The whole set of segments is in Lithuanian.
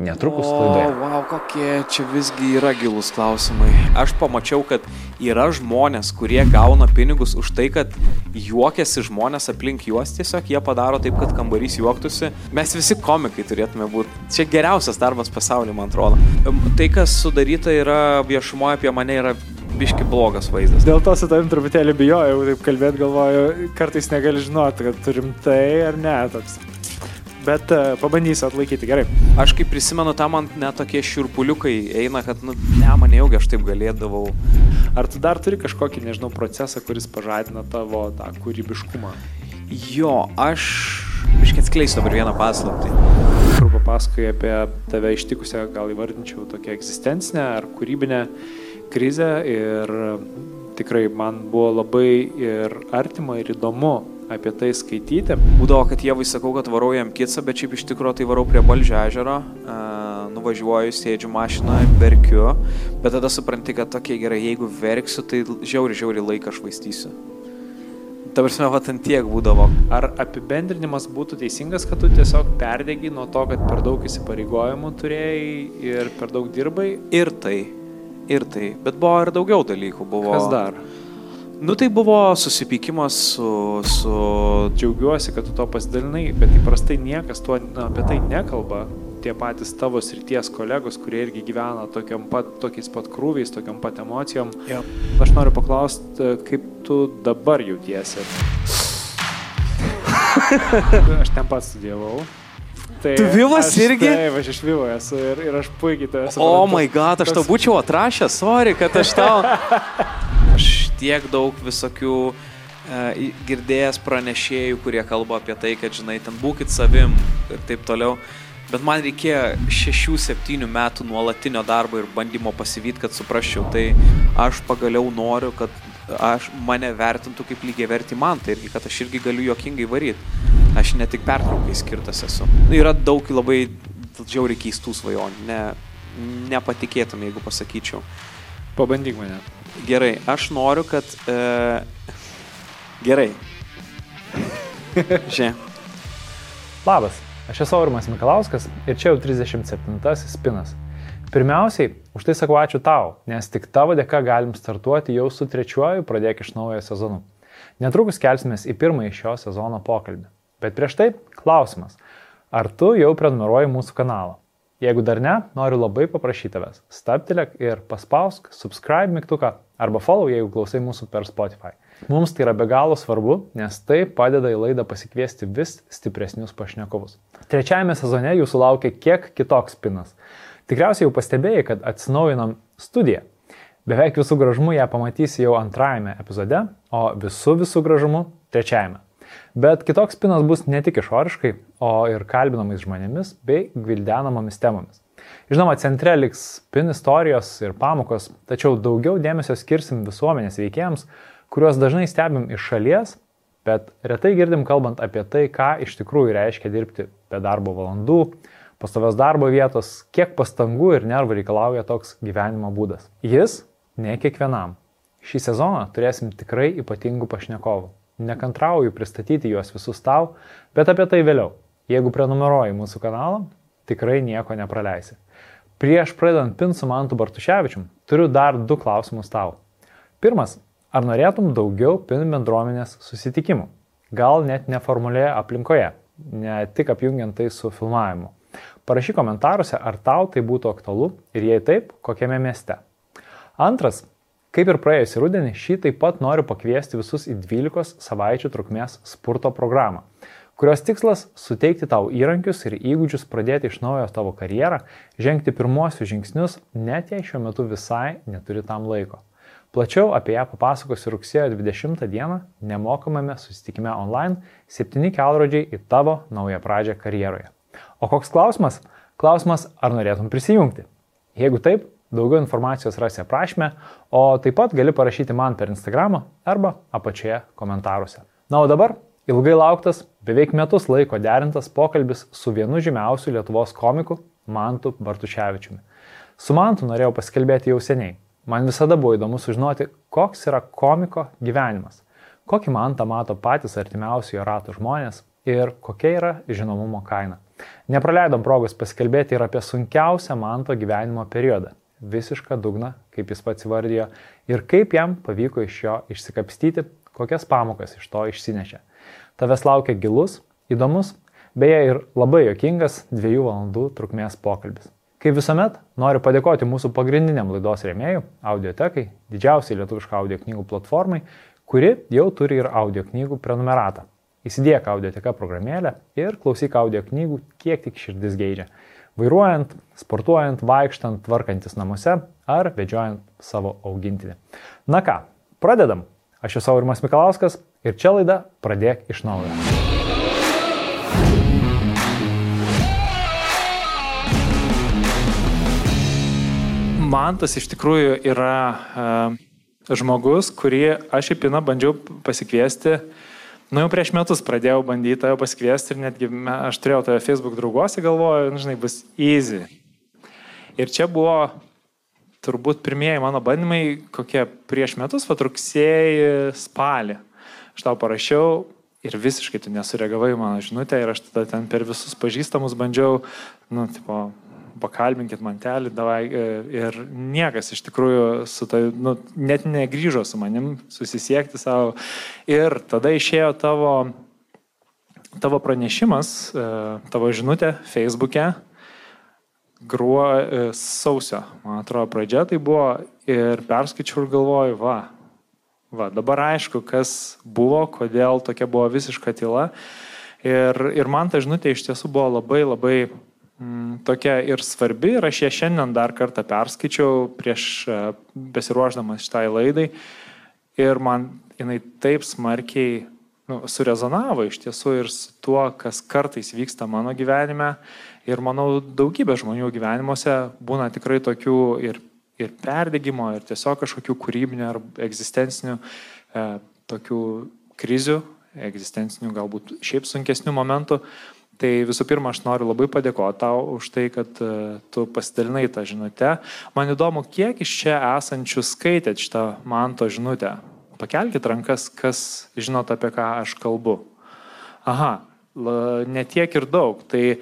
Netrukus O, laidoje. wow, kokie čia visgi yra gilus klausimai. Aš pamačiau, kad yra žmonės, kurie gauna pinigus už tai, kad juokiasi žmonės aplink juos, tiesiog jie padaro taip, kad kambarys juoktųsi. Mes visi komikai turėtume būti. Čia geriausias darbas pasaulyje, man atrodo. Tai, kas sudaryta yra viešumoje apie mane, yra biški blogas vaizdas. Dėl to su tavim truputėlį bijojau, taip kalbėti galvoju, kartais negali žinoti, kad turim tai ar ne toks. Bet uh, pabandysiu atlaikyti, gerai. Aš kaip prisimenu, tam man net tokie šiurpuliukai eina, kad, nu, ne, man jau aš taip galėdavau. Ar tu dar turi kažkokį, nežinau, procesą, kuris pažadina tavo tą kūrybiškumą? Jo, aš... Iškiai atskleisiu dabar vieną paslaptį. Kur papasakoji apie tave ištikusią, gal įvardinčiau, tokią egzistencinę ar kūrybinę krizę ir tikrai man buvo labai ir artima ir įdomu apie tai skaityti. Būdavo, kad jie sakau, kad varau jam kitsą, bet šiaip iš tikrųjų tai varau prie Balžio ežero, nuvažiuoju, sėdžiu mašinoje, verkiu, bet tada supranti, kad tokie gerai, jeigu verksiu, tai žiauri, žiauri laiką švaistysiu. Ta prasme, va, ant tiek būdavo. Ar apibendrinimas būtų teisingas, kad tu tiesiog perdegi nuo to, kad per daug įsipareigojimų turėjai ir per daug dirbai? Ir tai, ir tai, bet buvo ir daugiau dalykų. Buvo... Kas dar? Nu tai buvo susipykimas su... su... Džiaugiuosi, kad tu to pasidalinai, bet įprastai niekas tuo na, apie tai nekalba. Tie patys tavo srities kolegos, kurie irgi gyvena tokiam pat, tokiais pat krūviais, tokiam pat emocijom. Jo. Aš noriu paklausti, kaip tu dabar jautiesi. aš ten pats studijavau. Tai Tu Vivas aš, irgi? Taip, aš iš Vivo esu ir, ir aš puikiai tave O suprantu. oh my god, aš tau būčiau atrašęs, sorry, kad aš tau... Aš tiek daug visokių e, girdėjęs pranešėjų, kurie kalba apie tai, kad, žinai, ten būkit savim ir taip toliau. Bet man reikėjo 6-7 metų nuolatinio darbo ir bandymo pasivyti, kad suprasčiau. Tai aš pagaliau noriu, kad aš mane vertintų kaip lygiai verti man, tai irgi, kad aš irgi galiu juokingai varyti. Aš ne tik pertraukai skirtas esu. Nu, yra daug labai žiauriai keistų svajonių. Ne, nepatikėtum, jeigu pasakyčiau. Pabandyk mane. Gerai, aš noriu, kad... E... Gerai. Žiūrėk. Labas, aš esu Aurimas Mikalauskas ir čia jau 37 spinas. Pirmiausiai, už tai sakau ačiū tau, nes tik tavo dėka galim startuoti jau su trečiuoju pradėk iš naujo sezonu. Netrukus kelsimės į pirmąjį šio sezono pokalbį. Bet prieš tai klausimas, ar tu jau prenumeruoji mūsų kanalą? Jeigu dar ne, noriu labai paprašyti tavęs. Staptelėk ir paspausk subscribe mygtuką arba follow, jeigu klausai mūsų per Spotify. Mums tai yra be galo svarbu, nes tai padeda į laidą pasikviesti vis stipresnius pašnekovus. Trečiajame sezone jūsų laukia kiek kitoks spinas. Tikriausiai jau pastebėjai, kad atsinaujinam studiją. Beveik visų gražumų ją pamatysi jau antrajame epizode, o visų visų gražumų trečiajame. Bet kitoks spinas bus ne tik išoriškai, o ir kalbinamais žmonėmis bei gvildenamomis temomis. Žinoma, centre liks spin istorijos ir pamokos, tačiau daugiau dėmesio skirsim visuomenės veikėjams, kuriuos dažnai stebim iš šalies, bet retai girdim kalbant apie tai, ką iš tikrųjų reiškia dirbti be darbo valandų, pastovios darbo vietos, kiek pastangų ir nervų reikalauja toks gyvenimo būdas. Jis ne kiekvienam. Šį sezoną turėsim tikrai ypatingų pašnekovų. Nekantrauju pristatyti juos visus tau, bet apie tai vėliau. Jeigu prenumeruoji mūsų kanalą, tikrai nieko nepraleisi. Prieš pradedant pin su Mantu Bartuševičium, turiu dar du klausimus tau. Pirmas, ar norėtum daugiau pin bendruomenės susitikimų? Gal net neformalioje aplinkoje, ne tik apjungiant tai su filmavimu. Parašyk komentaruose, ar tau tai būtų aktualu ir jei taip, kokiame mieste. Antras, kaip ir praėjusį rudenį, šį taip pat noriu pakviesti visus į 12 savaičių trukmės spurto programą, kurios tikslas - suteikti tau įrankius ir įgūdžius pradėti iš naujo tavo karjerą, žengti pirmosius žingsnius, net jei šiuo metu visai neturi tam laiko. Plačiau apie ją papasakosiu rugsėjo 20 dieną nemokamame susitikime online 7 kelrodžiai į tavo naują pradžią karjeroje. O koks klausimas? Klausimas, ar norėtum prisijungti? Jeigu taip, daugiau informacijos rasi aprašymę, o taip pat gali parašyti man per Instagramą arba apačioje komentaruose. Na o dabar ilgai lauktas, beveik metus laiko derintas pokalbis su vienu žymiausiu Lietuvos komiku Mantu Bartuševičiumi. Su Mantu norėjau pasikalbėti jau seniai. Man visada buvo įdomu sužinoti, koks yra komiko gyvenimas, kokį mantą mato patys artimiausi jo rato žmonės ir kokia yra žinomumo kaina. Nepraleidom progos pasikalbėti ir apie sunkiausią manto gyvenimo periodą - visišką dugną, kaip jis pats įvardijo, ir kaip jam pavyko iš jo išsikapstyti, kokias pamokas iš to išsinešė. Tavęs laukia gilus, įdomus, beje ir labai jokingas dviejų valandų trukmės pokalbis. Kaip visuomet, noriu padėkoti mūsų pagrindiniam laidos rėmėjui, audiotekai, didžiausiai lietuviško audio knygų platformai, kuri jau turi ir audio knygų prenumeratą. Įsidėk audioteka programėlę ir klausyk audio knygų, kiek tik širdis geidžia. Vairuojant, sportuojant, vaikštant, tvarkantis namuose ar vedžiojant savo augintinį. Na ką, pradedam. Aš esu Aurimas Mikalauskas ir čia laida Pradėk iš naujo. Man tas iš tikrųjų yra uh, žmogus, kurį aš į Piną bandžiau pasikviesti uh, Nu, jau prieš metus pradėjau bandyti tave pasikviesti ir netgi aš turėjau tave Facebook drauguose, galvoju, nu, žinai, bus easy. Ir čia buvo turbūt pirmieji mano bandymai, kokie prieš metus, va rugsėjai, spalį. Aš tau parašiau ir visiškai tu nesureagavai mano žinutę ir aš tada ten per visus pažįstamus bandžiau, nu, tipo, pakalbinkit mantelį, davai, e, ir niekas iš tikrųjų su tai, nu, net negryžo su manim susisiekti savo. Ir tada išėjo tavo, tavo pranešimas, e, tavo žinutė Facebook'e, gruo e, sausio, man atrodo, pradžia tai buvo ir perskaičiau ir galvoju, va, va, dabar aišku, kas buvo, kodėl tokia buvo visiška tyla. Ir, ir man ta žinutė iš tiesų buvo labai labai tokia ir svarbi ir aš ją šiandien dar kartą perskaičiau prieš e, besiruoždamas šitai laidai ir man jinai taip smarkiai nu, surezonavo iš tiesų ir su tuo, kas kartais vyksta mano gyvenime ir manau daugybė žmonių gyvenimuose būna tikrai tokių ir, ir perdėgymo, ir tiesiog kažkokių kūrybinių ar egzistencinių e, tokių krizių, egzistencinių galbūt šiaip sunkesnių momentų. Tai visų pirma, aš noriu labai padėkoti tau už tai, kad e, tu pasidalinai tą žinutę. Man įdomu, kiek iš čia esančių skaitėt šitą manto žinutę. Pakelkite rankas, kas žinot, apie ką aš kalbu. Aha, netiek ir daug. Tai e,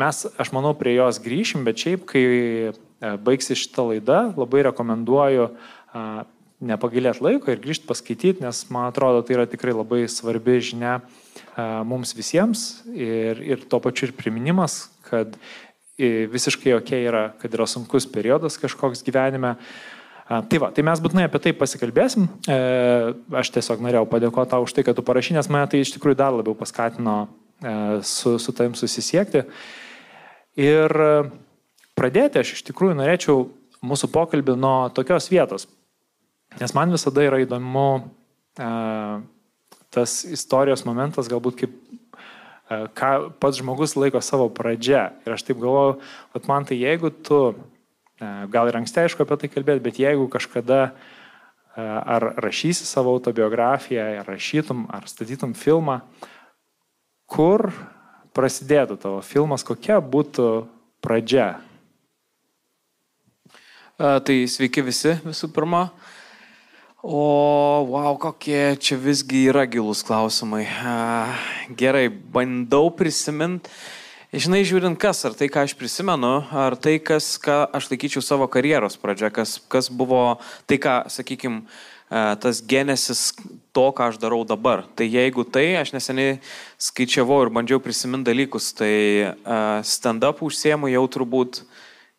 mes, aš manau, prie jos grįšim, bet šiaip, kai e, baigsi šitą laidą, labai rekomenduoju nepagailėti laiko ir grįžti paskaityti, nes man atrodo, tai yra tikrai labai svarbi žinia mums visiems ir, ir tuo pačiu ir priminimas, kad visiškai ok yra, kad yra sunkus periodas kažkoks gyvenime. Tai va, tai mes būtinai apie tai pasikalbėsim. E, aš tiesiog norėjau padėkoti tau už tai, kad tu parašy, nes mane tai iš tikrųjų dar labiau paskatino e, su, su tavim susisiekti. Ir pradėti aš iš tikrųjų norėčiau mūsų pokalbį nuo tokios vietos. Nes man visada yra įdomu e, tas istorijos momentas galbūt kaip e, ką pats žmogus laiko savo pradžia. Ir aš taip galvoju, kad man tai jeigu tu, e, gal ir anksti aišku apie tai kalbėti, bet jeigu kažkada e, ar rašysi savo autobiografiją, ar rašytum, ar statytum filmą, kur prasidėtų tavo filmas, kokia būtų pradžia? Tai sveiki visi visų pirma. O, wow, kokie čia visgi yra gilus klausimai. Gerai, bandau prisiminti. Žinai, žiūrint kas, ar tai, ką aš prisimenu, ar tai, kas, ką aš laikyčiau savo karjeros pradžia, kas, kas buvo tai, ką, sakykime, tas genesis to, ką aš darau dabar. Tai jeigu tai, aš neseniai skaičiavau ir bandžiau prisiminti dalykus, tai stand-up užsiemu jau turbūt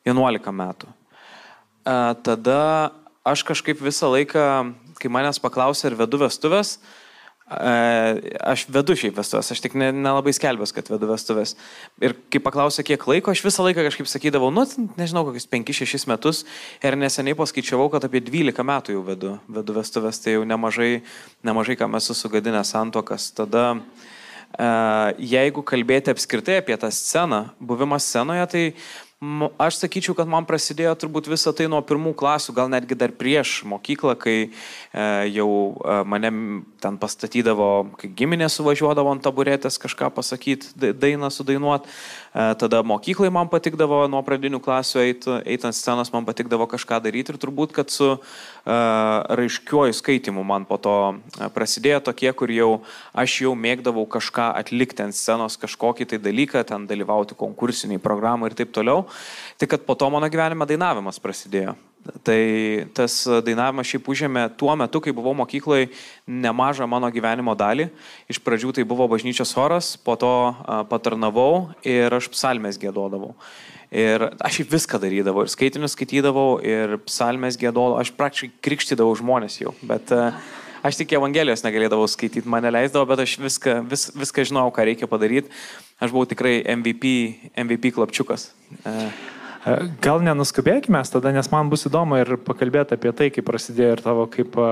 11 metų. Tada aš kažkaip visą laiką, kai manęs paklausė, ar vedu vestuvės, e, aš vedu šiaip vestuvės, aš tik nelabai ne skelbęs, kad vedu vestuvės. Ir kai paklausė, kiek laiko, aš visą laiką kažkaip sakydavau, nu, nežinau, kokius 5-6 metus ir neseniai paskaičiavau, kad apie 12 metų jau vedu, vedu vestuvės, tai jau nemažai, nemažai kam esu sugadinę santokas. Tada, e, jeigu kalbėti apskritai apie tą sceną, buvimą scenoje, tai Aš sakyčiau, kad man prasidėjo turbūt visą tai nuo pirmų klasių, gal netgi dar prieš mokyklą, kai e, jau e, mane ten pastatydavo, kai giminė suvažiuodavo ant taburetės kažką pasakyti, dainą sudainuot. E, tada mokyklai man patikdavo nuo pradinių klasių eiti eit ant scenos, man patikdavo kažką daryti ir turbūt, kad su e, raiškiuoju skaitimu man po to e, prasidėjo tokie, kur jau aš jau mėgdavau kažką atlikti ant scenos, kažkokį tai dalyką, ten dalyvauti konkursiniai programai ir taip toliau. Tik kad po to mano gyvenime dainavimas prasidėjo. Tai tas dainavimas šiaip užėmė tuo metu, kai buvau mokykloje, nemažą mano gyvenimo dalį. Iš pradžių tai buvo bažnyčios horas, po to patarnavau ir aš psalmės gėdodavau. Ir aš viską darydavau, ir skaitinius skaitydavau, ir psalmės gėdodavau, aš praktiškai krikštydavau žmonės jau, bet aš tik Evangelijos negalėdavau skaityti, mane leisdavo, bet aš viską, vis, viską žinau, ką reikia padaryti aš buvau tikrai MVP, MVP klapčiukas. E, gal nenuskubėkime tada, nes man bus įdomu ir pakalbėti apie tai, kaip prasidėjo ir tavo kaip e,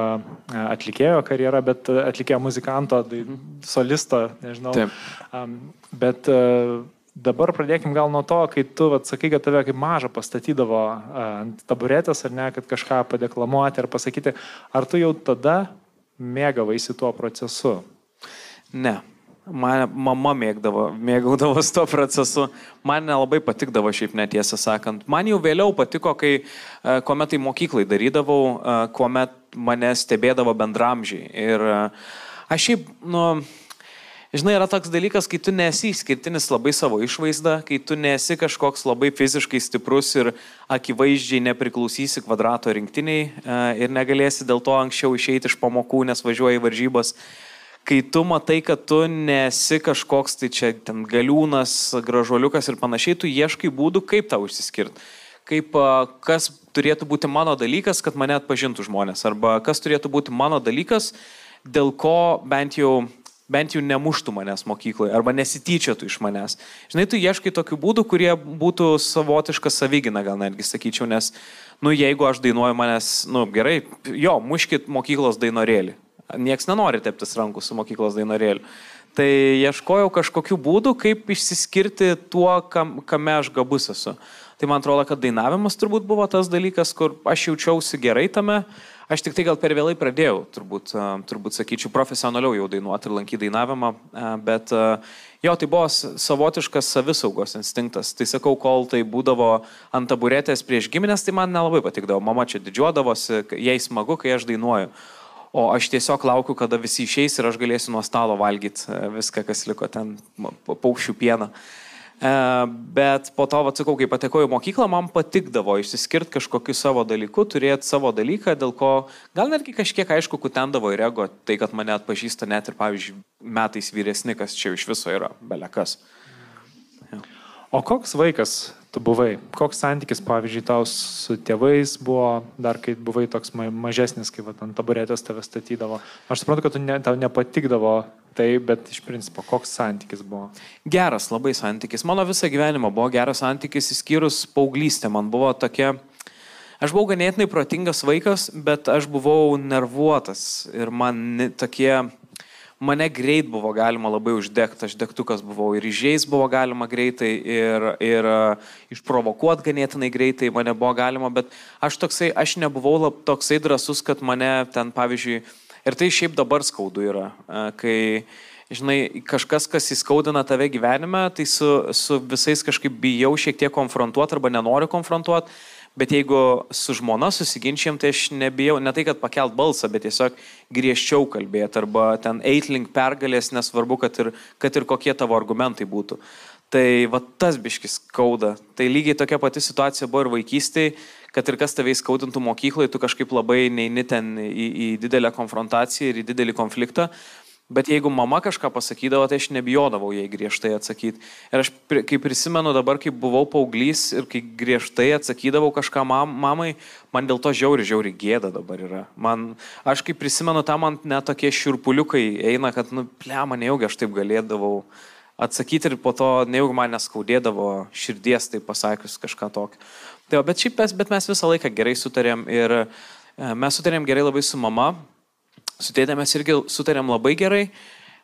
atlikėjo karjera, bet atlikėjo muzikanto, tai solisto, nežinau. Taip. Bet dabar pradėkim gal nuo to, kai tu atsakai, kad tave kaip mažą pastatydavo ant taburetės ar ne, kad kažką padeklamuoti ar pasakyti, ar tu jau tada mėgavaisi tuo procesu? Ne, Mane mama mėgdavo, mėgaudavo su to procesu. Man nelabai patikdavo šiaip netiesą sakant. Man jau vėliau patiko, kai e, kuomet tai mokyklai darydavau, e, kuomet mane stebėdavo bendramžiai. Ir e, aš šiaip, nu, žinai, yra toks dalykas, kai tu nesi išskirtinis labai savo išvaizdą, kai tu nesi kažkoks labai fiziškai stiprus ir akivaizdžiai nepriklausysi kvadrato rinktiniai ir negalėsi dėl to anksčiau išeiti iš pamokų, nes važiuoji į varžybas kai tu matai, kad tu nesi kažkoks tai čia ten galiūnas, gražuoliukas ir panašiai, tu ieškai būdų, kaip tau išsiskirti. Kaip, kas turėtų būti mano dalykas, kad mane atpažintų žmonės. Arba kas turėtų būti mano dalykas, dėl ko bent jau, bent jau nemuštų manęs mokykloje. Arba nesityčiotų iš manęs. Žinai, tu ieškai tokių būdų, kurie būtų savotiška savigina, gal netgi sakyčiau, nes, nu, jeigu aš dainuoju manęs, nu, gerai, jo, muškit mokyklos dainorėlį Niekas nenori teptis rankų su mokyklos dainorėliu. Tai ieškojau kažkokių būdų, kaip išsiskirti tuo, kam, kame aš gabus esu. Tai man atrodo, kad dainavimas turbūt buvo tas dalykas, kur aš jaučiausi gerai tame. Aš tik tai gal per vėlai pradėjau, turbūt, turbūt sakyčiau, profesionaliau jau dainuoti ir lankyti dainavimą, bet jo, tai buvo savotiškas savisaugos instinktas. Tai sakau, kol tai būdavo ant taburetės prieš giminės, tai man nelabai patikdavo. Mama čia didžiuodavosi, jai smagu, kai aš dainuoju o aš tiesiog laukiu, kada visi išeis ir aš galėsiu nuo stalo valgyti e, viską, kas liko ten, paukščių pieną. E, bet po to, atsakau, kai patekau į mokyklą, man patikdavo išsiskirti kažkokiu savo dalyku, turėti savo dalyką, dėl ko gal netgi kažkiek aišku, kutendavo ir ego, tai kad mane atpažįsta net ir, pavyzdžiui, metais vyresni, kas čia iš viso yra, belekas. O koks vaikas tu buvai? Koks santykis, pavyzdžiui, tau su tėvais buvo, dar kai buvai toks mažesnis, kai va, ant taburetės tave statydavo? Aš suprantu, kad ne, tau nepatikdavo tai, bet iš principo, koks santykis buvo? Geras, labai santykis. Mano visą gyvenimą buvo geras santykis, išskyrus paauglystę. Man buvo tokia... Aš buvau ganėtinai protingas vaikas, bet aš buvau nervuotas ir man tokie mane greit buvo galima labai uždegti, aš degtukas buvau ir įžeis buvo galima greitai ir, ir uh, išprovokuot ganėtinai greitai mane buvo galima, bet aš toksai, aš nebuvau lab, toksai drasus, kad mane ten, pavyzdžiui, ir tai šiaip dabar skaudu yra, uh, kai žinai, kažkas, kas įskaudina tave gyvenime, tai su, su visais kažkaip bijau šiek tiek konfrontuoti arba nenoriu konfrontuoti Bet jeigu su žmona susiginčiam, tai aš nebijau ne tai, kad pakelt balsą, bet tiesiog griežčiau kalbėti arba ten eit link pergalės, nesvarbu, kad ir, kad ir kokie tavo argumentai būtų. Tai va tas biškis skauda. Tai lygiai tokia pati situacija buvo ir vaikystėje, kad ir kas tave įskaudintų mokykloje, tu kažkaip labai neini ten į, į didelę konfrontaciją ir į didelį konfliktą. Bet jeigu mama kažką pasakydavo, tai aš nebijodavau jai griežtai atsakyti. Ir aš, kai prisimenu dabar, kai buvau paauglys ir kai griežtai atsakydavau kažką mam, mamai, man dėl to žiauri, žiauri gėda dabar yra. Man, aš kai prisimenu tą, man net tokie širpuliukai eina, kad, nu, plema, nejaugi aš taip galėdavau atsakyti ir po to nejaugi man neskaudėdavo širdies, tai pasakius kažką tokio. Tai, bet šiaip mes, bet mes visą laiką gerai sutarėm ir e, mes sutarėm gerai labai su mama Su tėtė mes irgi sutarėm labai gerai,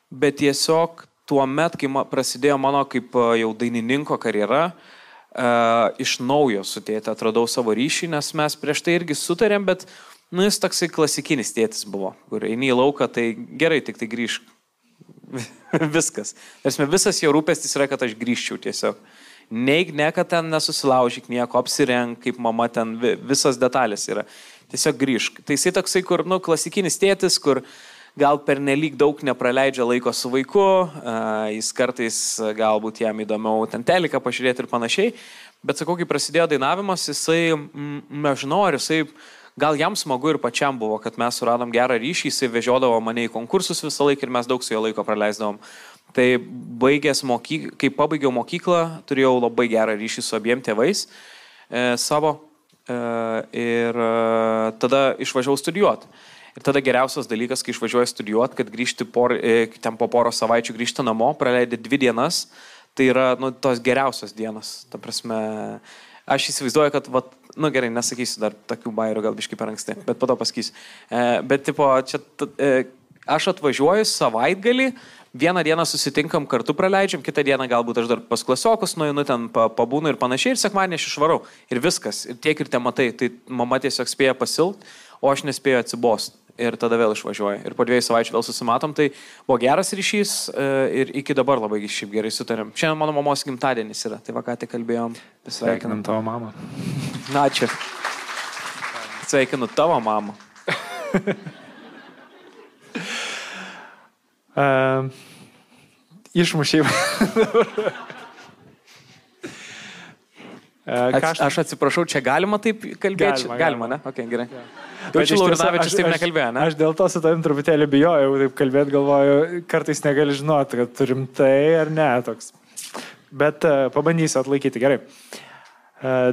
bet tiesiog tuo met, kai prasidėjo mano kaip jau dainininko karjera, uh, iš naujo su tėtė atradau savo ryšį, nes mes prieš tai irgi sutarėm, bet nu, jis toksai klasikinis tėtis buvo, kur eini į lauką, tai gerai, tik tai grįžk. Viskas. Esmė, visas jo rūpestis yra, kad aš grįžčiau tiesiog. Neig, ne, kad ten nesusilaužyk nieko, apsirenk, kaip mama ten, visas detalės yra. Tiesiog grįžk. Tai jisai toksai, kur, nu, klasikinis tėtis, kur gal per nelik daug nepraleidžia laiko su vaiku, jis kartais galbūt jam įdomiau ten teliką pažiūrėti ir panašiai. Bet sakau, kai prasidėjo dainavimas, jisai, nežinau, ar jisai gal jam smagu ir pačiam buvo, kad mes suradom gerą ryšį, jisai vežiodavo mane į konkursus visą laiką ir mes daug su jo laiko praleisdavom. Tai baigęs mokyklą, kai pabaigiau mokyklą, turėjau labai gerą ryšį su abiem tėvais e, savo ir e, tada išvažiavau studijuoti. Ir tada geriausias dalykas, kai išvažiuoji studijuoti, kad grįžti por, e, ten po poro savaičių grįžti namo, praleidai dvi dienas, tai yra nu, tos geriausios dienos. Ta prasme, aš įsivaizduoju, kad vat, nu gerai, nesakysiu dar tokių bairių, gal biškai per anksti, bet po to pasakysiu. E, bet, tipo, čia, e, aš atvažiuoju savaitgalį, vieną dieną susitinkam kartu praleidžiam, kitą dieną galbūt aš dar pas klasiokus nueinu ten pabūnu ir panašiai, ir sekmanį aš išvarau. Ir viskas, ir tiek ir te matai, tai mama tiesiog spėja pasilt, o aš nespėju atsibosti ir tada vėl išvažiuoja. Ir po dviejų savaičių vėl susimatom, tai buvo geras ryšys e, ir iki dabar labai šiaip gerai sutarėm. Šiandien mano mamos gimtadienis yra, tai va ką tik kalbėjom. Sveikinam tavo mamą. Na, ačiū. Sveikinu tavo mamą. uh, išmušiai. Aš, aš atsiprašau, čia galima taip kalbėti? Galima, galima, galima ne? Ok, gerai. Ja. Jaučiu, Laurinavičius taip nekalbėjo, ne? Aš dėl to su tavim truputėlį bijojau taip kalbėti, galvoju, kartais negali žinoti, kad turim tai ar ne toks. Bet uh, pabandysiu atlaikyti gerai. Uh,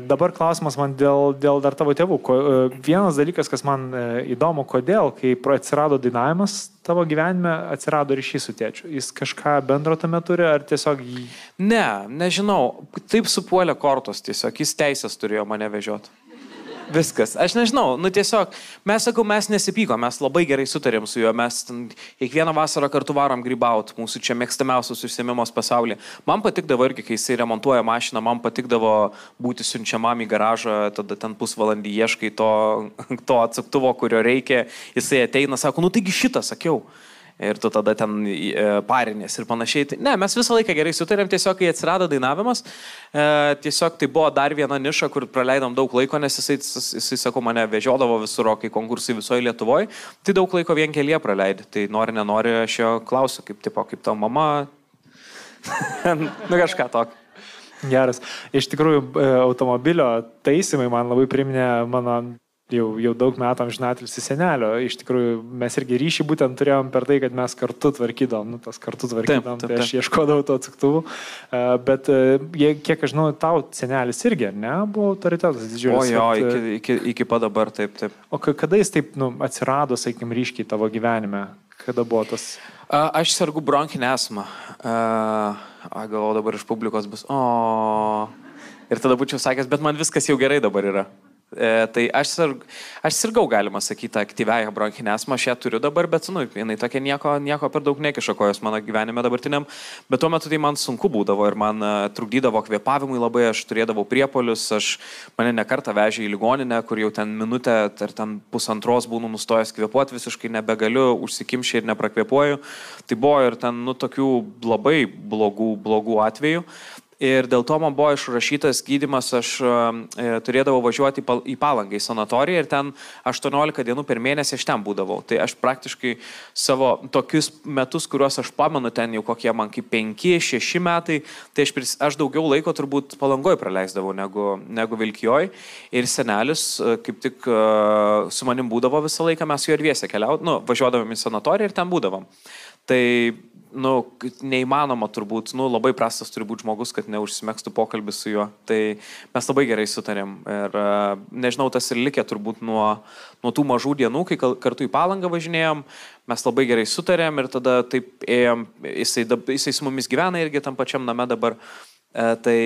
dabar klausimas man dėl, dėl dar tavo tėvų. E, vienas dalykas, kas man e, įdomu, kodėl, kai atsirado dainavimas tavo gyvenime, atsirado ryšys su tėčiu. Jis kažką bendro tame turi, ar tiesiog jį... Ne, nežinau. Taip supuolė kortos tiesiog. Jis teisės turėjo mane vežioti. Viskas. Aš nežinau, nu tiesiog, mes sakau, mes nesipykom, mes labai gerai sutarėm su juo, mes kiekvieną vasarą kartu varom grybauti, mūsų čia mėgstamiausias užsiemimas pasaulyje. Man patikdavo irgi, kai jisai remontuoja mašiną, man patikdavo būti siunčiamam į garažą, tada ten pusvalandį ieškai to, to atsuktuvo, kurio reikia, jisai ateina, sako, nu taigi šitą sakiau ir tu tada ten e, parinės ir panašiai. Tai, ne, mes visą laiką gerai sutarėm, tiesiog kai atsirado dainavimas, e, tiesiog tai buvo dar viena niša, kur praleidom daug laiko, nes jisai, jisai sako, mane vežiodavo visur, kai konkursai visoje Lietuvoje, tai daug laiko vien kelyje praleidai. Tai nori, nenori, aš jo klausiu, kaip, tipo, kaip tavo mama, nu kažką tokio. Geras. Iš tikrųjų, e, automobilio taisymai man labai priminė mano jau, jau daug metų amžinatelis senelio. Iš tikrųjų, mes irgi ryšį būtent turėjom per tai, kad mes kartu tvarkydom, nu, tas kartu tvarkydom, taip, taip, taip. tai aš ieškodavau to atsuktuvų. E, bet e, kiek aš žinau, tau senelis irgi, ne, buvo autoritetas didžiulis. O jo, at, iki, iki, iki pat dabar, taip, taip. O kada jis taip nu, atsirado, sakykim, ryškiai tavo gyvenime? Kada buvo tas? Aš sergu bronchinę asmą. Galvoju, dabar iš publikos bus. O. Ir tada būčiau sakęs, bet man viskas jau gerai dabar yra. E, tai aš, sirg, aš sirgau, galima sakyti, aktyviąją bronchinę asmą, aš ją turiu dabar, bet, nu, jinai tokia nieko, nieko per daug nekiša kojos mano gyvenime dabartiniam, bet tuo metu tai man sunku būdavo ir man uh, trukdydavo kvėpavimui labai, aš turėdavau priepolius, aš mane nekartą vežė į ligoninę, kur jau ten minutę ar ten pusantros būnu nustojęs kvėpuoti, visiškai nebegaliu, užsikimšį ir neprakvėpuoju. Tai buvo ir ten, nu, tokių labai blogų, blogų atvejų. Ir dėl to man buvo išrašytas gydimas, aš e, turėdavau važiuoti į palangą, į sanatoriją ir ten 18 dienų per mėnesį aš ten būdavau. Tai aš praktiškai savo tokius metus, kuriuos aš pamenu, ten jau kokie man kaip 5-6 metai, tai aš, pris, aš daugiau laiko turbūt palangoj praleisdavau negu, negu Vilkijoj. Ir senelis e, kaip tik e, su manim būdavo visą laiką, mes jo ir viesė keliaut, nu, važiuodavom į sanatoriją ir ten būdavom. Tai nu, neįmanoma turbūt, nu, labai prastas turi būti žmogus, kad neužsimėgstų pokalbis su juo. Tai mes labai gerai sutarėm. Ir nežinau, tas ir likė turbūt nuo, nuo tų mažų dienų, kai kartu į palangą važinėjom, mes labai gerai sutarėm ir tada taip ėjom, jisai, jisai su mumis gyvena irgi tam pačiam name dabar. E, tai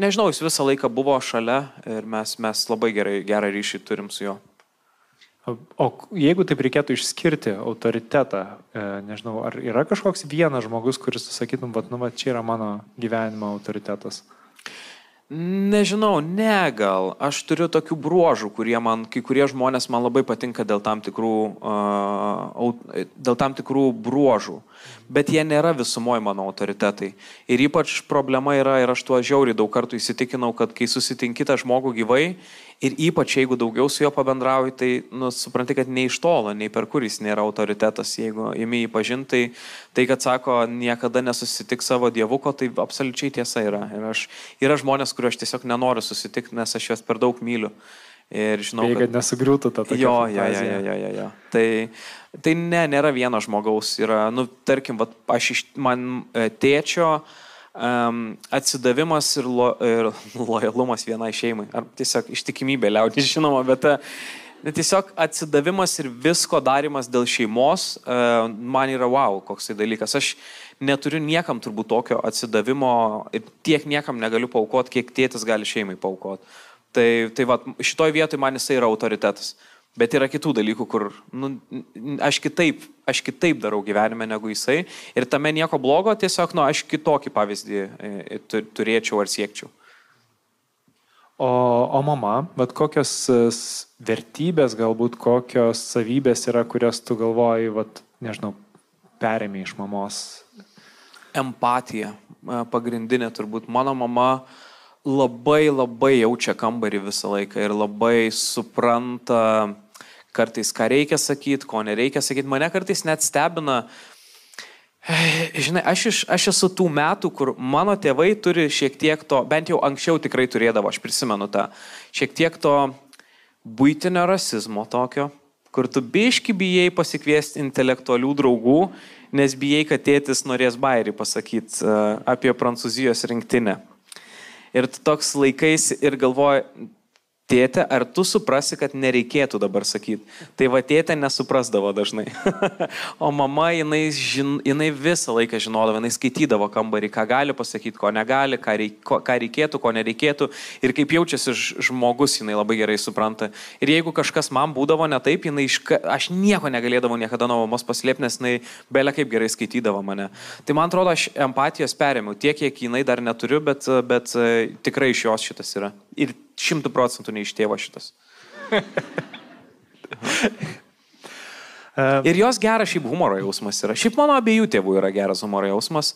nežinau, jis visą laiką buvo šalia ir mes, mes labai gerai, gerą ryšį turim su juo. O jeigu taip reikėtų išskirti autoritetą, e, nežinau, ar yra kažkoks vienas žmogus, kuris sakytum, bet, nu, va, čia yra mano gyvenimo autoritetas? Nežinau, ne gal. Aš turiu tokių bruožų, kurie man, kai kurie žmonės man labai patinka dėl tam tikrų, uh, dėl tam tikrų bruožų. Bet jie nėra visumoje mano autoritetai. Ir ypač problema yra, ir aš tuo žiauriai daug kartų įsitikinau, kad kai susitinkite žmogų gyvai, Ir ypač jeigu daugiau su juo pabendrauji, tai nu, supranti, kad nei iš tolo, nei per kuris nėra autoritetas. Jeigu imi jį pažinti, tai tai, kad sako, niekada nesusitik savo dievuko, tai absoliučiai tiesa yra. Ir aš, yra žmonės, kuriuo aš tiesiog nenoriu susitikti, nes aš juos per daug myliu. Ir žinau, tai, kad, kad nesugriūtų ta tokia. Jo, jo, jo, jo, jo, jo, jo. Tai, tai ne, nėra vieno žmogaus. Yra, nu, tarkim, va, aš iš man e, tėčio, um, atsidavimas ir, lo, ir lojalumas vienai šeimai. Ar tiesiog ištikimybė liaudis žinoma, bet, bet tiesiog atsidavimas ir visko darimas dėl šeimos uh, man yra wow, koks tai dalykas. Aš neturiu niekam turbūt tokio atsidavimo ir tiek niekam negaliu paukoti, kiek tėtis gali šeimai paukoti. Tai, tai va, šitoj vietoj man jisai yra autoritetas. Bet yra kitų dalykų, kur nu, aš, kitaip, aš kitaip darau gyvenime negu jisai. Ir tame nieko blogo, tiesiog nu, aš kitokį pavyzdį e, turėčiau ar siekčiau. O, o mama, bet kokios vertybės, galbūt kokios savybės yra, kurias tu galvoji, vat, nežinau, perėmė iš mamos? Empatija. E, pagrindinė turbūt. Mano mama uh, labai labai jaučia kambarį visą laiką ir labai supranta kartais, ką reikia sakyti, ko nereikia sakyti. Mane kartais net stebina, žinai, aš, iš, aš esu tų metų, kur mano tėvai turi šiek tiek to, bent jau anksčiau tikrai turėdavo, aš prisimenu tą, šiek tiek to būtinio rasizmo tokio, kur tu biški bijai pasikviesti intelektualių draugų, nes bijai, kad tėtis norės bairį pasakyti uh, apie Prancūzijos rinktinę. Ir tu toks laikais ir galvoji, tėtė, ar tu suprasi, kad nereikėtų dabar sakyti. Tai va tėtė nesuprasdavo dažnai. o mama, jinai, žin, jinai visą laiką žinodavo, jinai skaitydavo kambarį, ką gali pasakyti, ko negali, ką, reik, ko, ką reikėtų, ko nereikėtų. Ir kaip jaučiasi žmogus, jinai labai gerai supranta. Ir jeigu kažkas man būdavo ne taip, jinai iš, aš nieko negalėdavau niekada nuo mamos paslėpti, nes jinai belė kaip gerai skaitydavo mane. Tai man atrodo, aš empatijos perėmiau tiek, kiek jinai dar neturiu, bet, bet tikrai iš jos šitas yra. Ir šimtų procentų ne iš tėvo šitas. Ir jos geras šiaip humoro jausmas yra. Šiaip mano abiejų tėvų yra geras humoro jausmas,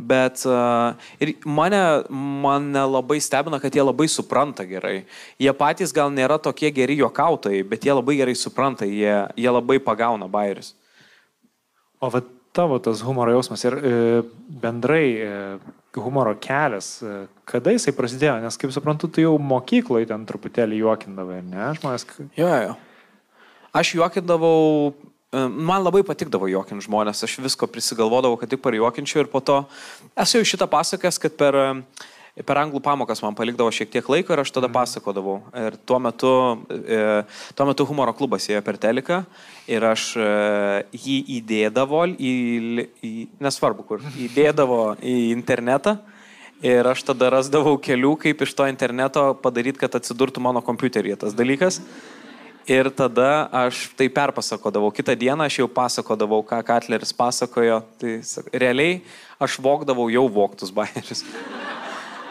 bet uh, ir mane, mane labai stebina, kad jie labai supranta gerai. Jie patys gal nėra tokie geri juokautojai, bet jie labai gerai supranta, jie, jie labai pagauna bairius. O vat tavo tas humoro jausmas ir e, bendrai e, humoro kelias, e, kada jisai prasidėjo, nes kaip suprantu, tu jau mokykloje ten truputėlį juokindavai, ne, žmonės? Jo, jo. Aš juokindavau, e, man labai patikdavo juokinti žmonės, aš visko prisigalvodavau, kad tik par juokinčiau ir po to esu jau šitą pasakęs, kad per uh, per anglų pamokas man palikdavo šiek tiek laiko ir aš tada mhm. pasakodavau. Ir tuo metu, e, tuo metu humoro klubas ėjo per teliką ir aš e, jį įdėdavo į, į, nesvarbu kur, įdėdavo į internetą. Ir aš tada rasdavau kelių, kaip iš to interneto padaryti, kad atsidurtų mano kompiuteryje tas dalykas. Ir tada aš tai perpasakodavau. Kitą dieną aš jau pasakodavau, ką Katleris pasakojo. Tai realiai aš vokdavau jau voktus bairius.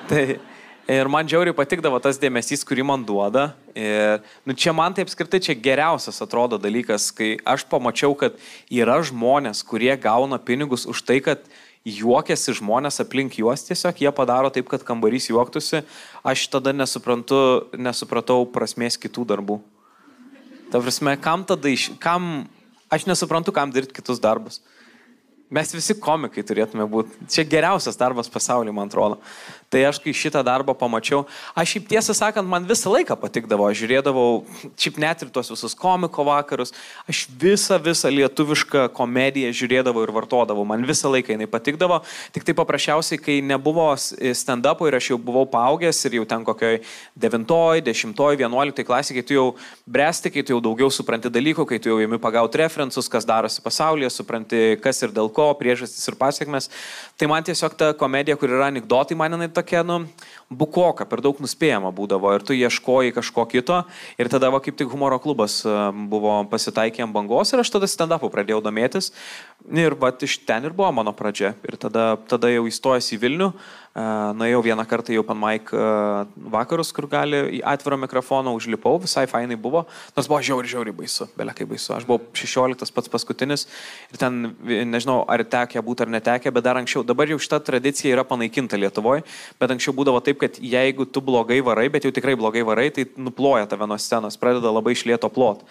Tai ir man džiauriai patikdavo tas dėmesys, kurį man duoda. Ir nu, čia man tai apskritai čia geriausias atrodo dalykas, kai aš pamačiau, kad yra žmonės, kurie gauna pinigus už tai, kad juokiasi žmonės aplink juos tiesiog, jie padaro taip, kad kambarys juoktųsi, aš tada nesuprantu, nesupratau prasmės kitų darbų. Ta prasme, kam tada iš... Kam, aš nesuprantu, kam dirbti kitus darbus. Mes visi komikai turėtume būti. Čia geriausias darbas pasaulyje, man atrodo. Tai aš kai šitą darbą pamačiau, aš šiaip tiesą sakant, man visą laiką patikdavo, aš žiūrėdavau, šiaip net ir tuos visus komiko vakarus, aš visą, visą lietuvišką komediją žiūrėdavau ir vartodavau, man visą laiką jinai patikdavo, tik tai paprasčiausiai, kai nebuvo stand-upo ir aš jau buvau paaugęs ir jau ten kokioj 9, 10, 11 klasikai, kai tu jau bręsti, kai tu jau daugiau supranti dalykų, kai tu jau imi pagauti referensus, kas darosi pasaulyje, supranti, kas ir dėl ko, priežastis ir pasiekmes, tai man tiesiog ta komedija, kur yra anegdotai, man jinai tokia, nu, bukoka, per daug nuspėjama būdavo ir tu ieškoji kažko kito. Ir tada va kaip tik humoro klubas e, buvo pasitaikė ant bangos ir aš tada stand-upų pradėjau domėtis. Ir va iš ten ir buvo mano pradžia. Ir tada, tada jau įstojęs į Vilnių, nuėjau vieną kartą į Open Mic vakarus, kur gali į atvirą mikrofoną užlipau, visai fainai buvo, nors buvo žiauri, žiauri baisu, belekai baisu. Aš buvau 16 pats paskutinis ir ten, nežinau, ar tekė būti ar netekė, bet dar anksčiau, dabar jau šita tradicija yra panaikinta Lietuvoje, bet anksčiau būdavo taip, kad jeigu tu blogai varai, bet jau tikrai blogai varai, tai nuploja tave nuo scenos, pradeda labai išlieto plot.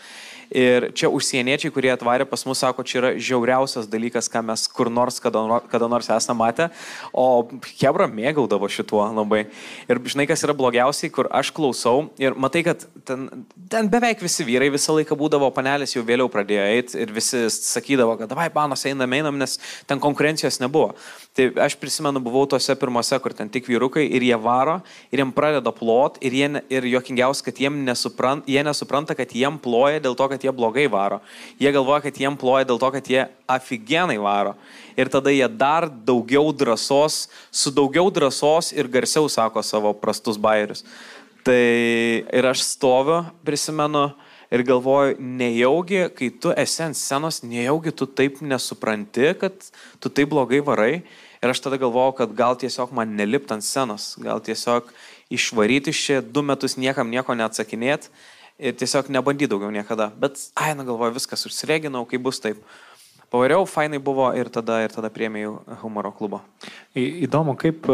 Ir čia užsieniečiai, kurie atvarė pas mus, sako, čia yra žiauriausias dalykas, ką mes kur nors kada, kada nors esame matę. O Hebra mėgaudavo šituo labai. Ir žinai, kas yra blogiausiai, kur aš klausau ir matai, kad ten, ten beveik visi vyrai visą laiką būdavo, panelis jau vėliau pradėjo eiti ir visi sakydavo, kad davai, panos einam, einam, nes ten konkurencijos nebuvo. Tai aš prisimenu, buvau tose pirmose, kur ten tik vyrukai ir jie varo ir jiem pradeda plot ir, jie, ir jokingiausia, kad jiem nesupranta, jie nesupranta, kad jiem ploja dėl to, kad jie blogai varo. Jie galvoja, kad jiem ploja dėl to, kad jie aфиgenai varo. Ir tada jie dar daugiau drąsos, su daugiau drąsos ir garsiau sako savo prastus bairius. Tai ir aš stoviu, prisimenu, ir galvoju, nejaugi, kai tu esi ant scenos, nejaugi tu taip nesupranti, kad tu taip blogai varai. Ir aš tada galvojau, kad gal tiesiog man nelipt ant scenos, gal tiesiog išvaryti iš čia du metus niekam nieko neatsakinėti ir tiesiog nebandyti daugiau niekada. Bet, ai, na galvoju, viskas užsireginau, kai bus taip. Pavariau, fainai buvo ir tada, ir tada priemėjau humoro klubo. Į, įdomu, kaip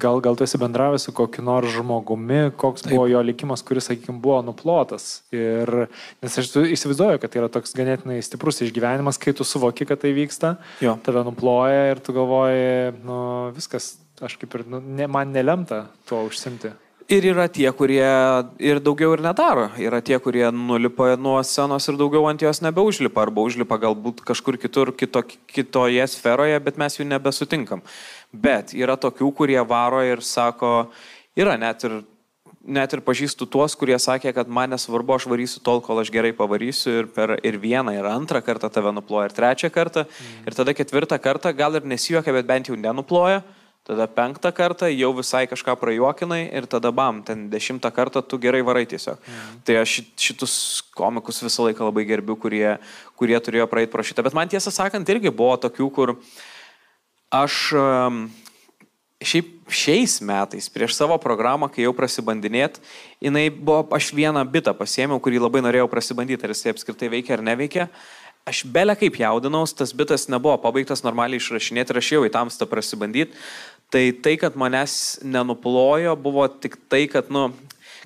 gal, gal tu esi bendravęs su kokiu nors žmogumi, koks Taip. buvo jo likimas, kuris, sakykime, buvo nuplotas. Ir, nes aš įsivaizduoju, kad tai yra toks ganėtinai stiprus išgyvenimas, kai tu suvoki, kad tai vyksta, jo. tave nuploja ir tu galvoji, nu viskas, aš kaip ir, nu, ne, man nelemta tuo užsimti. Ir yra tie, kurie ir daugiau ir nedaro. Yra tie, kurie nulipa nuo scenos ir daugiau ant jos nebeužlipa. Arba užlipa galbūt kažkur kitur, kito, kitoje sferoje, bet mes jų nebesutinkam. Bet yra tokių, kurie varo ir sako, yra net ir, net ir pažįstu tuos, kurie sakė, kad man nesvarbu, aš varysiu tol, kol aš gerai pavarysiu ir per ir vieną, ir antrą kartą tave nuploja, ir trečią kartą, mm. ir tada ketvirtą kartą gal ir nesijuokia, bet bent jau nenuploja. Tada penktą kartą jau visai kažką prajuokinai ir tada bam, ten dešimtą kartą tu gerai varai tiesiog. Mhm. Tai aš šitus komikus visą laiką labai gerbiu, kurie, kurie turėjo praeiti pro šitą. Bet man tiesą sakant irgi buvo tokių, kur aš šiaip šiais metais prieš savo programą, kai jau prasibandinėt, jinai buvo, aš vieną bitą pasėmiau, kurį labai norėjau prasibandyti, ar jis apskritai veikia ar neveikia aš belė kaip jaudinaus, tas bitas nebuvo pabaigtas normaliai išrašinėti ir aš jau į tamstą prasibandyti. Tai tai, kad manęs nenuplojo, buvo tik tai, kad, nu,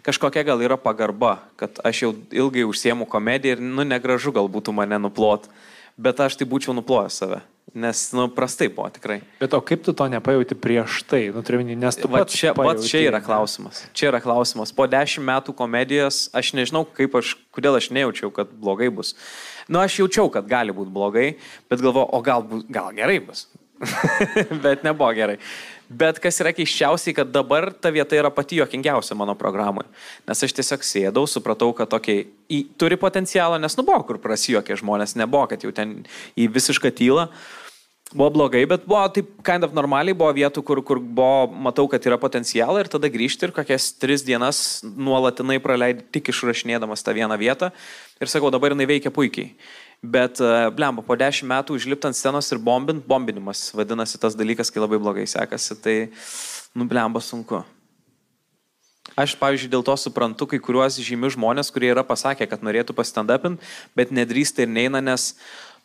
kažkokia gal yra pagarba, kad aš jau ilgai užsiemu komediją ir, nu, negražu gal būtų mane nuplot, bet aš tai būčiau nuplojęs save. Nes, nu, prastai buvo tikrai. Bet o kaip tu to nepajauti prieš tai? Nu, turiu minį, nes tu va, čia, va, čia yra klausimas. Čia yra klausimas. Po dešimt metų komedijos aš nežinau, kaip aš, kodėl aš nejaučiau, kad blogai bus. Nu, aš jaučiau, kad gali būti blogai, bet galvoju, o gal, gal gerai bus. bet nebuvo gerai. Bet kas yra keiščiausiai, kad dabar ta vieta yra pati juokingiausia mano programai. Nes aš tiesiog sėdau, supratau, kad tokiai į, turi potencialą, nes nu buvo, kur prasijokė žmonės, nebuvo, kad jau ten į visišką tylą. Buvo blogai, bet buvo taip kind of normaliai, buvo vietų, kur, kur buvo, matau, kad yra potencialą ir tada grįžti ir kokias tris dienas nuolatinai praleidai tik išrašinėdamas tą vieną vietą. Ir sakau, dabar jinai veikia puikiai. Bet, e, blemba, po dešimt metų užlipti ant scenos ir bombint, bombinimas vadinasi tas dalykas, kai labai blogai sekasi, tai, nu, blemba sunku. Aš, pavyzdžiui, dėl to suprantu kai kuriuos žymius žmonės, kurie yra pasakę, kad norėtų pasitandapinti, bet nedrįsta ir neina, nes,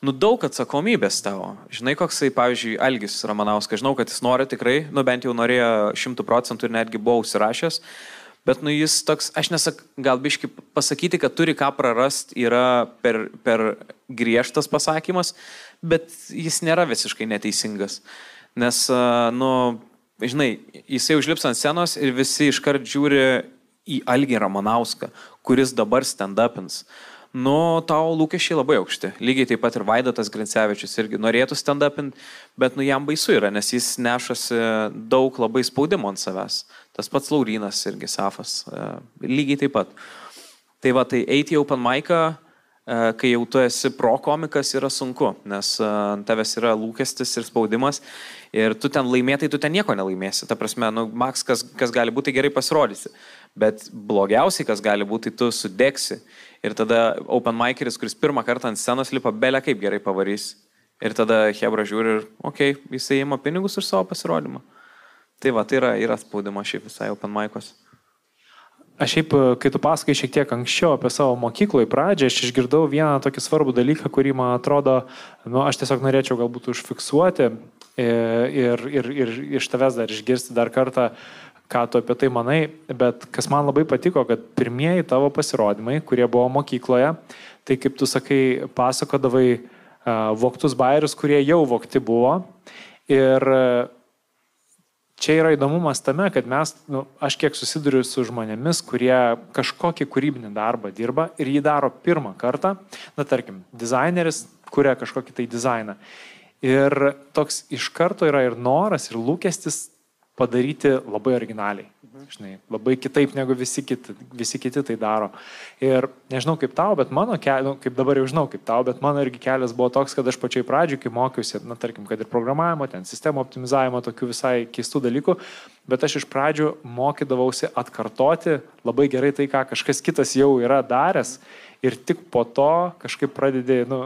nu, daug atsakomybės tavo. Žinai, koksai, pavyzdžiui, Algis Ramanauskas, žinau, kad jis nori tikrai, nu, bent jau norėjo šimtų procentų ir netgi buvo užsirašęs, Bet nu jis toks, aš nesak, gal biški pasakyti, kad turi ką prarasti, yra per, per griežtas pasakymas, bet jis nėra visiškai neteisingas. Nes, nu, žinai, jisai užlips ant scenos ir visi iškart žiūri į Algį Ramanauską, kuris dabar stand-upins. Nu, tau lūkesčiai labai aukšti. Lygiai taip pat ir Vaidotas Grincevičius irgi norėtų stand-upint, bet nu jam baisu yra, nes jis nešasi daug labai spaudimo ant savęs. Tas pats Laurinas irgi Safas. E, lygiai taip pat. Tai va, tai eiti į Open Mic'ą, e, kai jau tu esi pro komikas, yra sunku, nes e, ant tavęs yra lūkestis ir spaudimas ir tu ten laimėtai, tu ten nieko nelaimėsi. Ta prasme, nu, Max, kas, kas gali būti gerai pasirodysi. Bet blogiausiai, kas gali būti, tu sudėksi. Ir tada Open Mikeris, kuris pirmą kartą ant scenos lipa, belė kaip gerai pavarys. Ir tada Hebra žiūri ir, okei, okay, jisai įima pinigus už savo pasirodymą. Tai va, tai yra, yra spaudimo šiaip visai open mic'os. Aš šiaip, kai tu pasakai šiek tiek anksčiau apie savo mokykloje pradžią, aš išgirdau vieną tokį svarbų dalyką, kurį man atrodo, nu, aš tiesiog norėčiau galbūt užfiksuoti ir, ir, ir iš tavęs dar išgirsti dar kartą, ką tu apie tai manai, bet kas man labai patiko, kad pirmieji tavo pasirodymai, kurie buvo mokykloje, tai kaip tu sakai, pasakodavai uh, voktus bairius, kurie jau vokti buvo. Ir čia yra įdomumas tame, kad mes, nu, aš kiek susiduriu su žmonėmis, kurie kažkokį kūrybinį darbą dirba ir jį daro pirmą kartą, na tarkim, dizaineris kuria kažkokį tai dizainą. Ir toks iš karto yra ir noras, ir lūkestis padaryti labai originaliai. Žinai, labai kitaip negu visi kiti, visi kiti tai daro. Ir nežinau kaip tau, bet mano kelias, nu, kaip dabar jau žinau kaip tau, bet mano irgi kelias buvo toks, kad aš pačiai pradžiui, kai mokiausi, na tarkim, kad ir programavimo, ten sistemo optimizavimo, tokių visai keistų dalykų, bet aš iš pradžių mokydavausi atkartoti labai gerai tai, ką kažkas kitas jau yra daręs. Mhm ir tik po to kažkaip pradedi, nu,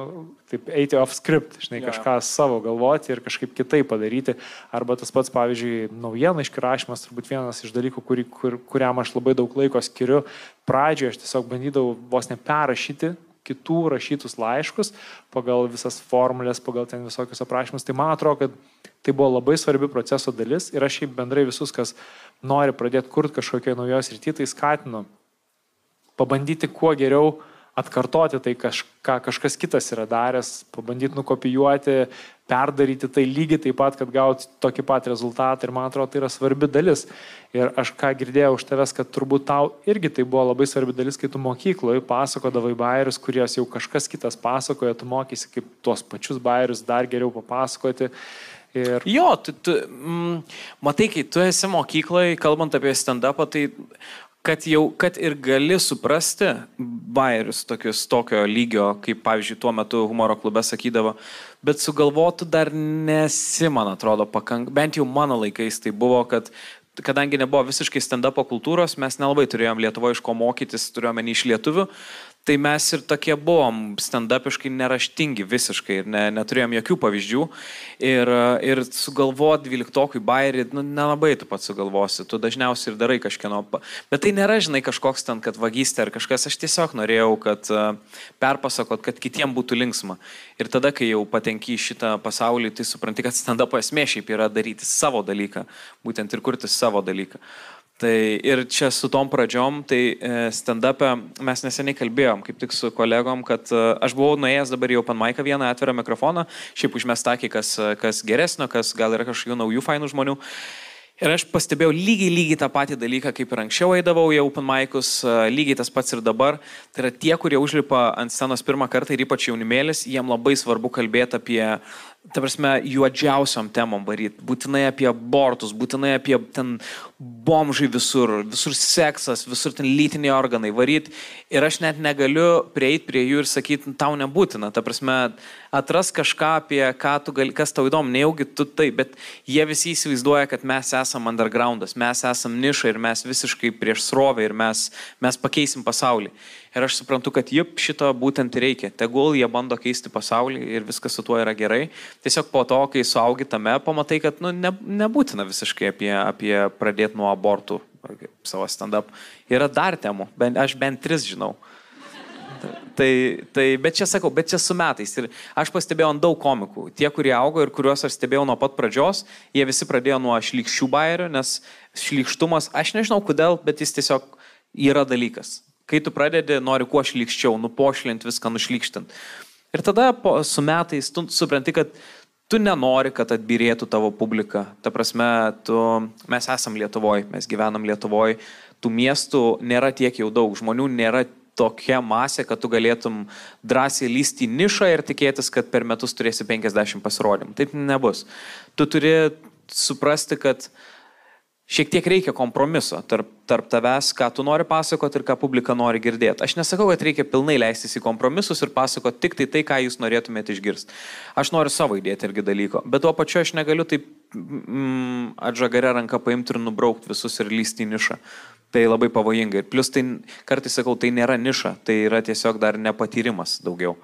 taip, eiti off script, žinai, ja. kažką savo galvoti ir kažkaip kitaip padaryti. Arba tas pats, pavyzdžiui, naujienaiškių rašymas, turbūt vienas iš dalykų, kurį, kur, kuriam aš labai daug laiko skiriu. Pradžioje aš tiesiog bandydavau vos ne perrašyti kitų rašytus laiškus pagal visas formulės, pagal ten visokius aprašymus. Tai man atrodo, kad tai buvo labai svarbi proceso dalis ir aš šiaip bendrai visus, kas nori pradėti kurti kažkokią naujos rytį, tai skatinu pabandyti kuo geriau atkartoti tai, ką kažkas kitas yra daręs, pabandyti nukopijuoti, perdaryti tai lygiai taip pat, kad gauti tokį pat rezultatą ir man atrodo tai yra svarbi dalis. Ir aš ką girdėjau už tavęs, kad turbūt tau irgi tai buvo labai svarbi dalis, kai tu mokykloje pasakodavai bairius, kuriuos jau kažkas kitas pasakoja, tu mokysi kaip tuos pačius bairius dar geriau papasakoti. Ir... Jo, tu, tu mm, matai, kai tu esi mokykloje, kalbant apie stand-upą, tai kad jau, kad ir gali suprasti bairius tokius tokio lygio, kaip pavyzdžiui tuo metu humoro klube sakydavo, bet sugalvotų dar nesi, man atrodo, pakank, bent jau mano laikais tai buvo, kad kadangi nebuvo visiškai stand-up kultūros, mes nelabai turėjom Lietuvoje iš ko mokytis, turėjome iš lietuvių, Tai mes ir tokie buvom stand-upiškai neraštingi visiškai ir ne, neturėjom jokių pavyzdžių. Ir, ir sugalvoti dvyliktokui bairį, nu, nelabai tu pats sugalvosi, tu dažniausiai ir darai kažkieno. Bet tai nėra, žinai, kažkoks ten, kad vagystė ar kažkas, aš tiesiog norėjau, kad uh, perpasakot, kad kitiem būtų linksma. Ir tada, kai jau patenki į šitą pasaulį, tai supranti, kad stand-up esmė šiaip yra daryti savo dalyką, būtent ir kurti savo dalyką. Tai ir čia su tom pradžiom, tai e, stand-up'e mes neseniai kalbėjom, kaip tik su kolegom, kad e, aš buvau nuėjęs dabar jau pan Maiką vieną atvirą mikrofoną, šiaip užmestakį, kas, kas geresnio, kas gal yra kažkokių naujų fainų žmonių. Ir aš pastebėjau lygiai, lygiai tą patį dalyką, kaip ir anksčiau eidavau į Open Mic'us, lygiai tas pats ir dabar. Tai yra tie, kurie užlipa ant scenos pirmą kartą ir ypač jaunimėlis, jiem labai svarbu kalbėti apie ta prasme, juodžiausiam temom varyti. Būtinai apie abortus, būtinai apie ten bomžai visur, visur seksas, visur ten lytiniai organai varyti. Ir aš net negaliu prieiti prie jų ir sakyti, tau nebūtina. Ta prasme, atras kažką apie ką tu gali, kas tau įdomu, nejaugi tu tai, bet jie visi įsivaizduoja, kad mes esam undergroundas, mes esam niša ir mes visiškai prieš srovę ir mes, mes pakeisim pasaulį. Ir aš suprantu, kad jip šito būtent reikia. Tegul jie bando keisti pasaulį ir viskas su tuo yra gerai. Tiesiog po to, kai suaugi tame, pamatai, kad nu, ne, nebūtina visiškai apie, apie pradėti nuo abortų savo stand-up. Yra dar temų, bent, aš bent tris žinau. Tai, tai, bet čia sakau, bet čia su metais. Ir aš pastebėjau ant daug komikų. Tie, kurie augo ir kuriuos aš stebėjau nuo pat pradžios, jie visi pradėjo nuo šlikščių bairių, nes šlikštumas, aš nežinau kodėl, bet jis tiesiog yra dalykas. Kai tu pradedi, nori kuo šlikščiau, nupošlinti viską, nušlikštint. Ir tada po, su metais tu supranti, kad tu nenori, kad atbirėtų tavo publika. Ta prasme, tu, mes esam Lietuvoje, mes gyvenam Lietuvoje, tų miestų nėra tiek jau daug, žmonių nėra tokia masė, kad tu galėtum drąsiai lysti į nišą ir tikėtis, kad per metus turėsi 50 pasirodymų. Taip nebus. Tu turi suprasti, kad uh, šiek tiek reikia kompromiso tarp, tarp tavęs, ką tu nori pasakoti ir ką publika nori girdėti. Aš nesakau, kad reikia pilnai leistis į kompromisus ir pasakoti tik tai tai, ką jūs norėtumėte išgirsti. Aš noriu savo įdėti irgi dalyko, bet tuo pačiu aš negaliu taip mm, atžagarę ranką paimti ir nubraukti visus ir lysti į nišą. Tai labai pavojinga. Ir plus tai, kartais sakau, tai nėra niša, tai yra tiesiog dar nepatyrimas daugiau.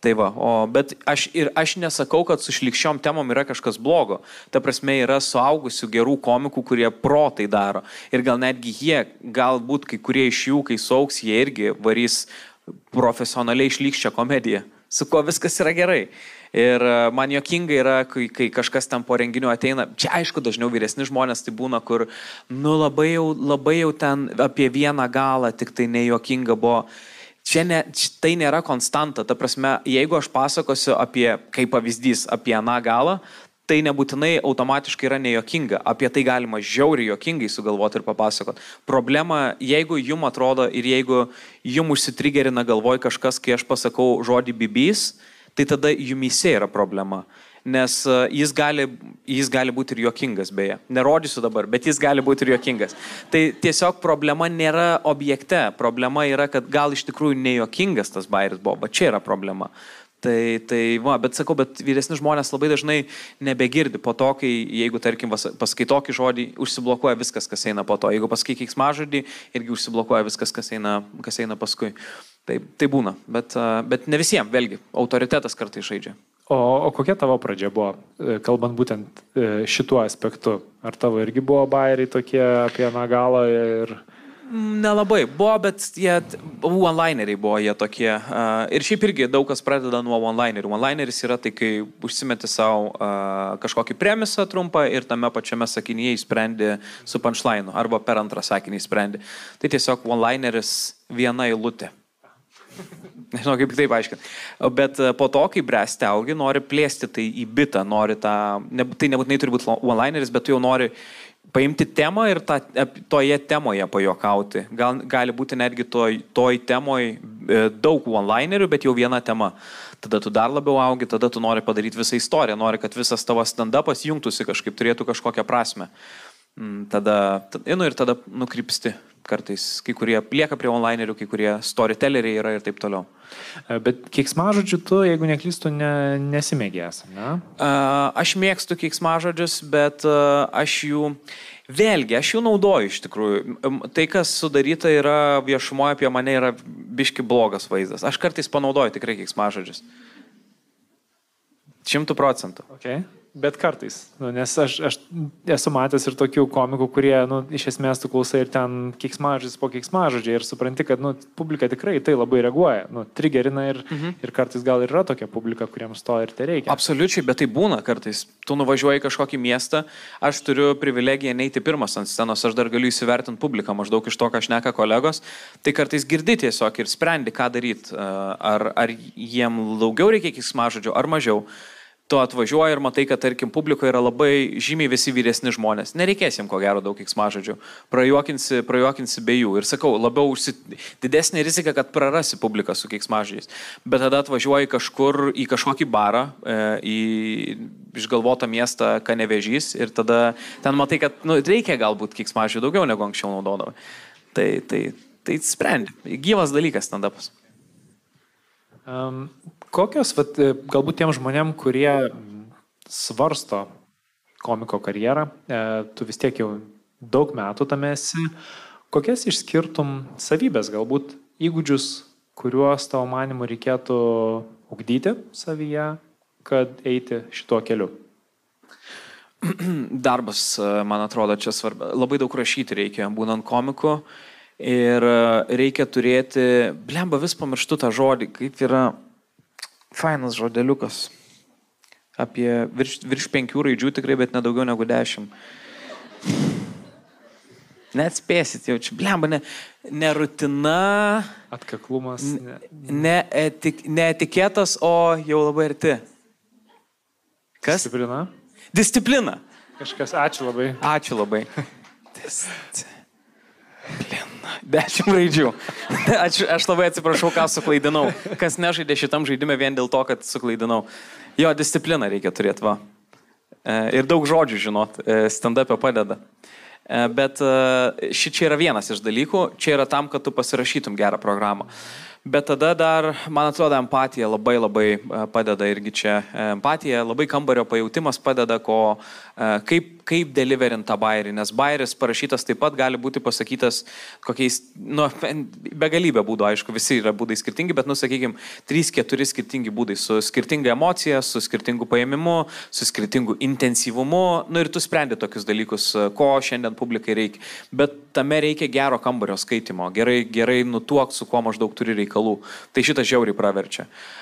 Tai va, o, bet aš ir aš nesakau, kad su šlikščiom temom yra kažkas blogo. Ta prasme, yra suaugusių gerų komikų, kurie protai daro. Ir gal netgi jie, galbūt kai kurie iš jų, kai sauks, jie irgi varys profesionaliai šlikščią komediją, su kuo viskas yra gerai. Ir e, man jokinga yra, kai, kai kažkas tam po renginių ateina, čia aišku, dažniau vyresni žmonės tai būna, kur, nu labai jau, labai jau ten apie vieną galą, tik tai nejokinga buvo čia ne, tai nėra konstanta. Ta prasme, jeigu aš pasakosiu apie, kaip pavyzdys, apie aną galą, tai nebūtinai automatiškai yra nejokinga. Apie tai galima žiauriai jokingai sugalvoti ir papasakot. Problema, jeigu jum atrodo ir jeigu jum užsitrigerina galvoj kažkas, kai aš pasakau žodį bibys, tai tada jumise yra problema nes e, jis gali, jis gali būti ir juokingas, beje. Nerodysiu dabar, bet jis gali būti ir juokingas. Tai tiesiog problema nėra objekte, problema yra, kad gal iš tikrųjų nejuokingas tas bairis buvo, bet čia yra problema. Tai, tai va, bet sakau, bet vyresni žmonės labai dažnai nebegirdi po to, kai, jeigu, tarkim, pasakai tokį žodį, užsiblokuoja viskas, kas eina po to. Jeigu pasakai keiksmažodį, irgi užsiblokuoja viskas, kas eina, kas eina paskui. Tai, tai būna, bet, e, bet ne visiems, vėlgi, autoritetas kartai žaidžia. O, o kokia tavo pradžia buvo, e, kalbant būtent e, šituo aspektu? Ar tavo irgi buvo bairiai tokie apie nagalą ir... Nelabai buvo, bet jie, one-lineriai buvo jie tokie. Ir šiaip irgi daug kas pradeda nuo one-linerių. One-lineris yra tai, kai užsimeti savo kažkokį premisą trumpą ir tame pačiame sakinyje įsprendi su punchline arba per antrą sakinį įsprendi. Tai tiesiog one-lineris viena eilutė. Nežinau, kaip taip aiškinti. Bet e, po to, kai bręsti augi, nori plėsti tai į bitą, nori tą, ne, tai nebūtinai turi būti one-lineris, bet tu jau nori paimti temą ir tą, toje temoje pajokauti. Gal, gali būti netgi toj, toj temoje daug one-linerių, bet jau viena tema. Tada tu dar labiau augi, tada tu nori padaryti visą istoriją, nori, kad visas tavo stand-upas jungtųsi kažkaip, turėtų kažkokią prasme. Mm, tada, nu ir tada nukrypsti kartais kai kurie lieka prie onlinerių, kai kurie storytelleriai yra ir taip toliau. E, bet keiksmažodžių tu, jeigu neklystu, ne, nesimėgės, ne? Aš mėgstu keiksmažodžius, bet aš jų, vėlgi, aš jų naudoju iš tikrųjų. Tai, kas sudaryta yra viešumoje apie mane, yra biški blogas vaizdas. Aš kartais panaudoju tikrai keiksmažodžius. Šimtų procentų. Okay. Bet kartais, nu, nes aš, aš esu matęs ir tokių komikų, kurie, nu, iš esmės tu klausai ir ten kiksmažodžiais po kiksmažodžiai ir supranti, kad, nu, publika tikrai tai labai reaguoja, nu, trigerina ir, mhm. ir kartais gal yra tokia publika, kuriems to ir tai reikia. Absoliučiai, bet tai būna kartais. Tu nuvažiuoji į kažkokį miestą, aš turiu privilegiją neiti pirmas ant scenos, aš dar galiu įsivertinti publiką maždaug iš to, ką aš neka kolegos, tai kartais girdi tiesiog ir sprendi, ką daryti, ar, ar jiem daugiau reikia kiksmažodžių, ar mažiau tu atvažiuoji ir matai, kad, tarkim, publikoje yra labai žymiai visi vyresni žmonės. Nereikės jiems ko gero daug kiksmažodžių. Prajuokinsi, prajuokinsi be jų. Ir sakau, labiau užsi... didesnė rizika, kad prarasi publiką su kiksmažodžiais. Bet tada atvažiuoji kažkur į kažkokį barą, e, į išgalvotą miestą Kanevežys ir tada ten matai, kad nu, reikia galbūt kiksmažodžių daugiau negu anksčiau naudodavai. Tai, tai, tai sprendi. Gyvas dalykas stand-upas. Um, Kokios, vat, e, galbūt tiem žmonėm, kurie svarsto komiko karjerą, e, tu vis tiek jau daug metų tame esi, kokias išskirtum savybės, galbūt įgūdžius, kuriuos tavo manimu reikėtų ugdyti savyje, kad eiti šituo keliu? Darbas, e, man atrodo, čia svarbu. Labai daug rašyti reikia, būnant komiku. Ir reikia turėti, blemba vis pamirštu tą žodį, kaip yra Fainas žodeliukas. Apie virš, virš penkių raidžių tikrai, bet nedaugiau negu dešimt. Net spėsit jau čia, blemba, ne, ne rutina. Atkaklumas. Ne, ne, etik, ne etikėtas, o jau labai arti. Kas? Disciplina. Disciplina. Kažkas, ačiū labai. Ačiū labai. Disciplina. Dešimt raidžių. Aš, aš labai atsiprašau, ką suklaidinau. Kas nežaidė šitam žaidimui vien dėl to, kad suklaidinau. Jo, discipliną reikia turėti, va. E, ir daug žodžių žinot, e, stand-up'e padeda. E, bet ši čia yra vienas iš dalykų, čia yra tam, kad tu pasirašytum gerą programą. Bet tada dar, man atrodo, empatija labai labai padeda irgi čia. Empatija, labai kambario pajūtimas padeda, ko, kaip, kaip deliverint tą bairį, nes bairis parašytas taip pat gali būti pasakytas kokiais, nu, begalybė būdų, aišku, visi yra būdai skirtingi, bet, nu, sakykime, 3-4 skirtingi būdai su skirtinga emocija, su skirtingu paėmimu, su skirtingu intensyvumu, nu ir tu sprendi tokius dalykus, ko šiandien publikai reikia. Bet tame reikia gero kambario skaitimo, gerai, gerai nutuok, su kuo maždaug turi reikalų. Tai šitas žiauriai praverčia. Uh,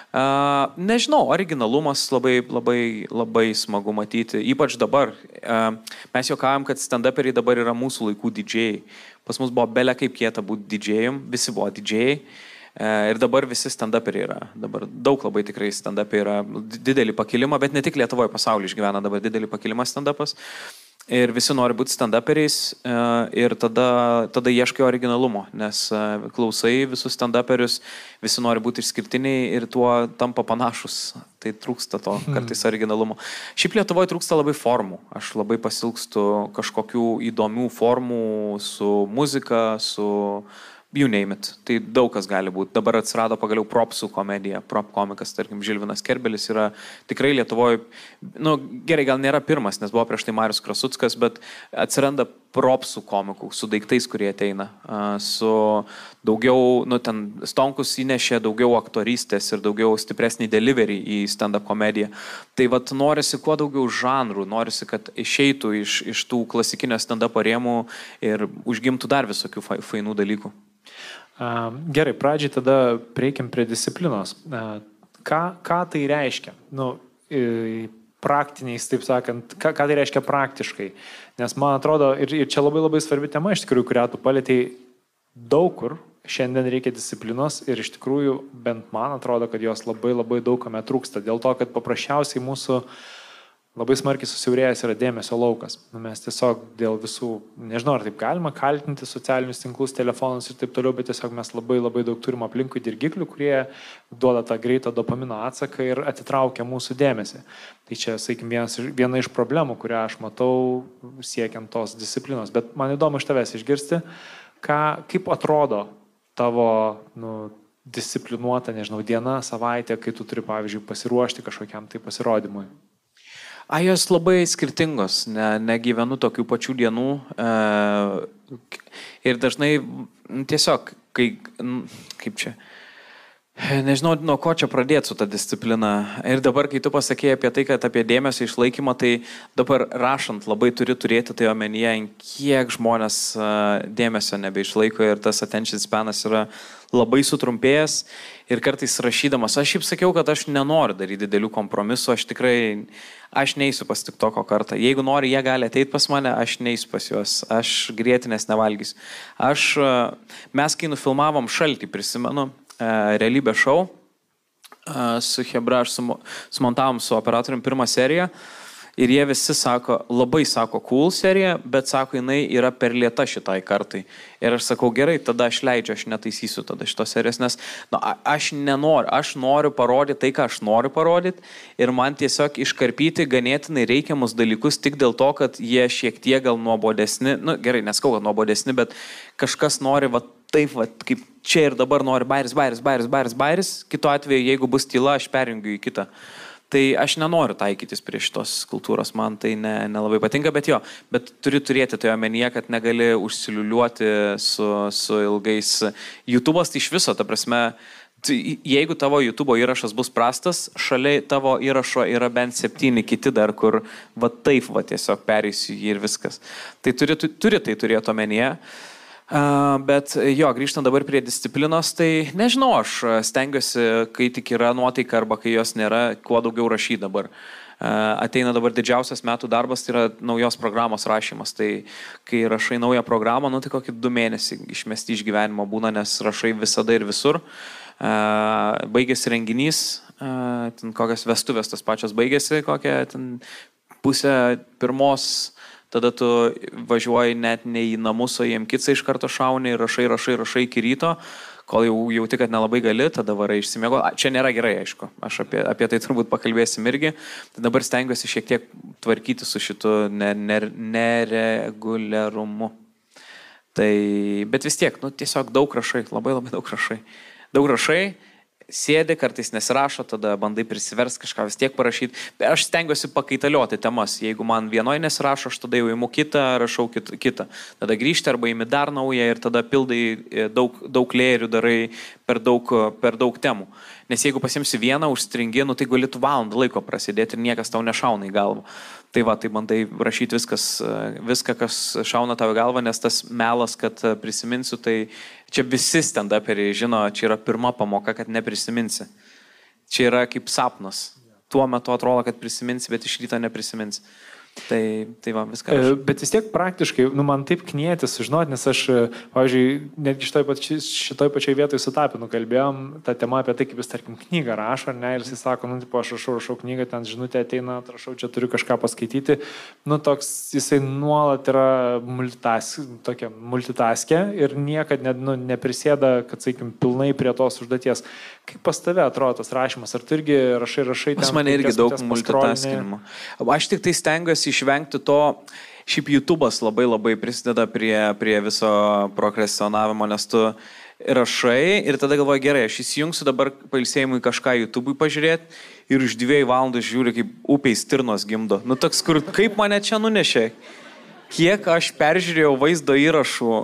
nežinau, originalumas labai, labai, labai smagu matyti, ypač dabar. Uh, mes juokavom, kad stand-uperiai dabar yra mūsų laikų didžiai. Pas mus buvo belė kaip kieta būti didžiajam, visi buvo didžiai. Uh, ir dabar visi stand-uperiai yra. Dabar daug labai tikrai stand-uperiai yra didelį pakilimą, bet ne tik Lietuvoje, pasaulyje išgyvena dabar didelį pakilimą stand-upas. Ir visi nori būti stand-uperiais e, ir tada, tada ieškai originalumo, nes e, klausai visus stand-uperius, visi nori būti išskirtiniai ir tuo tampa panašus. Tai trūksta to hmm. kartais originalumo. Šiaip Lietuvoje trūksta labai formų. Aš labai pasilgstu kažkokių įdomių formų su muzika, su you name it. Tai daug kas gali būti. Dabar atsirado pagaliau propsų komedija, prop komikas, tarkim, Žilvinas Kerbelis yra tikrai Lietuvoje, nu gerai, gal nėra pirmas, nes buvo prieš tai Marius Krasutskas, bet atsiranda propsų komikų su daiktais, kurie ateina. Su daugiau, nu ten Stonkus įnešė daugiau aktorystės ir daugiau stipresnį delivery į stand-up komediją. Tai vad norisi kuo daugiau žanrų, norisi, kad išeitų iš, iš tų klasikinio stand-up rėmų ir užgimtų dar visokių fainų dalykų. Gerai, pradžiai tada prieikim prie disciplinos. Ką, ką tai reiškia? Nu, praktiniais, taip sakant, ką, ką tai reiškia praktiškai. Nes man atrodo, ir, ir čia labai labai svarbi tema iš tikrųjų, kurią tu palėtėjai daug kur, šiandien reikia disciplinos ir iš tikrųjų bent man atrodo, kad jos labai labai daug kame trūksta. Dėl to, kad paprasčiausiai mūsų uh, labai smarkiai susiaurėjęs yra dėmesio laukas. Nu, mes tiesiog dėl visų, nežinau, ar taip galima kaltinti socialinius tinklus, telefonus ir taip toliau, bet tiesiog mes labai labai daug turim aplinkui dirgiklių, kurie duoda tą greitą dopamino atsaką ir atitraukia mūsų dėmesį. Tai čia, sakykim, vienas, viena iš problemų, kurią aš matau siekiant tos disciplinos. Bet man įdomu iš tavęs išgirsti, ką, kaip atrodo tavo nu, disciplinuota, nežinau, diena, savaitė, kai tu turi, pavyzdžiui, pasiruošti kažkokiam tai pasirodymui. A, jos labai skirtingos, ne, negyvenu tokių pačių dienų. E, ir dažnai tiesiog, kai, kaip čia, Nežinau, nuo ko čia pradėti su ta disciplina. Ir dabar, kai tu pasakėjai apie tai, kad apie dėmesio išlaikymą, tai dabar rašant labai turi turėti tai omenyje, kiek žmonės dėmesio nebeišlaiko ir tas attention spanas yra labai sutrumpėjęs. Ir kartais rašydamas, aš šiaip sakiau, kad aš nenoriu daryti didelių kompromisų, aš tikrai, aš neįsiu pas tik toko kartą. Jeigu nori, jie gali ateiti pas mane, aš neįsiu pas juos, aš grėtinės nevalgysiu. Aš, mes kai nufilmavom šaltį, prisimenu, realybės šou. E, su Hebra aš sumontavom su operatoriumi pirmą seriją. Ir jie visi sako, labai sako, cool serija, bet sako, jinai yra per lieta šitai kartai. Ir aš sakau, gerai, tada aš leidžiu, aš netaisysiu tada šitos serijos, nes nu, aš nenoriu, aš noriu parodyti tai, ką aš noriu parodyti. Ir man tiesiog iškarpyti ganėtinai reikiamus dalykus tik dėl to, kad jie šiek tiek gal nuobodesni, nu gerai, neskau, kad nuobodesni, bet kažkas nori, va, taip, va, kaip čia ir dabar nori bairis, bairis, bairis, bairis, bairis, kitu atveju, jeigu bus tyla, aš perjungiu į kitą. Tai aš nenoriu taikytis prie šitos kultūros, man tai ne, nelabai patinka, bet jo, bet turi turėti toje omenyje, kad negali užsiliuliuoti su, su ilgais. YouTube'as tai iš viso, ta prasme, tai jeigu tavo YouTube įrašas bus prastas, šalia tavo įrašo yra bent septyni kiti dar, kur va taip va tiesiog pereisiu jį ir viskas. Tai turi, turi tai turėti omenyje. Uh, Bet jo, grįžtant dabar prie disciplinos, tai nežinau, aš stengiuosi, kai tik yra nuotaika arba kai jos nėra, kuo daugiau rašyti dabar. Ateina dabar didžiausias metų darbas, tai yra naujos programos rašymas. Tai kai rašai naują programą, nu tai kokį du mėnesį išmesti iš gyvenimo būna, nes rašai visada ir visur. Baigėsi renginys, ten kokias vestuvės tas pačios baigėsi, kokią ten pusę pirmos tada tu važiuoji net ne į namus, o į Mkitsą iš karto šauni rašai, rašai, rašai iki ryto, kol jau jauti, kad nelabai gali, tada varai išsimiego. Čia nėra gerai, aišku, aš apie, apie tai turbūt pakalbėsim irgi. Tai dabar stengiuosi šiek tiek tvarkyti su šitu nereguliarumu. Tai, bet vis tiek, nu, tiesiog daug rašai, labai labai daug rašai. Daug rašai sėdi, kartais nesirašo, tada bandai prisivers kažką vis tiek parašyti. Aš stengiuosi pakaitalioti temas. Jeigu man vienoje nesirašo, aš tada jau įimu kitą, rašau kitą. Tada grįžti arba įimi dar naują ir tada pildai e, daug, daug lėjerių, darai per daug, per daug temų. Nes jeigu pasimsi vieną, užstringi, nu tai galėtų valandą laiko prasidėti ir niekas tau nešauna į galvą. Tai va, tai bandai rašyti viskas, viską, kas šauna tavo galvą, nes tas melas, kad prisiminsiu, tai čia visi stand-uperiai žino, čia yra pirma pamoka, kad neprisiminsi. Čia yra kaip sapnas. Tuo metu atrodo, kad prisiminsi, bet iš ryto neprisiminsi. Tai, tai va, viską. Aš. E, bet vis tiek praktiškai, nu, man taip knieti sužinoti, nes aš, e, pavyzdžiui, netgi šitoj, pači, šitoj pačiai vietoj su Tapinu kalbėjom tą temą apie tai, kaip jis, tarkim, knygą rašo, ne, ir jis sako, nu, tipo, aš rašau, rašau knygą, ten žinutė ateina, rašau, čia turiu kažką paskaityti. Nu, toks, jisai nuolat yra multitas, tokia multitaskė ir niekad ne, nu, neprisėda, kad, sakykim, pilnai prie tos užduoties. Kaip pas tave atrodo tas rašymas? Ar tu irgi rašai, rašai? Pas mane irgi daug multitaskinimo. Aš tik tai stengiuosi išvengti to, šiaip YouTube'as labai labai prisideda prie, prie viso prokrastionavimo, nes tu rašai ir tada galvoji, gerai, aš įsijungsiu dabar pailsėjimui kažką YouTube'ui pažiūrėti ir už dviejų valandų žiūri, kaip upiai stirnos gimdo. Nu toks, kur kaip mane čia nunešė, kiek aš peržiūrėjau vaizdo įrašų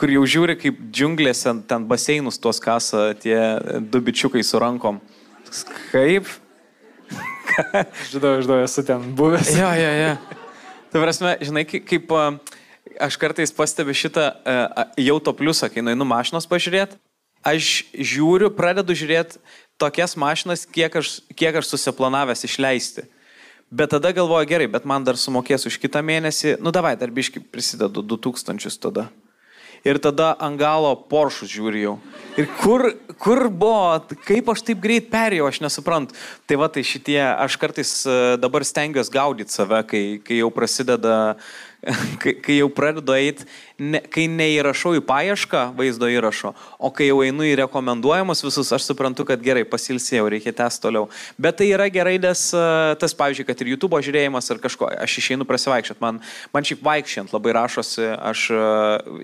kur jau žiūri, kaip džiunglėse ten baseinus tuos kasa tie du bičiukai su rankom. Kaip? Žinau, žinau, esu ten buvęs. Jo, jo, jo. Tai prasme, žinai, kaip aš kartais pastebiu šitą jau to pliusą, kai nueinu mašinos pažiūrėti, aš žiūriu, pradedu žiūrėti tokias mašinas, kiek aš, kiek aš susiplanavęs išleisti. Bet tada galvoju, gerai, bet man dar sumokės už kitą mėnesį, nu davai, dar biški prisidedu 2000 tada ir tada ant galo Poršus žiūrėjau. Ir kur, kur buvo, kaip aš taip greit perėjau, aš nesuprantu. Tai va, tai šitie, aš kartais e, dabar stengiuosi gaudyti save, kai, kai jau prasideda kai, kai jau pradedu eiti, ne, kai neįrašau į paiešką vaizdo įrašo, o kai jau einu į rekomenduojamus visus, aš suprantu, kad gerai, pasilsėjau, reikia tęsti toliau. Bet tai yra gerai, nes e, tas, pavyzdžiui, kad ir YouTube žiūrėjimas ar kažko, aš išeinu prasivaikščiot, man, man šiaip vaikščiant labai rašosi, aš e,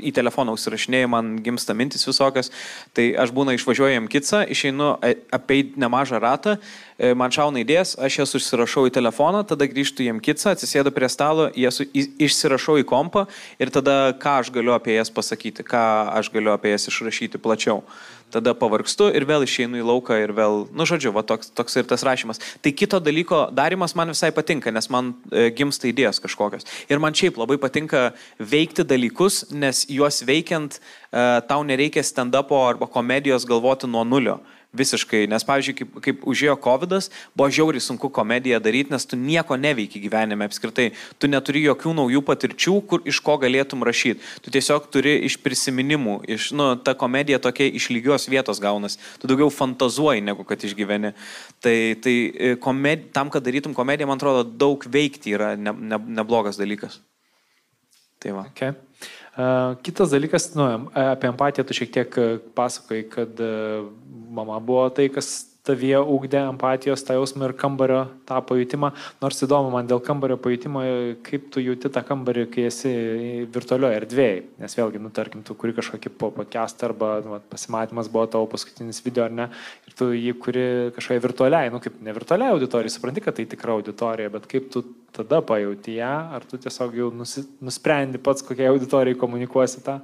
į telefoną užsirašinėjau, man gimsta mintis visokios, tai aš būna išvažiuoju į Kitsą, išeinu apeit nemažą ratą E, man šauna idėjas, aš jas užsirašau į telefoną, tada grįžtu jiem kitsą, atsisėdu prie stalo, jas išsirašau į kompą ir tada ką aš galiu apie jas pasakyti, ką aš galiu apie jas išrašyti plačiau. Tada pavargstu ir vėl išeinu į lauką ir vėl, nu žodžiu, va, toks, toks ir tas rašymas. Tai kito dalyko darimas man visai patinka, nes man e, gimsta idėjas kažkokios. Ir man šiaip labai patinka veikti dalykus, nes juos veikiant e, tau nereikia stand-upo arba komedijos galvoti nuo nulio Visiškai, nes, pavyzdžiui, kaip, kaip užėjo COVID, buvo žiauriai sunku komediją daryti, nes tu nieko neveiki gyvenime apskritai. Tu neturi jokių naujų patirčių, kur iš ko galėtum rašyti. Tu tiesiog turi iš prisiminimų, iš, nu, ta komedija tokia iš lygios vietos gaunas. Tu daugiau fantazuoji, negu kad išgyveni. Tai, tai e, komed, tam, kad darytum komediją, man atrodo, daug veikti yra ne, ne, neblogas dalykas. Tai va. Okay. Kitas dalykas, nu, apie empatiją tu šiek tiek pasakoji, kad mama buvo tai, kas tavyje ūkdė empatijos tą jausmą ir kambario tą pajutimą. Nors įdomu man dėl kambario pajutimo, kaip tu jauti tą kambarį, kai esi virtualioje erdvėje. Nes vėlgi, nu, tarkim, tu kuri kažkokį podcast arba nu, pasimatymas buvo tavo paskutinis video ar ne, ir tu jį kuri kažkokiai virtualiai, nu kaip ne virtualiai auditorijai, supranti, kad tai tikra auditorija, bet kaip tu tada pajauti ją, ar tu tiesiog jau nusi, nusprendi pats, kokiai auditorijai komunikuosi tą.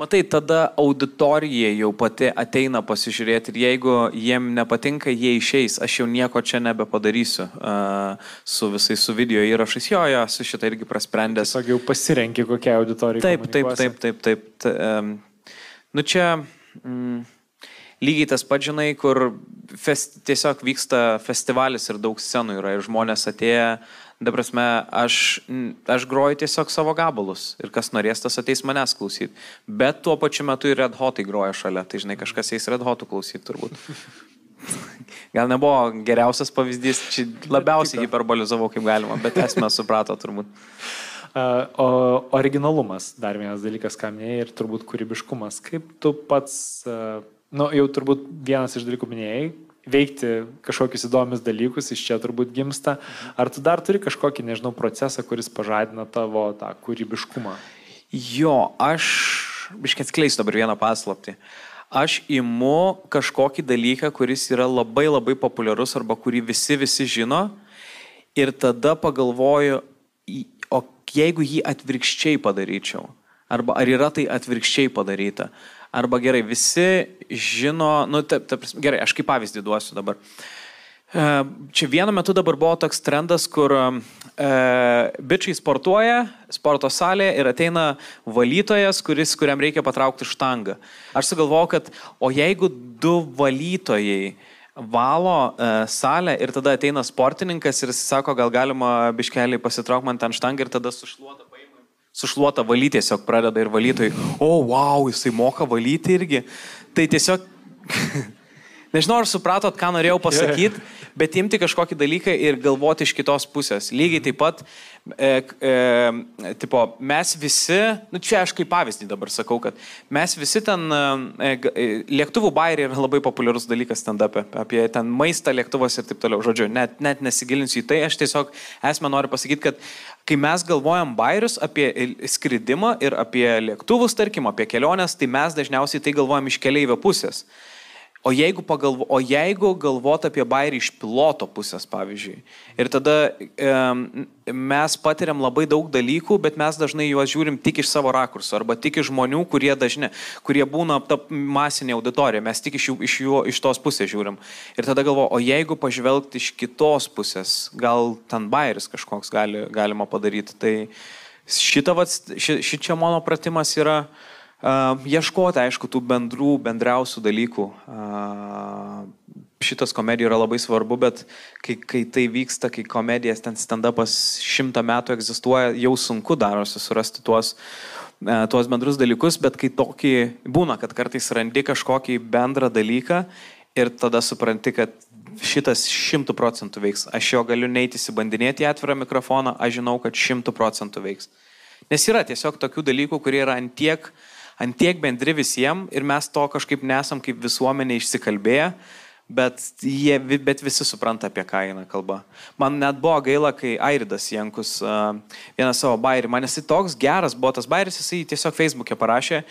Matai, tada auditorija jau pati ateina pasižiūrėti ir jeigu jiem nepatinka, jie išeis, aš jau nieko čia nebepadarysiu uh, su visais su video įrašais. Jo, jo, su šitą irgi prasprendęs. Tiesiog jau pasirenki kokią auditoriją. Taip, taip, taip, taip, taip. Ta, um, nu čia mm, lygiai tas pats, žinai, kur fest, tiesiog vyksta festivalis ir daug scenų yra ir žmonės atėję Da prasme, aš, aš groju tiesiog savo gabalus ir kas norės, tas ateis manęs klausyti. Bet tuo pačiu metu ir Red Hotai groja šalia, tai žinai, kažkas eis Red Hotų klausyti turbūt. Gal nebuvo geriausias pavyzdys, čia labiausiai hiperbolizavau kaip galima, bet esmę suprato turbūt. O originalumas, dar vienas dalykas, ką minėjai, ir turbūt kūrybiškumas. Kaip tu pats, uh, nu, jau turbūt vienas iš dalykų minėjai, veikti kažkokius įdomius dalykus, iš čia turbūt gimsta. Ar tu dar turi kažkokį, nežinau, procesą, kuris pažadina tavo tą kūrybiškumą? Jo, aš, biškai atskleisiu dabar vieną paslaptį. aš imu kažkokį dalyką, kuris yra labai labai populiarus arba kurį visi visi žino ir tada pagalvoju, o jeigu jį atvirkščiai padaryčiau, arba ar yra tai atvirkščiai padaryta, arba gerai, visi žino, nu, taip, taip, gerai, aš kaip pavyzdį duosiu dabar. E, čia vienu metu dabar buvo toks trendas, kur e, bičiai sportuoja sporto salėje ir ateina valytojas, kuris, kuriam reikia patraukti štangą. Aš sugalvojau, kad o jeigu du valytojai valo e, salę ir tada ateina sportininkas ir jis sako, gal galima biškelį pasitraukti man ten štangą ir tada paima. Sušluota valyti tiesiog pradeda ir valytojai, o oh, wow, jisai moka valyti irgi. Tai tiesiog Nežinau, ar supratot, ką norėjau pasakyti, bet imti kažkokį dalyką ir galvoti iš kitos pusės. Lygiai taip pat, e, e, tipo, mes visi, nu čia aš kaip pavyzdį dabar sakau, kad mes visi ten, e, e lėktuvų bairiai yra labai populiarus dalykas ten apie, apie ten maistą lėktuvas ir taip toliau. Žodžiu, net, net nesigilinsiu į tai, aš tiesiog esmę noriu pasakyti, kad kai mes galvojam bairius apie skridimą ir apie lėktuvus, tarkim, apie keliones, tai mes dažniausiai tai galvojam iš keliaivio pusės. O jeigu, pagalvo, o jeigu galvot apie bairį iš piloto pusės, pavyzdžiui, ir tada e, mes patiriam labai daug dalykų, bet mes dažnai juos žiūrim tik iš savo rakurso, arba tik iš žmonių, kurie dažnai, kurie būna ta masinė auditorija, mes tik iš, jų, iš, jų, iš tos pusės žiūrim. Ir tada galvo, o jeigu pažvelgti iš kitos pusės, gal ten bairis kažkoks gali, galima padaryti. Tai šita, ši, ši čia mano pratimas yra Ieškoti, aišku, tų bendrų, bendriausių dalykų. Šitas komedija yra labai svarbu, bet kai, kai tai vyksta, kai komedijas ten stand-upas šimtą metų egzistuoja, jau sunku darosi surasti tuos, tuos bendrus dalykus, bet kai tokį būna, kad kartais randi kažkokį bendrą dalyką ir tada supranti, kad šitas šimtų procentų veiks. Aš jo galiu neiti įsibandinėti į atvirą mikrofoną, aš žinau, kad šimtų procentų veiks. Nes yra tiesiog tokių dalykų, kurie yra antiek uh, antiek bendri visiems ir mes to kažkaip nesam kaip visuomenė išsikalbėję, bet, jie, bet visi supranta, apie ką eina kalba. Man net buvo gaila, kai Airidas Jankus uh, vieną savo bairį, man jisai toks geras buvo tas bairis, jisai tiesiog Facebook'e parašė,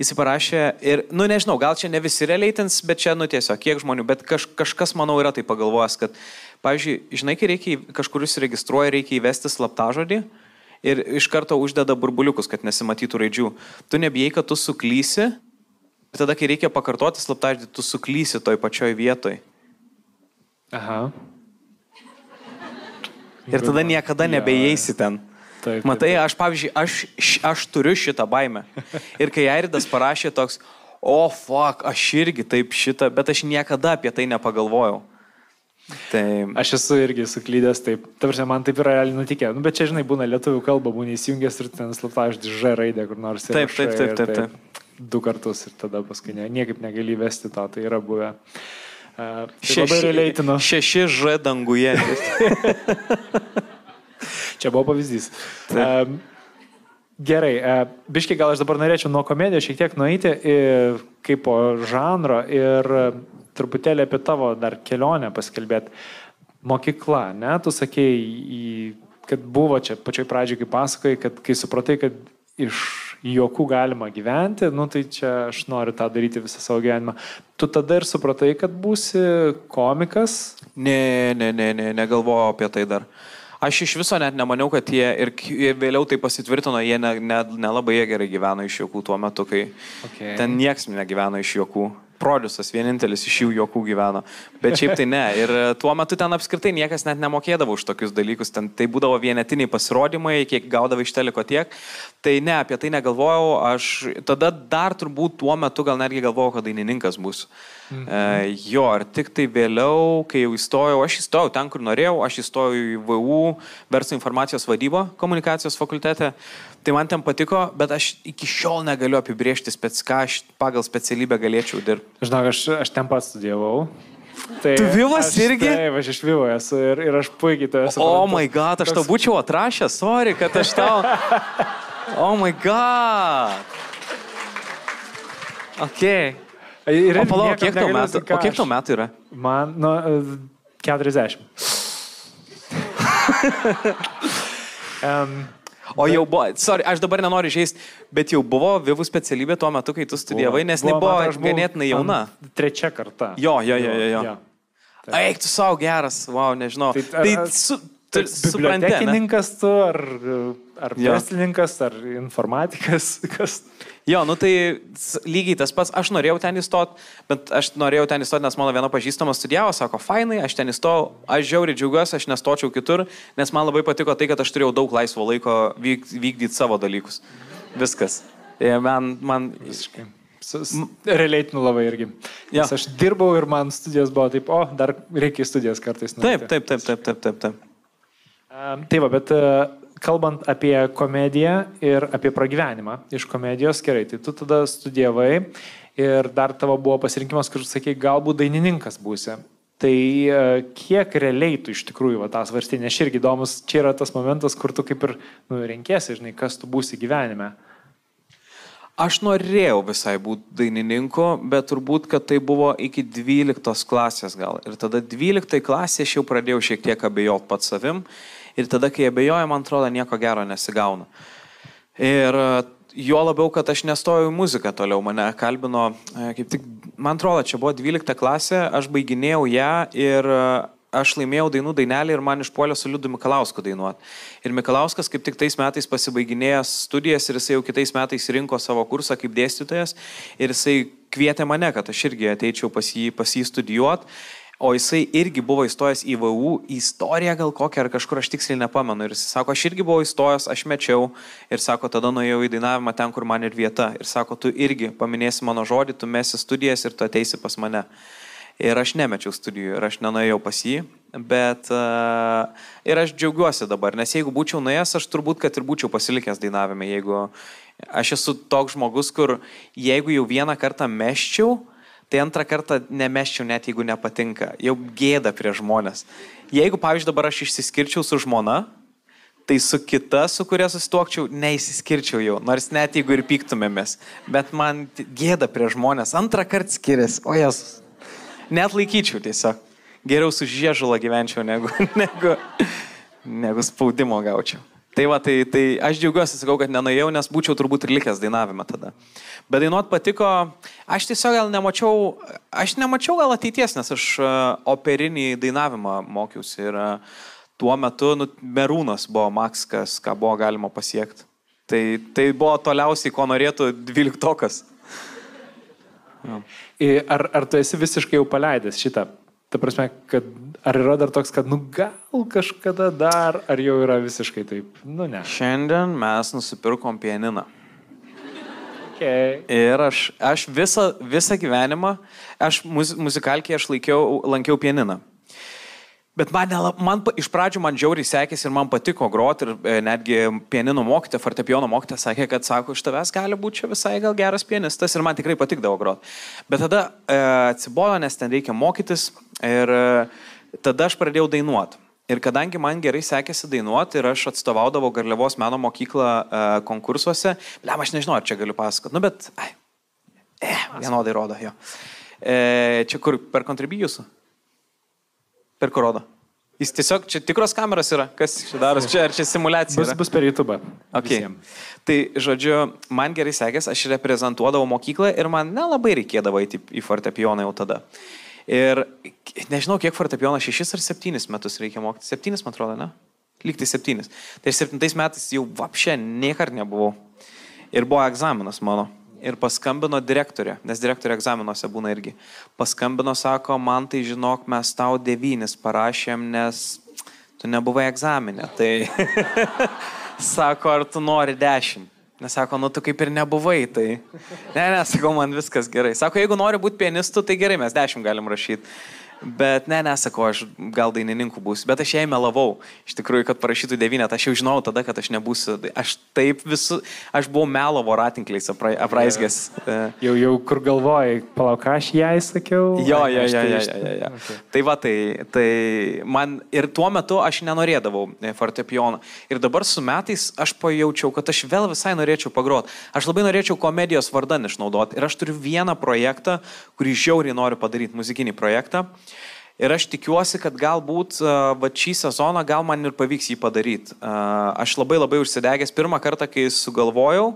jisai parašė ir, nu nežinau, gal čia ne visi realiaitins, bet čia, nu tiesiog, kiek žmonių, bet kaž, kažkas, manau, yra tai pagalvojęs, kad, pavyzdžiui, žinai, kai reikia, kažkur įsiregistruoja, reikia įvesti slaptažodį, uh, ir iš karto uždeda burbuliukus, kad nesimatytų raidžių. Tu nebijai, kad tu suklysi, ir tada, kai reikia pakartoti slaptažodį, tu suklysi toj pačioj vietoj. Aha. Ir tada niekada nebeįeisi ten. Taip, taip, Matai, aš pavyzdžiui, aš, aš turiu šitą baimę. Ir kai Airidas parašė toks, o, oh, fuck, aš irgi taip šitą, bet aš niekada apie tai nepagalvojau. Tai... Aš esu irgi suklydęs, taip. Tavrasi, man taip yra realiai nutikę. Nu, bet čia, žinai, būna lietuvių kalba, būna įsijungęs ir ten slaptažodį Ž raidę kur nors. Taip, taip, taip, taip, taip. Du kartus ir tada paskui ne, niekaip negali vesti to, tai yra buvę. Uh, tai šeši, realiaitino. Šeši Ž danguje. čia buvo pavyzdys. Uh, Gerai, biškai gal aš dabar norėčiau nuo komedijos šiek tiek nueiti kaip po žanro ir truputėlį apie tavo dar kelionę paskelbėti. Mokykla, ne? Tu sakėjai, kad buvo čia pačioj pradžioj, kai pasakoji, kad kai supratai, kad iš juokų galima gyventi, nu tai čia aš noriu tą daryti visą savo gyvenimą. Tu tada ir supratai, kad būsi komikas? Ne, ne, ne, ne, negalvojau apie tai dar. Aš iš viso net nemaniau, kad jie ir, ir vėliau tai pasitvirtino, jie nelabai ne, ne, ne gerai gyveno iš juokų tuo metu, kai okay. ten nieks negyveno iš juokų. Prodiusas vienintelis iš jų juokų gyveno. Bet šiaip tai ne. Ir e, tuo metu ten apskritai niekas net nemokėdavo už tokius dalykus. Ten tai būdavo vienetiniai pasirodymai, kiek gaudavo iš teliko tiek. Tai ne, apie tai negalvojau. Aš tada dar turbūt tuo metu gal netgi galvojau, kad dainininkas bus. Mhm. E, jo, ir tik tai vėliau, kai jau įstojau, aš įstojau ten, kur norėjau, aš įstojau į VU verslo informacijos vadybą komunikacijos fakultete. Tai man ten patiko, bet aš iki šiol negaliu apibriežti, spec, ką aš pagal specialybę galėčiau dirbti. Žinok, aš, aš ten pats studijavau. Tai tu Vivas aš, irgi? Taip, aš iš Vivo esu ir, ir aš puikiai tave esu. O oh my god, aš tau būčiau atrašęs, sorry, kad aš tau. O oh my god. Okay. Ir, o palauk, kiek tau metų, o kiek tau metų yra? Man, nu, 40. um, O jau buvo, sorry, aš dabar nenoriu žaisti, bet jau buvo vivų specialybė tuo metu, kai tu studijavai, nes buvo, man, aš buvau ganėtinai jauna. Trečia karta. Jo, jo, jo, jo. jo. Eik, tu savo geras, wow, nežinau. Tai Tai, ar- tai su, tu supranti, ne? bibliotekininkas tu, ar, ar Jo. verslininkas, ar informatikas, kas. Jo, nu tai lygiai tas pats, aš norėjau ten įstoti, bet aš norėjau ten įstoti, nes mano viena pažįstama studijavo, sako, fainai, aš ten įstojau, aš žiauriai džiaugiuosi, aš nestočiau kitur, nes man labai patiko tai, kad aš turėjau daug laisvo laiko vyk, vykdyti savo dalykus. Viskas. Ir Man, man, Visiškai. Realiaitinu labai irgi. Nes aš dirbau ir man studijos buvo taip, o, dar reikia studijas kartais. taip, nueiti. taip, taip, taip, taip, taip, taip. Em, Tai va, bet e, kalbant apie komediją ir apie pragyvenimą iš komedijos, gerai, tai tu tada studijavai ir dar tavo buvo pasirinkimas, kur sakai, galbūt dainininkas būsi. Tai e, kiek realiai tu iš tikrųjų va, tą svarstį, nes irgi įdomus, čia yra tas momentas, kur tu kaip ir nu, renkėsi, žinai, kas tu būsi gyvenime. Aš norėjau visai būti dainininku, bet turbūt, kad tai buvo iki 12 klasės gal. Ir tada 12 klasėje aš jau pradėjau šiek tiek abejoti pats savim. Ir tada, kai abejoju, man atrodo, nieko gero nesigauna. Ir e, juo labiau, kad aš nestojau į muziką toliau. Mane kalbino, e, kaip tik, man atrodo, čia buvo 12 klasė, aš baiginėjau ją ir e, aš laimėjau dainų dainelį ir man išpuolė su Liudu Mikalausku dainuoti. Ir Mikalauskas kaip tik tais metais pasibaiginėjęs studijas ir jisai jau kitais metais rinko savo kursą kaip dėstytojas ir jisai kvietė mane, kad aš irgi ateičiau pas jį, pas jį studijuoti. O jisai irgi buvo įstojęs į VU į istoriją gal kokią ar kažkur aš tiksliai nepamenu. Ir jis sako, aš irgi buvau įstojęs, aš mečiau. Ir sako, tada nuėjau į dainavimą ten, kur man ir vieta. Ir sako, tu irgi paminėsi mano žodį, tu mesi studijas ir tu ateisi pas mane. Ir aš nemečiau studijų ir aš nenuėjau pas jį, bet uh, ir aš džiaugiuosi dabar, nes jeigu būčiau nuėjęs, aš turbūt, kad ir būčiau pasilikęs dainavime, jeigu aš esu toks žmogus, kur jeigu jau vieną kartą meščiau, tai antrą kartą nemeščiau net jeigu nepatinka, jau gėda prie žmonės. Jeigu, pavyzdžiui, dabar aš išsiskirčiau su žmona, tai su kita, su kuria susituokčiau, neįsiskirčiau jau, nors net jeigu ir pyktumėmės, bet man gėda prie žmonės, antrą kartą skiriasi, o jas net laikyčiau tiesiog. Geriau su žiežula gyvenčiau, negu, negu, negu spaudimo gaučiau. Tai va, tai, tai aš džiaugiuosi, sakau, kad nenuėjau, nes būčiau turbūt ir likęs dainavime tada. Bet dainuot patiko, aš tiesiog gal nemačiau, aš nemačiau gal ateities, nes aš uh, operinį dainavimą mokiausi ir uh, tuo metu, nu, Merūnas buvo Makskas, ką buvo galima pasiekti. Tai, tai buvo toliausiai, ko norėtų dvyliktokas. Ar, ar tu esi visiškai jau paleidęs šitą? Ta prasme, kad ar yra dar toks, kad nu gal kažkada dar, ar jau yra visiškai taip? Nu ne. Šiandien mes nusipirkom pianiną. Okay. Ir aš, aš visą, visą gyvenimą, aš muz, muzikalkiai aš laikiau, lankiau pianiną. Bet man, man iš pradžių man žiauriai sekėsi ir man patiko groti ir e, netgi pianino mokytė, fortepijono mokytė sakė, kad sako, iš tavęs gali būti čia visai gal geras pianistas ir man tikrai patikdavo groti. Bet tada e, atsibodo, nes ten reikia mokytis ir e, tada aš pradėjau dainuoti. Ir kadangi man gerai sekėsi dainuoti ir aš atstovaudavau Garliavos meno mokyklą e, konkursuose, blem, aš nežinau, ar čia galiu pasakoti, nu bet, ai, e, vienodai rodo jo. E, čia kur, per kontribijusų? Per kur rodo? Jis tiesiog, čia tikros kameros yra, kas čia darosi, čia ar čia simulacija? Bus, bus per YouTube. Okay. Tai, žodžiu, man gerai sekės, aš reprezentuodavau mokyklą ir man nelabai reikėdavo eiti į fortepijoną jau tada. Ir nežinau, kiek fortepijoną, šešis ar septynis metus reikia mokyti. Septynis, man atrodo, ne? Lygtai septynis. Tai septintais metais jau vapšė niekart nebuvau. Ir buvo egzaminas mano. Ir paskambino direktorė, nes direktorė egzaminuose būna irgi. Paskambino, sako, man tai žinok, mes tau devynis parašėm, nes tu nebuvai egzaminė. Tai sako, ar tu nori dešimt? Nes sako, nu tu kaip ir nebuvai, tai... Ne, ne, sakau, man viskas gerai. Sako, jeigu nori būti pianistu, tai gerai, mes dešimt galim rašyti. Bet ne, nesakau, aš gal dainininku būsiu. Bet aš jai melavau. Iš tikrųjų, kad parašytų devynetą. Aš jau žinojau tada, kad aš nebūsiu. Aš taip visų... Aš buvau melo voratinkliais apra, apraizgęs. Yeah. Jau, jau kur galvojai, palauk, aš jai sakiau. Jo, jo, jo, tai jo, jo, jo. Okay. Tai va, tai, tai man ir tuo metu aš nenorėdavau e, fortepijono. Ir dabar su metais aš pajaučiau, kad aš vėl visai norėčiau pagroti. Aš labai norėčiau komedijos vardan išnaudoti. Ir aš turiu vieną projektą, kurį žiauriai noriu padaryti, muzikinį projektą. Ir aš tikiuosi, kad galbūt va, šį sezoną gal man ir pavyks jį padaryti. Aš labai labai užsidegęs pirmą kartą, kai sugalvojau,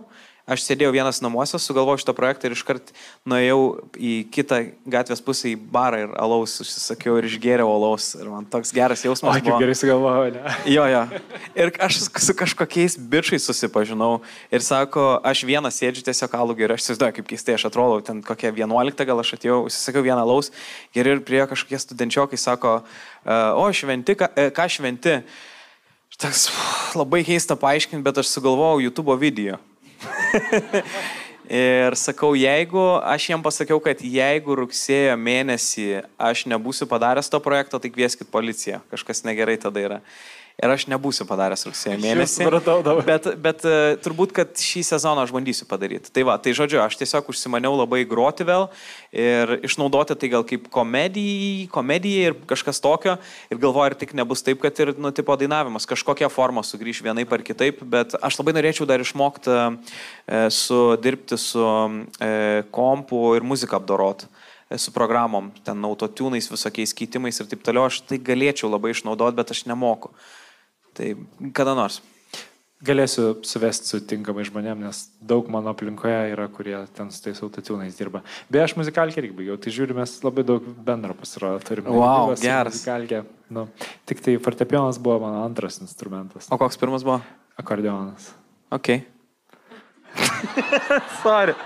Aš sėdėjau vienas namuose, sugalvojau šitą projektą ir iškart nuėjau į kitą gatvės pusę į barą ir alaus užsisakiau ir išgėriau alaus. Ir man toks geras jausmas. Kaip gerai sugalvojau, ne? Jo, jo. Ir aš su kažkokiais bičiais susipažinau ir sako, aš vienas sėdžiu tiesiog alų geriau, aš įsivaizduoju, kaip keistai aš atrodau, ten kokia 11 gal aš atėjau, užsisakiau vieną alaus ir ir prie kažkokie studentčiokai sako, o šventi, ką, e, ką šventi. Toks labai keista paaiškinti, bet aš sugalvojau YouTube video. ir sakau, jeigu aš jiem pasakiau, kad jeigu rugsėjo mėnesį aš nebūsiu padaręs to projekto, tai kvieskit policiją. Kažkas negerai tada yra ir aš nebūsiu padaręs rugsėjo mėnesį. Bet, bet e, turbūt, kad šį sezoną aš bandysiu padaryti. Tai va, tai žodžiu, aš tiesiog užsimaniau labai groti vėl ir išnaudoti tai gal kaip komedijai, komedijai ir kažkas tokio. Ir galvoju, ar tik nebus taip, kad ir, nu, tipo dainavimas kažkokia forma sugrįž vienaip ar kitaip. Bet aš labai norėčiau dar išmokti e, su, dirbti su e, kompu ir muziką apdoroti e, su programom, ten autotūnais, visokiais keitimais ir taip toliau, aš tai galėčiau labai išnaudoti, bet aš nemoku. Tai kada nors. Galėsiu suvesti su tinkamai žmonėm, nes daug mano aplinkoje yra, kurie ten su tais autotūnais dirba. Beje, aš muzikalkį irgi baigiau, tai žiūrime, labai daug bendro pasirodo turime. Wow, geras. Muzikalkė. Nu, tik tai fortepijonas buvo mano antras instrumentas. O koks pirmas buvo? Akordeonas. Ok. Sorry.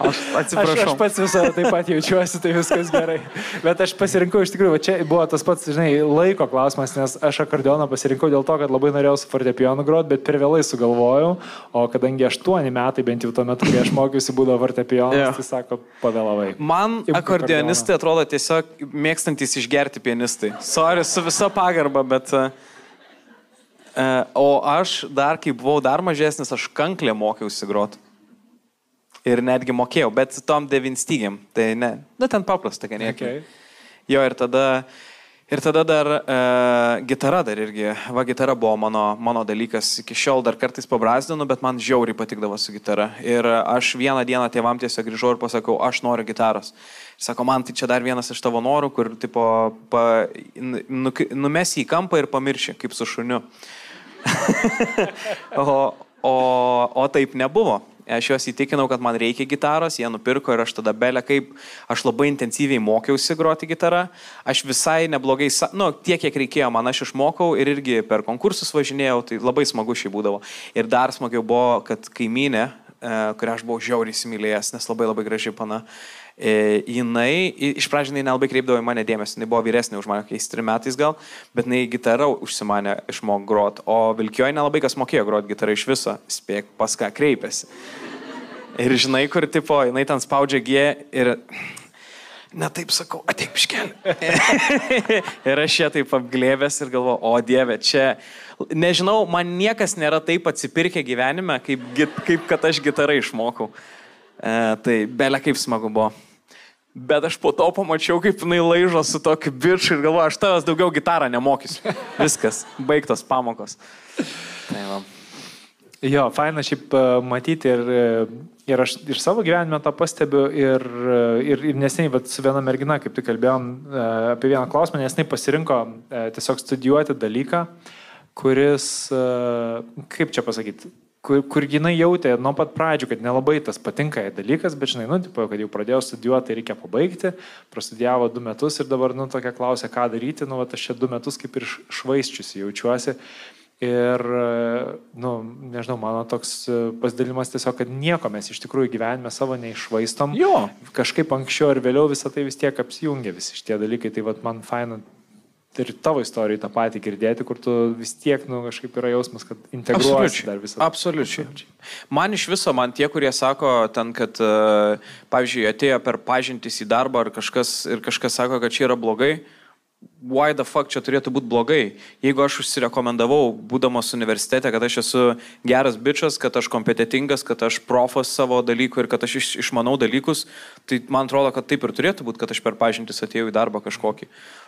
Aš atsiprašau. Aš, aš pats visą taip pat jaučiuosi, tai viskas gerai. Bet aš pasirinkau iš tikrųjų, čia buvo tas pats, žinai, laiko klausimas, nes aš akordeoną pasirinkau dėl to, kad labai norėjau su fortepijonu groti, bet per vėlai sugalvojau, o kadangi aštuoni metai, bent jau tuo metu, kai aš mokiausi, būdavo fortepijonas, yeah. tai sako, pavėlavai. Man akordeonistai atrodo tiesiog mėgstantis išgerti pianistai. Sorry, su visa pagarba, bet... Uh, o aš dar, kai buvau dar mažesnis, aš kanklę mokiausi groti ir netgi mokėjau, bet tom devinstygiam, tai ne, nu ten paprasta, kad ne. Okay. Jo ir tada, ir tada dar e, gitara dar irgi, va gitara buvo mano, mano dalykas, iki šiol dar kartais pabrazdinu, bet man žiauriai patikdavo su gitara. Ir aš vieną dieną tėvam tiesiog grįžau ir pasakau, aš noriu gitaros. Ir sako, man tai čia dar vienas iš tavo norų, kur tipo, pa, nu, numesi į kampą ir pamirši, kaip su šuniu. o, o, o taip nebuvo. Aš juos įtikinau, kad man reikia gitaros, jie nupirko ir aš tada belė kaip, aš labai intensyviai mokiausi groti gitarą, aš visai neblogai, nu, tiek, kiek reikėjo, man aš išmokau ir irgi per konkursus važinėjau, tai labai smagu šiai būdavo. Ir dar smagiau buvo, kad kaiminė, e, kurią aš buvau žiauriai įsimylėjęs, nes labai labai graži pana, e, jinai, iš pradžių jinai nelabai kreipdavo į mane dėmesį, jinai buvo vyresnė už mane, kokiais trim metais gal, bet jinai gitarą užsimanė išmok grot, o Vilkijoje nelabai kas mokėjo grot gitarą iš viso, spėk pas ką kreipėsi. Ir žinai, kur tipo, jinai ten spaudžia G ir... Ne taip sakau, ateik iškelį. ir aš ją taip apglėbęs ir galvoju, o Dieve, čia, nežinau, man niekas nėra taip atsipirkę gyvenime, kaip, kaip kad aš gitarą išmokau. E, tai belė kaip smagu buvo. Bet aš po to pamačiau, kaip jinai laižo su tokiu bičiu ir galvoju, aš tavęs daugiau gitarą nemokysiu. Viskas, baigtos pamokos. Tai va. Jo, faina šiaip e, matyti ir, e, ir aš ir savo gyvenime tą pastebiu ir, e, ir, ir neseniai, su viena mergina, kaip tik kalbėjom apie vieną klausimą, nes jinai pasirinko tiesiog studijuoti dalyką, kuris, kaip čia pasakyti, kur, kur jinai jautė nuo pat pradžių, kad nelabai tas patinka jai dalykas, bet žinai, nu, tipo, kad jau pradėjau studijuoti, tai reikia pabaigti, prastudijavo du metus ir dabar, nu, tokia klausė, ką daryti, nu, va, aš čia du metus kaip ir švaiščiusi jaučiuosi. Ir, nu, nežinau, mano toks pasidalimas tiesiog, kad nieko mes iš tikrųjų gyvenime savo neišvaistom. Jo. Kažkaip anksčiau ar vėliau visą tai vis tiek apsijungia visi šitie dalykai. Tai vad man faina ir tavo istorijai tą patį girdėti, kur tu vis tiek, nu, kažkaip yra jausmas, kad integruosi dar visą. Absoliučiai. Man iš viso, man tie, kurie sako ten, kad, e, pavyzdžiui, atėjo per pažintis į darbą ar kažkas ir kažkas sako, kad čia yra blogai, why the fuck čia turėtų būti blogai. Jeigu aš užsirekomendavau, būdamas universitete, kad aš esu geras bičias, kad aš kompetitingas, kad aš profas savo dalykų ir kad aš iš, išmanau dalykus, tai man atrodo, kad taip ir turėtų būti, kad aš per pažintis atėjau į darbą kažkokį. Mm,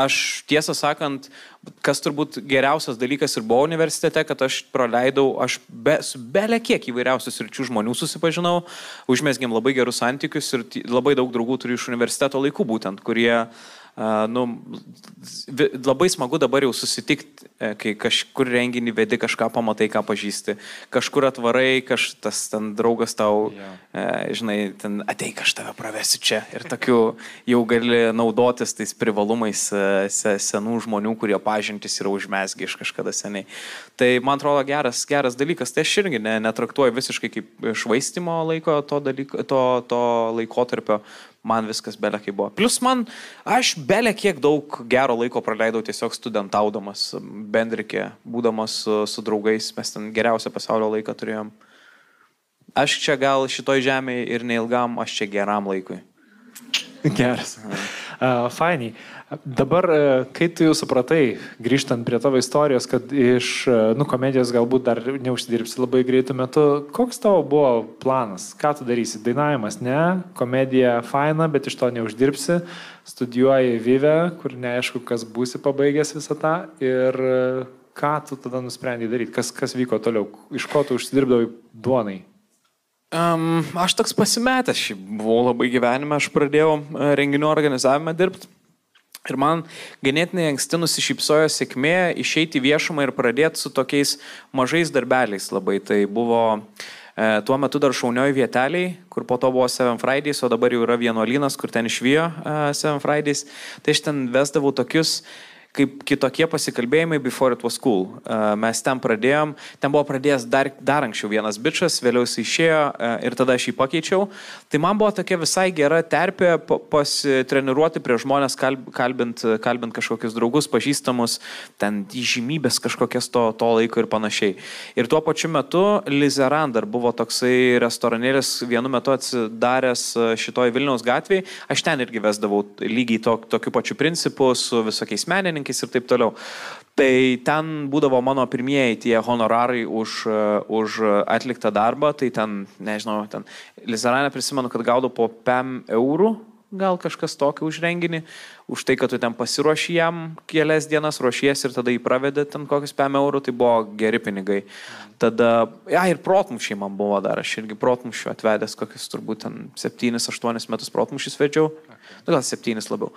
aš tiesą sakant, kas turbūt geriausias dalykas ir buvo universitete, kad aš praleidau, aš be, su belė kiek įvairiausių sričių žmonių susipažinau, užmėsgėm labai gerus santykius ir labai daug draugų turiu iš universiteto laikų būtent, kurie uh, nu, labai smagu dabar jau susitikti, e, kai kažkur renginį vedi, kažką pamatai, ką pažįsti, kažkur atvarai, kažkas ten draugas tau, yeah. žinai, ten ateik, aš tave pravesiu čia ir tokiu jau gali naudotis tais privalumais e, senų žmonių, kurie pažintis yra užmesgi iš kažkada seniai. Tai man atrodo geras, geras dalykas, tai aš irgi ne, netraktuoju visiškai kaip švaistimo laiko to, dalyko, to, to laikotarpio man viskas belė kaip buvo. Plus man, aš belė kiek daug gero laiko praleidau tiesiog studentaudamas, bendrikė, būdamas su, su draugais, mes ten geriausią pasaulio laiką turėjom. Aš čia gal šitoj žemėje ir neilgam, aš čia geram laikui. Geras. Uh, Fainiai. Dabar, e, kai tu jau supratai, grįžtant prie tavo istorijos, kad iš e, nu, komedijos galbūt dar neužsidirbsi labai greitų metų, koks tavo buvo planas? Ką tu darysi? Dainavimas, ne, komedija faina, bet iš to neuždirbsi, studijuoji Vyvę, kur neaišku, kas būsi pabaigęs visą tą ir e, ką tu tada nusprendai daryti, kas, kas vyko toliau, iš ko tu užsidirbdavai duonai? Um, aš toks pasimetęs, šiaip buvau labai gyvenime, aš pradėjau renginių organizavimą dirbti Ir man ganėtinai anksti nusišypsojo sėkmė išeiti į viešumą ir pradėti su tokiais mažais darbeliais labai. Tai buvo e, tuo metu dar šaunioji vieteliai, kur po to buvo Seven Fridays, o dabar jau yra vienuolynas, kur ten išvijo e, Seven Fridays. Tai aš ten vesdavau tokius kaip kitokie pasikalbėjimai before it was cool. Mes ten pradėjom, ten buvo pradėjęs dar, dar anksčiau vienas bičias, vėliau jis išėjo ir tada aš jį pakeičiau. Tai man buvo tokia visai gera terpė pasitreniruoti prie žmonės, kalbint, kalbint kažkokius draugus, pažįstamus, ten įžymybės kažkokias to, to laiko ir panašiai. Ir tuo pačiu metu Lizeran dar buvo toksai restoranėlis vienu metu atsidaręs šitoj Vilniaus gatvėje. Aš ten irgi vesdavau lygiai to, tokiu pačiu principu su visokiais menininkais menininkais ir taip toliau. Tai ten būdavo mano pirmieji tie honorarai už, už atliktą darbą, tai ten, nežinau, ten Lizaranė prisimenu, kad gaudavo po 5 eurų, gal kažkas tokio už renginį, už tai, kad tu ten pasiruoši jam kelias dienas, ruošies ir tada jį pravedė ten kokius 5 eurų, tai buvo geri pinigai. Tada, ja, ir protmušiai man buvo dar, aš irgi protmušių atvedęs kokius turbūt ten 7-8 metus protmušys vedžiau, nu, gal 7 labiau,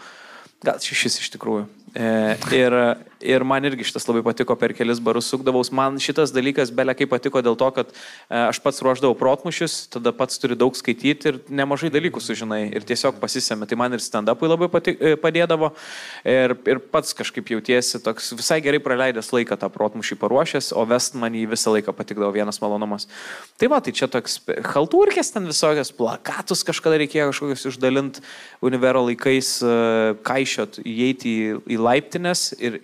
gal 6 iš tikrųjų. E, ir, ir man irgi šitas labai patiko, per kelis barus sukdavaus. Man šitas dalykas belia kaip patiko dėl to, kad e, aš pats ruoždavau protmušius, tada pats turi daug skaityti ir nemažai dalykų sužinai ir tiesiog pasisėmė. Tai man ir stand-upui labai patik, e, padėdavo ir, ir pats kažkaip jautiesi toks visai gerai praleidęs laiką tą protmušį paruošęs, o vest man jį visą laiką patikdavo vienas malonumas. Tai va, tai čia toks halturkės ten visokios plakatus kažkada reikėjo kažkokius išdalinti univero laikais, kaišiot, įeiti į, į laiptinės ir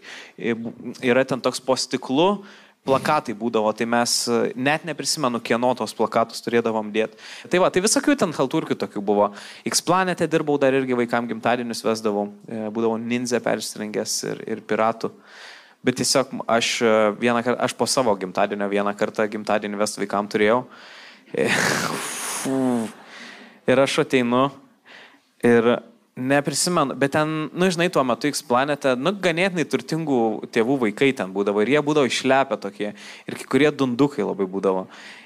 yra ten toks po stiklu, plakatai būdavo, tai mes e, net neprisimenu, kieno tos plakatus turėdavom dėti. Tai va, tai visokių ten halturkių tokių buvo. X-planete dirbau dar irgi vaikam gimtadienius vesdavau, e, būdavo ninja persirengęs ir, ir piratų. Bet tiesiog aš e, vieną aš po savo gimtadienio vieną kartą gimtadienį vest vaikam turėjau. Ir aš ateinu ir Neprisimenu, bet ten, nu, žinai, tuo metu X planete, nu, ganėtinai turtingų tėvų vaikai ten būdavo ir jie būdavo išlepę tokie ir kai kurie dundukai labai būdavo.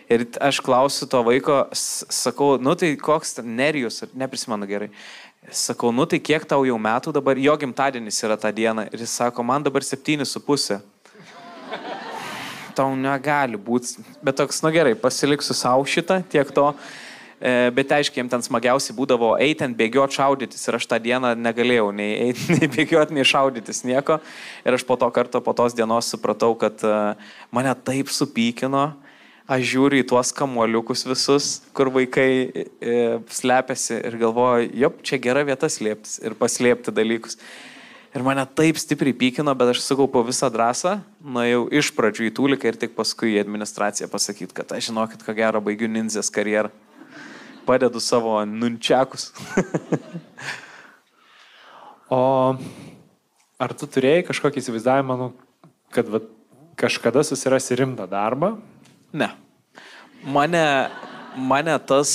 Ir aš klausiu to vaiko, sakau, nu tai koks ten nerijus, neprisimenu gerai. Sakau, nu tai kiek tau jau metų dabar, jo gimtadienis yra tą dieną ir jis sako, man dabar septyni su pusė. Tau negali būti, bet toks, nu gerai, pasiliksiu savo šitą, tiek to. E, bet aiškiai, jiems ten smagiausiai būdavo eiti ant bėgiot šaudytis ir aš tą dieną negalėjau nei, eiti, nei bėgiot, nei šaudytis nieko. Ir aš po to karto, po tos dienos supratau, kad e, mane taip supykino, aš žiūriu į tuos kamuoliukus visus, kur vaikai e, slepiasi ir galvoju, jop, čia gera vieta slėptis ir paslėpti dalykus. Ir mane taip stipriai pykino, bet aš sukaupiau visą drąsą, nuėjau iš pradžių į tūliką ir tik paskui į administraciją pasakyti, kad aš žinokit, ko gero baigiu ninzės karjerą padedu savo nunčiakus. o ar tu turėjai kažkokį įsivaizdavimą, nu, kad va, kažkada susirasi rimtą darbą? Ne. Mane, mane tas,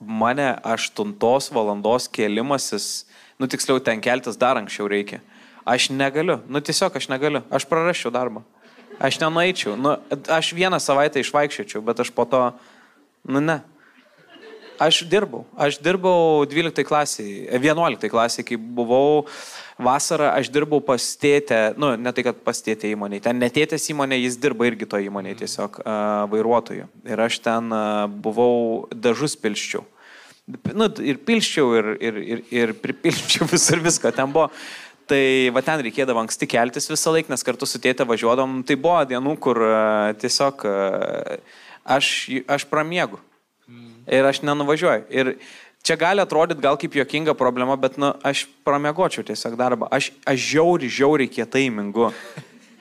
mane aštuntos valandos kėlimasis, nu tiksliau ten keltis dar anksčiau reikia. Aš negaliu, nu tiesiog aš negaliu, aš prarasčiau darbą. Aš nenueičiau, nu, aš vieną savaitę išvaikščiočiau, bet aš po to, nu ne, Aš dirbau. Aš dirbau 12 klasiai, 11 klasiai, kai buvau vasarą, aš dirbau pas tėtę, nu, ne tai, kad pas tėtę įmonė, ten netėtės įmonė, jis dirba irgi to įmonėje tiesiog uh, vairuotoju. Ir aš ten uh, buvau dažus pilščiau. Nu, ir pilščiau, ir, ir, ir, ir pripilščiau visur viską. Ten buvo Tai va ten reikėdavo anksti keltis visą laiką, nes kartu su tėtė važiuodom. Tai buvo dienų, kur uh, tiesiog aš, aš pramiegu. Ir aš nenuvažiuoju. Ir čia gali atrodyti gal kaip jokinga problema, bet nu, aš pramiegočiau tiesiog darbą. Aš, aš žiauri, žiauri kietai mingu.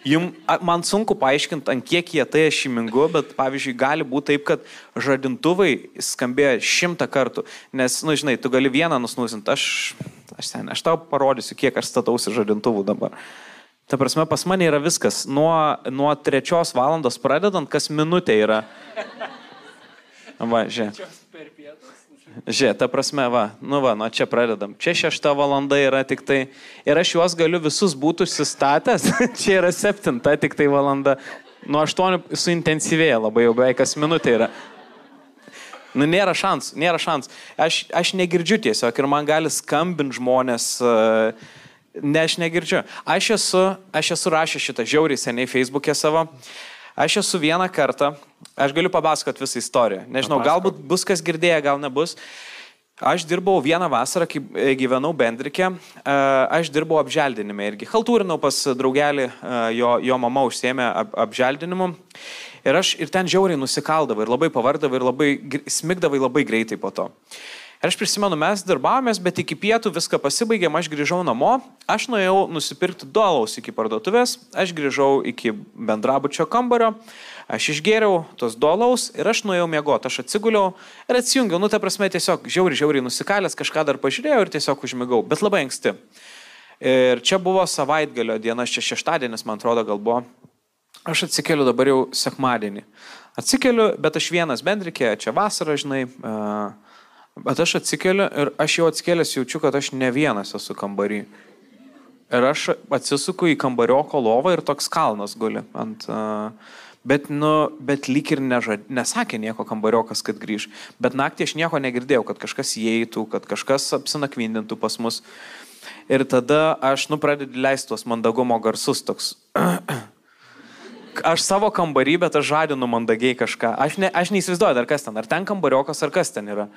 Jum, man sunku paaiškinti, ant kiek kietai aš įmingu, bet pavyzdžiui, gali būti taip, kad žadintuvai skambėjo šimtą kartų, nes, nu, žinai, tu gali vieną nusnusinti, aš, aš, sen, aš tau parodysiu, kiek aš statausi žadintuvų dabar. Ta prasme, pas mane yra viskas. Nuo, nuo trečios valandos pradedant, kas minutė yra. Va, žiūrėk. Žiūrėk, ta prasme, va, nu va, nuo čia pradedam. Čia šešta valanda yra tik tai. Ir aš juos galiu visus būtų sustatęs. čia yra septinta tik tai valanda. Nuo aštuonių suintensyvėja labai jau beveik kas minutė yra. Nu, nėra šansų, nėra šansų. Aš, aš negirdžiu tiesiog ir man gali skambinti žmonės. Uh, ne, aš negirdžiu. Aš esu, aš esu rašęs šitą žiauriai seniai Facebook'e savo. Uh, Aš esu vieną kartą, aš galiu papasakot visą istoriją. Nežinau, galbūt bus kas girdėję, gal nebus. Aš dirbau vieną vasarą, kai gyvenau Bendrike, e, aš dirbau apželdinime irgi. Haltūrinau pas draugelį, e, jo, jo mama užsėmė ap, apželdinimu. Ir aš ir ten žiauriai nusikaldavau ir labai pavardavau ir labai smigdavai labai greitai po to. Ir aš prisimenu, mes darbavomės, bet iki pietų viską pasibaigėm, aš grįžau namo, aš nuėjau nusipirkti dolaus iki parduotuvės, aš grįžau iki bendrabučio kambario, aš išgėriau tos dolaus ir aš nuėjau miegoti, aš atsiguliau ir atsijungiau, nu, ta prasme, tiesiog žiauri, žiauri nusikalęs, kažką dar pažiūrėjau ir tiesiog užmigau, bet labai anksti. Ir čia buvo savaitgalio diena, čia šeštadienis, man atrodo, gal buvo. Aš atsikeliu dabar jau sekmadienį. Atsikeliu, bet aš vienas bendrikė, čia vasara, žinai. Uh, Bet aš atsikeliu ir aš jau atsikėlęs jaučiu, kad aš ne vienas esu kambarį. Ir aš atsisuku į kambarioko lovą ir toks kalnas guli ant... Uh, Bet, nu, bet lyg ir nežad, nesakė nieko kambariokas, kad grįž. Bet naktį aš nieko negirdėjau, kad kažkas įeitų, kad kažkas apsinakvindintų pas mus. Ir tada aš, nu, pradedu leisti tuos mandagumo garsus toks. Aš savo kambarį, bet aš žadinu mandagiai kažką. Aš, ne, aš neįsivaizduoju dar kas ten, ar ten kambariokas, ar kas ten yra.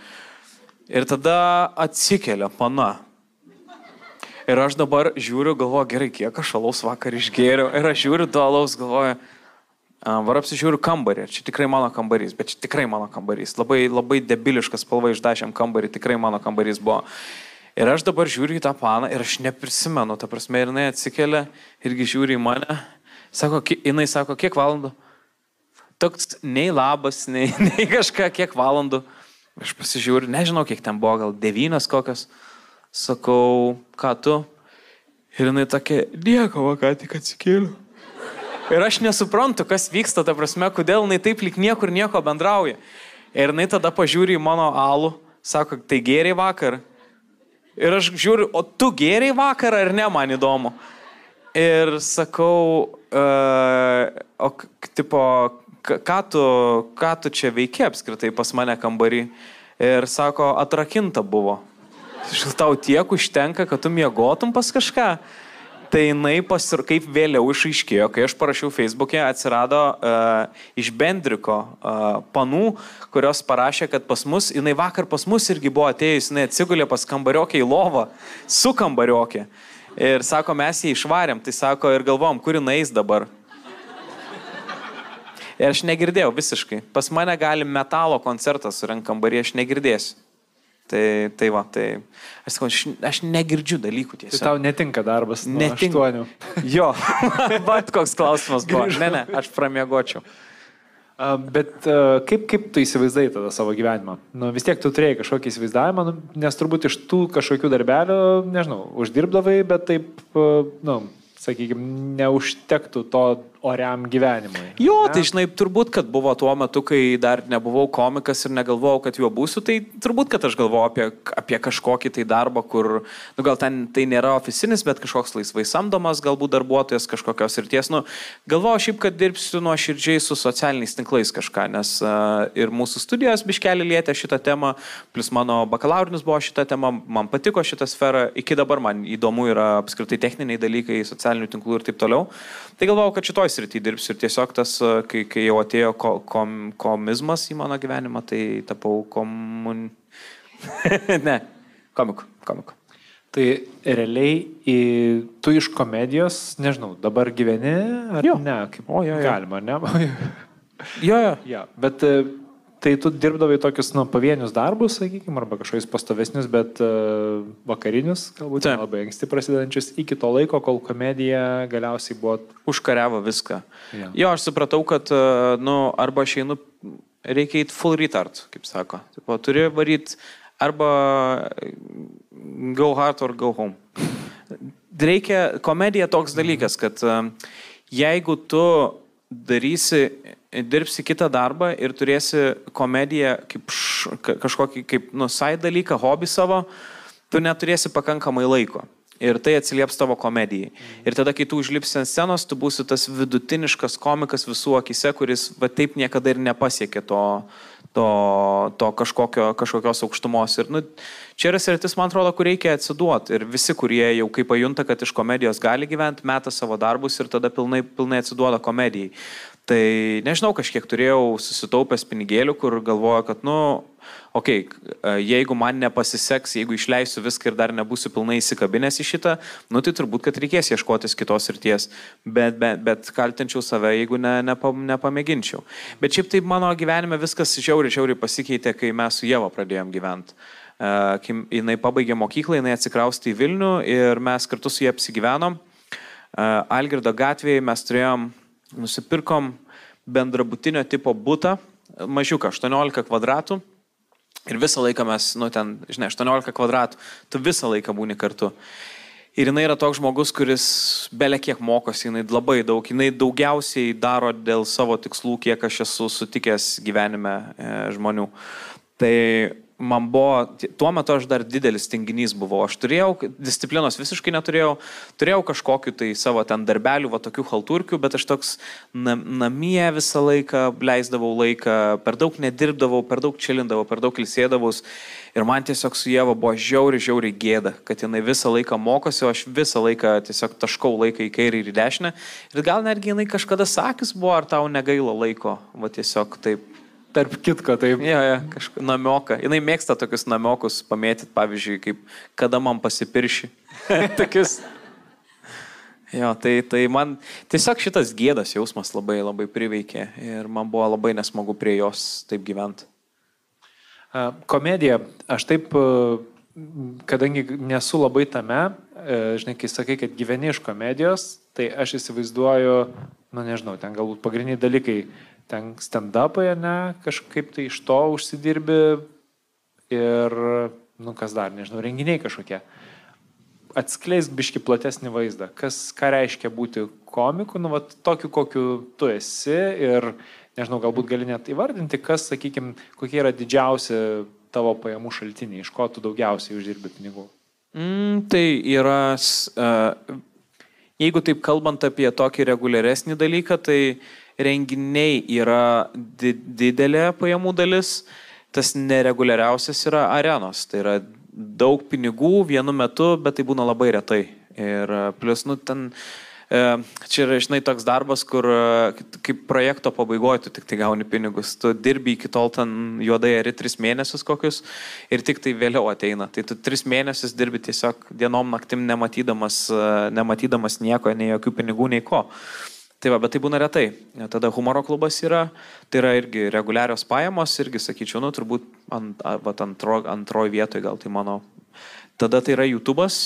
Ir tada atsikelia pana. Ir aš dabar žiūriu, galvoju, gerai, kiek aš alaus vakar išgėriau. Ir aš žiūriu du alaus, galvoju, var apsižiūriu kambarį. Čia tikrai mano kambarys, bet čia tikrai mano kambarys. Labai, labai debiliškas spalva išdašėm kambarį, tikrai mano kambarys buvo. Ir aš dabar žiūriu į tą paną ir aš neprisimenu, ta prasme, ir jinai atsikelia irgi žiūri į mane. Sako, jinai sako, kiek valandų? Toks nei labas, nei, nei kažką, kiek valandų. Aš pasižiūriu, nežinau, kiek ten buvo, gal devynios kokios. Sakau, ką tu? Ir jinai tokia, nieko, ką tik atsikėliau. Ir aš nesuprantu, kas vyksta, ta prasme, kodėl jinai taip lik niekur nieko bendrauja. Ir jinai tada pažiūri į mano alų, sako, tai geriai vakar. Ir aš žiūriu, o tu geriai vakar ar ne, man įdomu. Ir sakau, uh, o tipo, ką tu, ką tu čia veiki apskritai pas mane kambarį? Ir sako, atrakinta buvo. Tau tiek užtenka, kad tu miegotum pas kažką. Tai jinai pasir, kaip vėliau išaiškėjo, kai aš parašiau Facebook'e, atsirado uh, iš Bendriko uh, panų, kurios parašė, kad pas mus, jinai vakar pas mus irgi buvo atėjus, jinai atsigulė pas kambariokį į lovą, su kambariokį. Ir sako, mes jį išvarėm, tai sako, ir galvom, kur jinai eis dabar. Ir aš negirdėjau visiškai. Pas mane gali metalo koncertas surenkam barį, aš negirdėsiu. Tai, tai va, tai aš sakau, aš, aš negirdžiu dalykų tiesiog. Tai tau netinka darbas. Netinka. Jo, bet koks klausimas buvo. Ne, ne, aš pramiegočiau. Bet kaip, kaip tu įsivaizdai tada savo gyvenimą? Nu, vis tiek tu turėjai kažkokį įsivaizdavimą, nu, nes turbūt iš tų kažkokių darbelių, nežinau, uždirbdavai, bet taip, nu, sakykime, neužtektų to oriam gyvenimui. Jo, ne? tai žinai, turbūt, kad buvo tuo metu, kai dar nebuvau komikas ir negalvojau, kad juo būsiu, tai turbūt, kad aš galvojau apie, apie kažkokį tai darbą, kur, nu gal ten tai nėra oficinis, bet kažkoks laisvai samdomas, galbūt darbuotojas kažkokios ir ties, nu, galvojau šiaip, kad dirbsiu nuo širdžiai su socialiniais tinklais kažką, nes uh, ir mūsų studijos biškelį lietė šitą temą, plus mano bakalaurinis buvo šitą temą, man patiko šitą sferą, iki dabar man įdomu yra apskritai techniniai dalykai, socialinių tinklų ir taip toliau. Tai galvojau, kad šitoj srity dirbsiu ir tiesiog tas, kai, kai jau atėjo ko, kom, komizmas į mano gyvenimą, tai tapau komun... ne, komiku, komiku. Tai realiai į, tu iš komedijos, nežinau, dabar gyveni ar jo. ne? Kaip, o, jo, jo. Galima, ne? jo, jo. ja, bet Tai tu dirbdavai tokius nu, pavienius darbus, sakykime, arba kažkokius pastovesnius, bet uh, vakarinius, galbūt Taip. labai anksti prasidedančius, iki to laiko, kol komedija galiausiai buvo... Užkariavo viską. Ja. Jo, aš supratau, kad, uh, nu, arba aš einu, reikia eiti full retard, kaip sako. Tipo, turi varyti arba go hard or go home. Reikia, komedija toks dalykas, kad uh, jeigu tu darysi dirbsi kitą darbą ir turėsi komediją kaip š, kažkokį kaip nusai dalyką, hobį savo, tu neturėsi pakankamai laiko. Ir tai atsilieps tavo komedijai. Ir tada, kai tu užlipsi ant scenos, tu būsi tas vidutiniškas komikas visų akise, kuris va taip niekada ir nepasiekė to, to, to kažkokio, kažkokios aukštumos. Ir nu, čia yra sritis, man atrodo, kur reikia atsiduoti. Ir visi, kurie jau kaip pajunta, kad iš komedijos gali gyventi, meta savo darbus ir tada pilnai, pilnai atsiduoda komedijai. Tai nežinau, kažkiek turėjau susitaupęs pinigėlių, kur galvoju, kad, nu, okei, okay, jeigu man nepasiseks, jeigu išleisiu viską ir dar nebūsiu pilnai įsikabinęs į šitą, nu tai turbūt, kad reikės ieškotis kitos ryties, bet, bet, bet kaltinčiau save, jeigu ne, nepa, nepamėginčiau. Bet šiaip tai mano gyvenime viskas žiauriai, žiauriai pasikeitė, kai mes su Jėva pradėjom gyventi. Kai jinai pabaigė mokyklą, jinai atsikraustė į Vilnių ir mes kartu su jie apsigyvenom. Algirdo gatvėje mes turėjom nusipirkom bendrabutinio tipo būtą, mažiuką, 18 kvadratų. Ir visą laiką mes, nu ten, žinai, 18 kvadratų, tu visą laiką būni kartu. Ir jinai yra toks žmogus, kuris belia kiek mokosi, jinai labai daug, jinai daugiausiai daro dėl savo tikslų, kiek aš esu sutikęs gyvenime e, žmonių. Tai man buvo, tuo metu aš dar didelis tinginys buvau, aš turėjau, disciplinos visiškai neturėjau, turėjau kažkokiu tai savo ten darbelių, va tokių halturkių, bet aš toks nam, namie visą laiką leisdavau laiką, per daug nedirbdavau, per daug čilindavau, per daug ilsėdavus ir man tiesiog su Jėva buvo žiauri, žiauri gėda, kad jinai visą laiką mokosi, o aš visą laiką tiesiog taškau laiką į kairę ir į dešinę. Ir gal netgi jinai kažkada sakys buvo, ar tau negaila laiko, va tiesiog taip Tarp kitko, taip. Jo, jo, kažkaip namioka. Jis mėgsta tokius namiokus pamėtyti, pavyzdžiui, kaip kada man pasipirši. tokius. Jo, tai, tai man tiesiog šitas gėdas jausmas labai labai priveikė ir man buvo labai nesmagu prie jos taip gyventi. Komedija, aš taip, kadangi nesu labai tame, žinai, kai sakai, kad gyveni iš komedijos, tai aš įsivaizduoju, nu nežinau, ten galbūt pagrindiniai dalykai ten stand-upai, ne, kažkaip tai iš to užsidirbi ir, nu kas dar, nežinau, renginiai kažkokie. Atskleisk biški platesnį vaizdą, kas, ką reiškia būti komiku, nu, vat, tokiu, kokiu tu esi ir, nežinau, galbūt gali net įvardinti, kas, sakykime, kokie yra didžiausi tavo pajamų šaltiniai, iš ko tu daugiausiai uždirbi pinigų. Mm, tai yra, uh, jeigu taip kalbant apie tokį reguliaresnį dalyką, tai uh, renginiai yra di didelė pajamų dalis, tas nereguliariausias yra arenos. Tai yra daug pinigų vienu metu, bet tai būna labai retai. Ir plus, nu, ten e, Čia yra, žinai, toks darbas, kur e, kaip projekto pabaigoje tu tik tai gauni pinigus. Tu dirbi iki tol ten juodai ar tris mėnesius kokius ir tik tai vėliau ateina. Tai tu tris mėnesius dirbi tiesiog dienom naktim nematydamas, e, nematydamas nieko, nei jokių pinigų, nei ko. Uh, Tai va, bet tai būna retai. Tada humoro klubas yra, tai yra irgi reguliarios pajamos, irgi sakyčiau, nu, turbūt ant, vat, antro, antroji vietoje gal tai mano. Tada tai yra YouTube'as,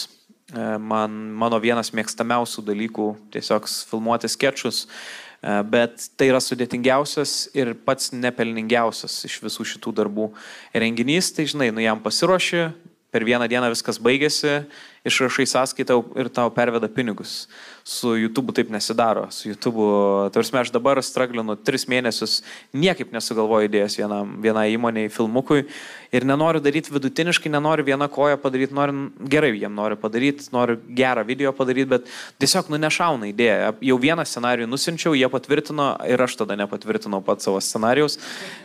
e, man, mano vienas mėgstamiausių dalykų tiesiog filmuoti sketšus, e, bet tai yra sudėtingiausias ir pats nepelningiausias iš visų šitų darbų renginys, tai žinai, nu jam pasiruoši, per vieną dieną viskas baigėsi išrašai sąskaitą ir tau perveda pinigus. Su YouTube taip nesidaro. Su YouTube, tarsi aš dabar straglinu tris mėnesius, niekaip nesugalvoju idėjas vienam, vienai įmoniai filmukui ir nenoriu daryti vidutiniškai, nenoriu vieną koją padaryti, noriu gerai jiem noriu padaryti, noriu gerą video padaryti, bet tiesiog nu nešauna idėja. Jau vieną scenarių nusinčiau, jie patvirtino ir aš tada nepatvirtinau pat savo scenarius,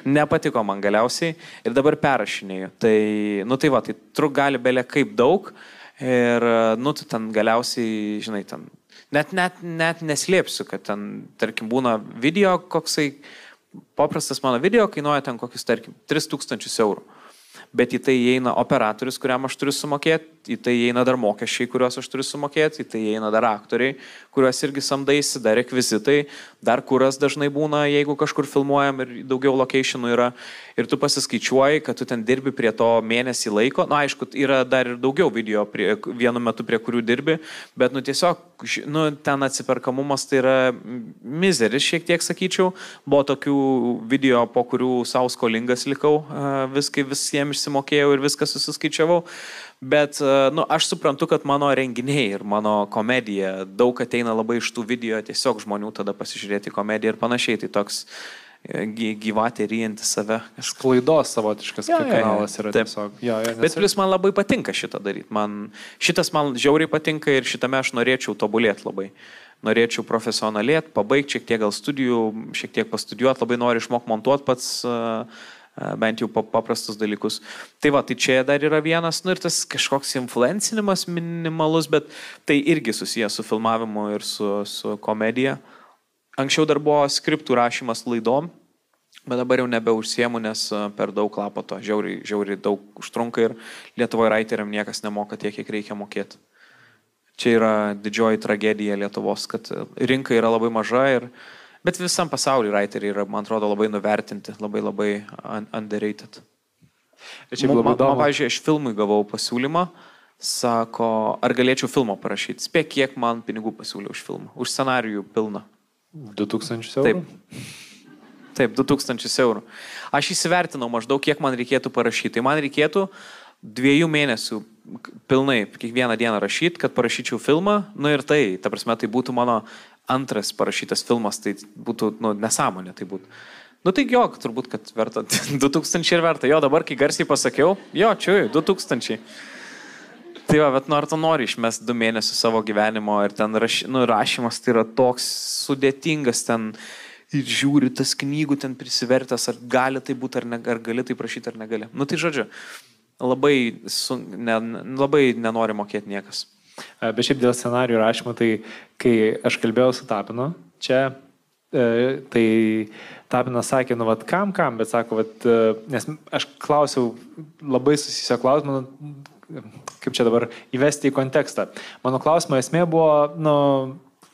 nepatiko man galiausiai ir dabar perrašinėjau. Tai, nu tai va, tai truk gali belė kaip daug. Ir, nu, tu ten galiausiai, žinai, ten, net, net, net neslėpsiu, kad ten, tarkim, būna video koksai, paprastas mano video kainuoja ten kokius, tarkim, 3000 eurų. Bet į tai įeina operatorius, kuriam aš turiu sumokėti, į tai įeina dar mokesčiai, kuriuos aš turiu sumokėti, į tai įeina dar aktoriai, kuriuos irgi samdaisi, dar rekvizitai, dar kuras dažnai būna, jeigu kažkur filmuojam ir daugiau locationų yra. Ir tu pasiskaičiuoji, kad tu ten dirbi prie to mėnesį laiko. Na, aišku, yra dar ir daugiau video prie, vienu metu, prie kurių dirbi, bet, nu, tiesiog, nu, ten atsiperkamumas tai yra mizeris, šiek tiek sakyčiau. Buvo tokių video, po kurių savo skolingas likau, viskai visiems išsimokėjau ir viską susiskaičiavau. Bet nu, aš suprantu, kad mano renginiai ir mano komedija daug ateina labai iš tų video, tiesiog žmonių tada pasižiūrėti komediją ir panašiai. Tai toks e, gyvatė ryjanti save. Sklaidos savotiškas jo, kanalas yra Taip. tiesiog. Jo, jo, nes... Bet plus man labai patinka šitą daryti. Man, šitas man žiauriai patinka ir šitame aš norėčiau tobulėti labai. Norėčiau profesionalėti, pabaigti šiek tiek gal studijų, šiek tiek pastudijuoti, labai noriu išmokti montuoti pats. Uh, bent jau paprastus dalykus. Tai va, tai čia dar yra vienas, nu ir tas kažkoks influencinimas minimalus, bet tai irgi susijęs su filmavimu ir su, su komedija. Anksčiau dar buvo skriptų rašymas laidom, bet dabar jau nebeužsiemu, nes per daug lapo to, žiauriai, žiauriai daug užtrunka ir Lietuvoje raiteriam niekas nemoka tiek, kiek reikia mokėti. Čia yra didžioji tragedija Lietuvos, kad rinka yra labai maža ir uh, Bet visam pasauliu writeriai yra, man atrodo, labai nuvertinti, labai labai underrated. Čia man, man, man, pavyzdžiui, aš filmui gavau pasiūlymą, sako, ar galėčiau filmo parašyti. Spėk, kiek man pinigų pasiūlė už filmą, už scenarijų pilną. 2000 eurų? Taip. Taip, 2000 eurų. Aš įsivertinau maždaug, kiek man reikėtų parašyti. Tai man reikėtų dviejų mėnesių pilnai kiekvieną dieną rašyti, kad parašyčiau filmą. Nu ir tai, ta prasme, tai būtų mano antras parašytas filmas, tai būtų nu, nesąmonė. Tai būtų. Nu tai jo, turbūt, kad verta 2000 ir verta. Jo, dabar, kai garsiai pasakiau, jo, čia 2000. Tai va, bet nu ar tu nori išmesti du mėnesius savo gyvenimo ir ten raš, nu, rašymas tai yra toks sudėtingas ten ir žiūri tas knygų ten prisivertęs, ar gali tai būti, ar, ne, ar gali tai prašyti, ar negali. Nu tai žodžiu, labai, su, ne, labai nenori mokėti niekas. Bet šiaip dėl scenarijų rašymo, tai kai aš kalbėjau su Tapinu, čia, e, tai Tapinas sakė, nu, vad, kam, kam, bet sako, vad, e, nes aš klausiau labai susisio klausimą, nu, kaip čia dabar įvesti į kontekstą. Mano klausimo esmė buvo, nu,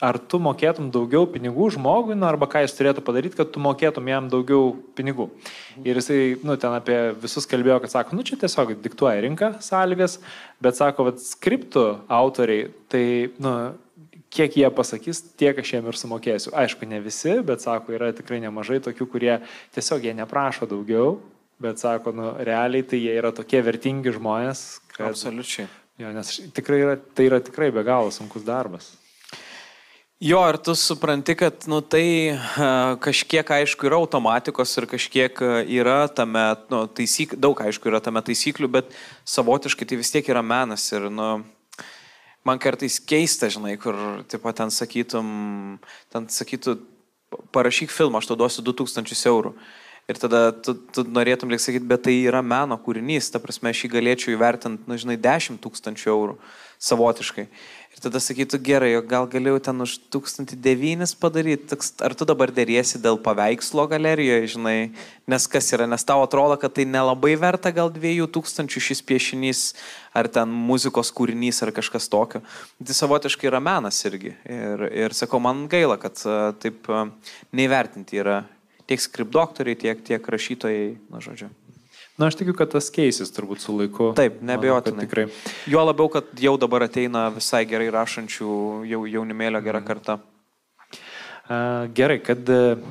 ar tu mokėtum daugiau pinigų žmogui, nu, arba ką jis turėtų padaryti, kad tu mokėtum jam daugiau pinigų. Ir jisai, nu, ten apie visus kalbėjo, kad sako, nu, čia tiesiog diktuoja rinka sąlygas, bet sako, kad skriptų autoriai, tai, nu, kiek jie pasakys, tiek aš jiem ir sumokėsiu. Aišku, ne visi, bet sako, yra tikrai nemažai tokių, kurie tiesiog jie neprašo daugiau, bet sako, nu, realiai tai jie yra tokie vertingi žmonės, kad... Absoliučiai. Jo, nes tikrai yra, tai yra tikrai be galo sunkus darbas. Jo, ir tu supranti, kad nu, tai kažkiek aišku yra automatikos ir kažkiek yra tame, nu, taisyk, daug aišku yra tame taisyklių, bet savotiškai tai vis tiek yra menas ir, nu, man kartais keista, žinai, kur, taip pat ten sakytum, ten sakytų, parašyk filmą, aš tau duosiu 2000 eurų. Ir tada tu, tu norėtum lik sakyti, bet tai yra meno kūrinys, ta prasme, aš jį galėčiau įvertinti, na, nu, žinai, 10 tūkstančių eurų savotiškai. Ir tada sakytų, gerai, gal galėjau ten už 1009 padaryti, ar tu dabar dėriesi dėl paveikslo galerijoje, žinai, nes kas yra, nes tau atrodo, kad tai nelabai verta gal 2000 šis piešinys, ar ten muzikos kūrinys, ar kažkas tokio. Tai savotiškai yra menas irgi. Ir, ir sakau, man gaila, kad taip neįvertinti yra tiek skripdoktoriai, tiek, tiek rašytojai, na žodžiu. Na, aš tikiu, kad tas keisis turbūt su laiku. Taip, nebejotinai. Tikrai. Jo labiau, kad jau dabar ateina visai gerai rašančių jau, jaunimėlio gera mhm. karta. Uh, gerai, kad uh,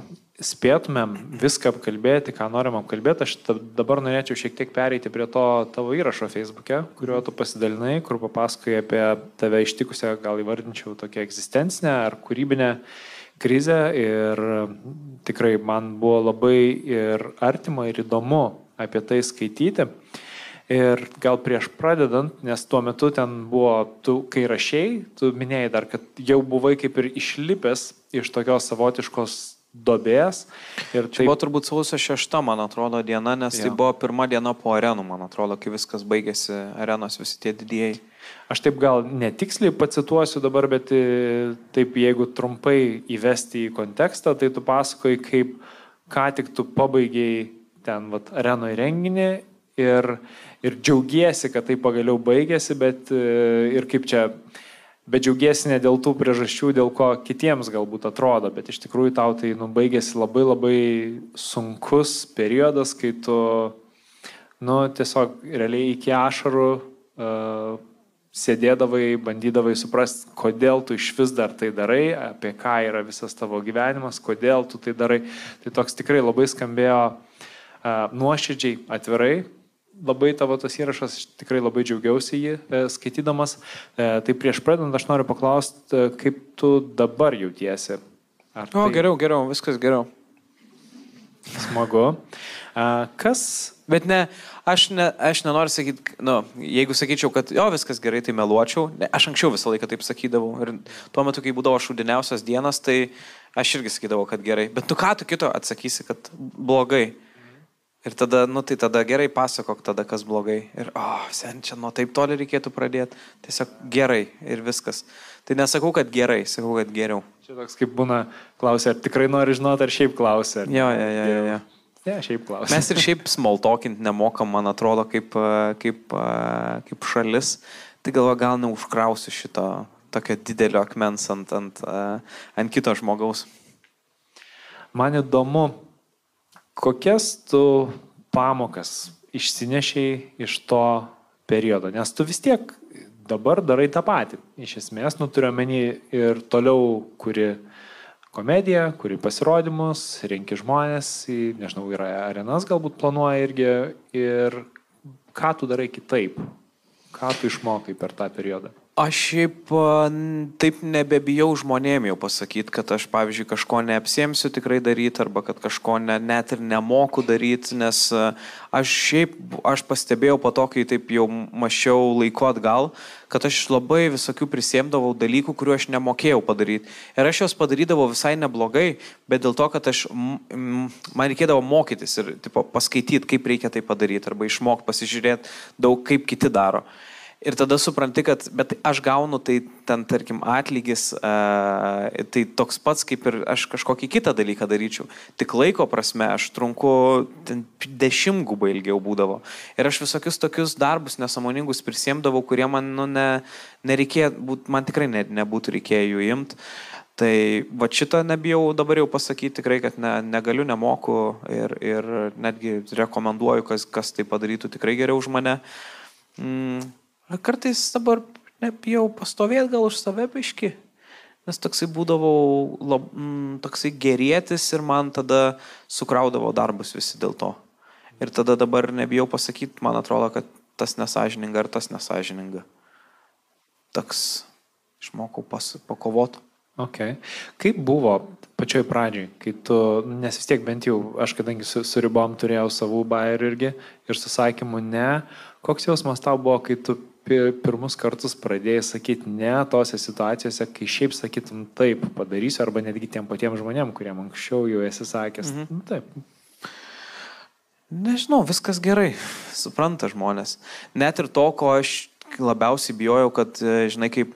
spėtumėm viską apkalbėti, ką norim apkalbėti, aš dabar norėčiau šiek tiek pereiti prie to tavo įrašo Facebook'e, kuriuo tu pasidalinai, kur papasakai apie tave ištikusią, gal įvardinčiau, tokią egzistencinę ar kūrybinę krizę ir tikrai man buvo labai ir artima ir įdomu apie tai skaityti. Ir gal prieš pradedant, nes tuo metu ten buvo, tu kai rašiai, tu minėjai dar, kad jau buvai kaip ir išlipęs iš tokios savotiškos dobės. Ir tai buvo turbūt sausio šešta, man atrodo, diena, nes ja. tai buvo pirma diena po arenų, man atrodo, kai viskas baigėsi, arenos visi tie didieji. Aš taip gal netiksliai pacituosiu dabar, bet e, taip jeigu trumpai įvesti į kontekstą, tai tu pasakoji, kaip ką tik tu pabaigiai ten vat, arenoje renginį ir, ir džiaugiesi, kad tai pagaliau baigėsi, bet e, ir kaip čia bet džiaugiesi ne dėl tų priežasčių, dėl ko kitiems galbūt atrodo, bet iš tikrųjų tau tai nubaigėsi labai labai sunkus periodas, kai tu, nu, tiesiog realiai iki ašarų uh, sėdėdavai, bandydavai suprasti, kodėl tu iš vis dar tai darai, apie ką yra visas tavo gyvenimas, kodėl tu tai darai. Tai toks tikrai labai skambėjo nuoširdžiai, atvirai, labai tavo tas įrašas, tikrai labai džiaugiausi jį e, skaitydamas. E, tai prieš pradedant aš noriu paklausti, e, kaip tu dabar jautiesi. Ar o, tai... geriau, geriau, viskas geriau. Smagu. Kas. Bet ne, aš, ne, aš nenoriu sakyti, nu, jeigu sakyčiau, kad jo viskas gerai, tai meluočiau. Ne, aš anksčiau visą laiką taip sakydavau. Ir tuo metu, kai būdavo šūdiniausias dienas, tai aš irgi sakydavau, kad gerai. Bet tu ką tu kito atsakysi, kad blogai. Ir tada, nu tai tada gerai pasakok tada, kas blogai. Ir, o, oh, sen, čia nuo taip toli reikėtų pradėti. Tiesiog gerai ir viskas. Tai nesakau, kad gerai, sakau, kad geriau. Čia toks kaip būna klausia, ar tikrai nori žinoti, ar šiaip klausia. Jo, jo, jo, jo. jo. Ne, šiaip klausia. Mes ir šiaip smoltokint nemokam, man atrodo, kaip, kaip, kaip šalis. Tai galva gal neužkrausiu šito tokio didelio akmens ant, ant, ant kito žmogaus. Man įdomu, Kokias tu pamokas išsinešiai iš to periodo? Nes tu vis tiek dabar darai tą patį. Iš esmės, nu turiu menį ir toliau, kuri komediją, kuri pasirodymus, renki žmonės, į, nežinau, yra arenas galbūt planuoja irgi. Ir ką tu darai kitaip? Ką tu išmokai per tą periodą? Aš šiaip taip nebebijau žmonėm jau pasakyti, kad aš, pavyzdžiui, kažko neapsėmsiu tikrai daryti arba kad kažko ne, net ir nemoku daryti, nes aš šiaip, aš pastebėjau po to, kai taip jau mašiau laiko atgal, kad aš labai visokių prisėmdavau dalykų, kuriuo aš nemokėjau padaryti. Ir aš juos padarydavau visai neblogai, bet dėl to, kad aš, man reikėdavo mokytis ir tipo, paskaityti, kaip reikia tai padaryti arba išmokti, pasižiūrėti daug, kaip kiti daro. Ir tada supranti, kad, bet aš gaunu tai ten, tarkim, atlygis, uh, tai toks pats, kaip ir aš kažkokį kitą dalyką daryčiau. Tik laiko prasme aš trunku dešimtgubai ilgiau būdavo. Ir aš visokius tokius darbus nesamoningus prisimdavau, kurie man, nu, ne, nereikėjo, būt, man tikrai ne, nebūtų reikėjo jų imti. Tai va šitą nebijau dabar jau pasakyti tikrai, kad ne, negaliu, nemoku ir, ir netgi rekomenduoju, kas, kas tai padarytų tikrai geriau už mane. Mm, Kartais dabar nebijau pastovėti gal už save biški, nes toksai būdavau lab, mm, toksai gerėtis ir man tada sukraudavo darbus visi dėl to. Ir tada dabar nebijau pasakyti, man atrodo, kad tas nesažininga ar tas nesažininga. Toks išmokau pas, pakovoti. Okay. Kaip buvo pačioj pradžioj, kai tu, nes vis tiek bent jau aš, kadangi su, su ribom turėjau savų bairių irgi ir susakymų ne, koks jausmas tau buvo, kai tu pirmus kartus pradėjai sakyti ne tose situacijose, kai šiaip sakytum taip padarysiu, arba netgi tiem patiems žmonėm, kuriem anksčiau jau esi sakęs. Mhm. Nu, taip. Nežinau, viskas gerai, supranta žmonės. Net ir to, ko aš labiausiai bijojau, kad, e, žinai, kaip,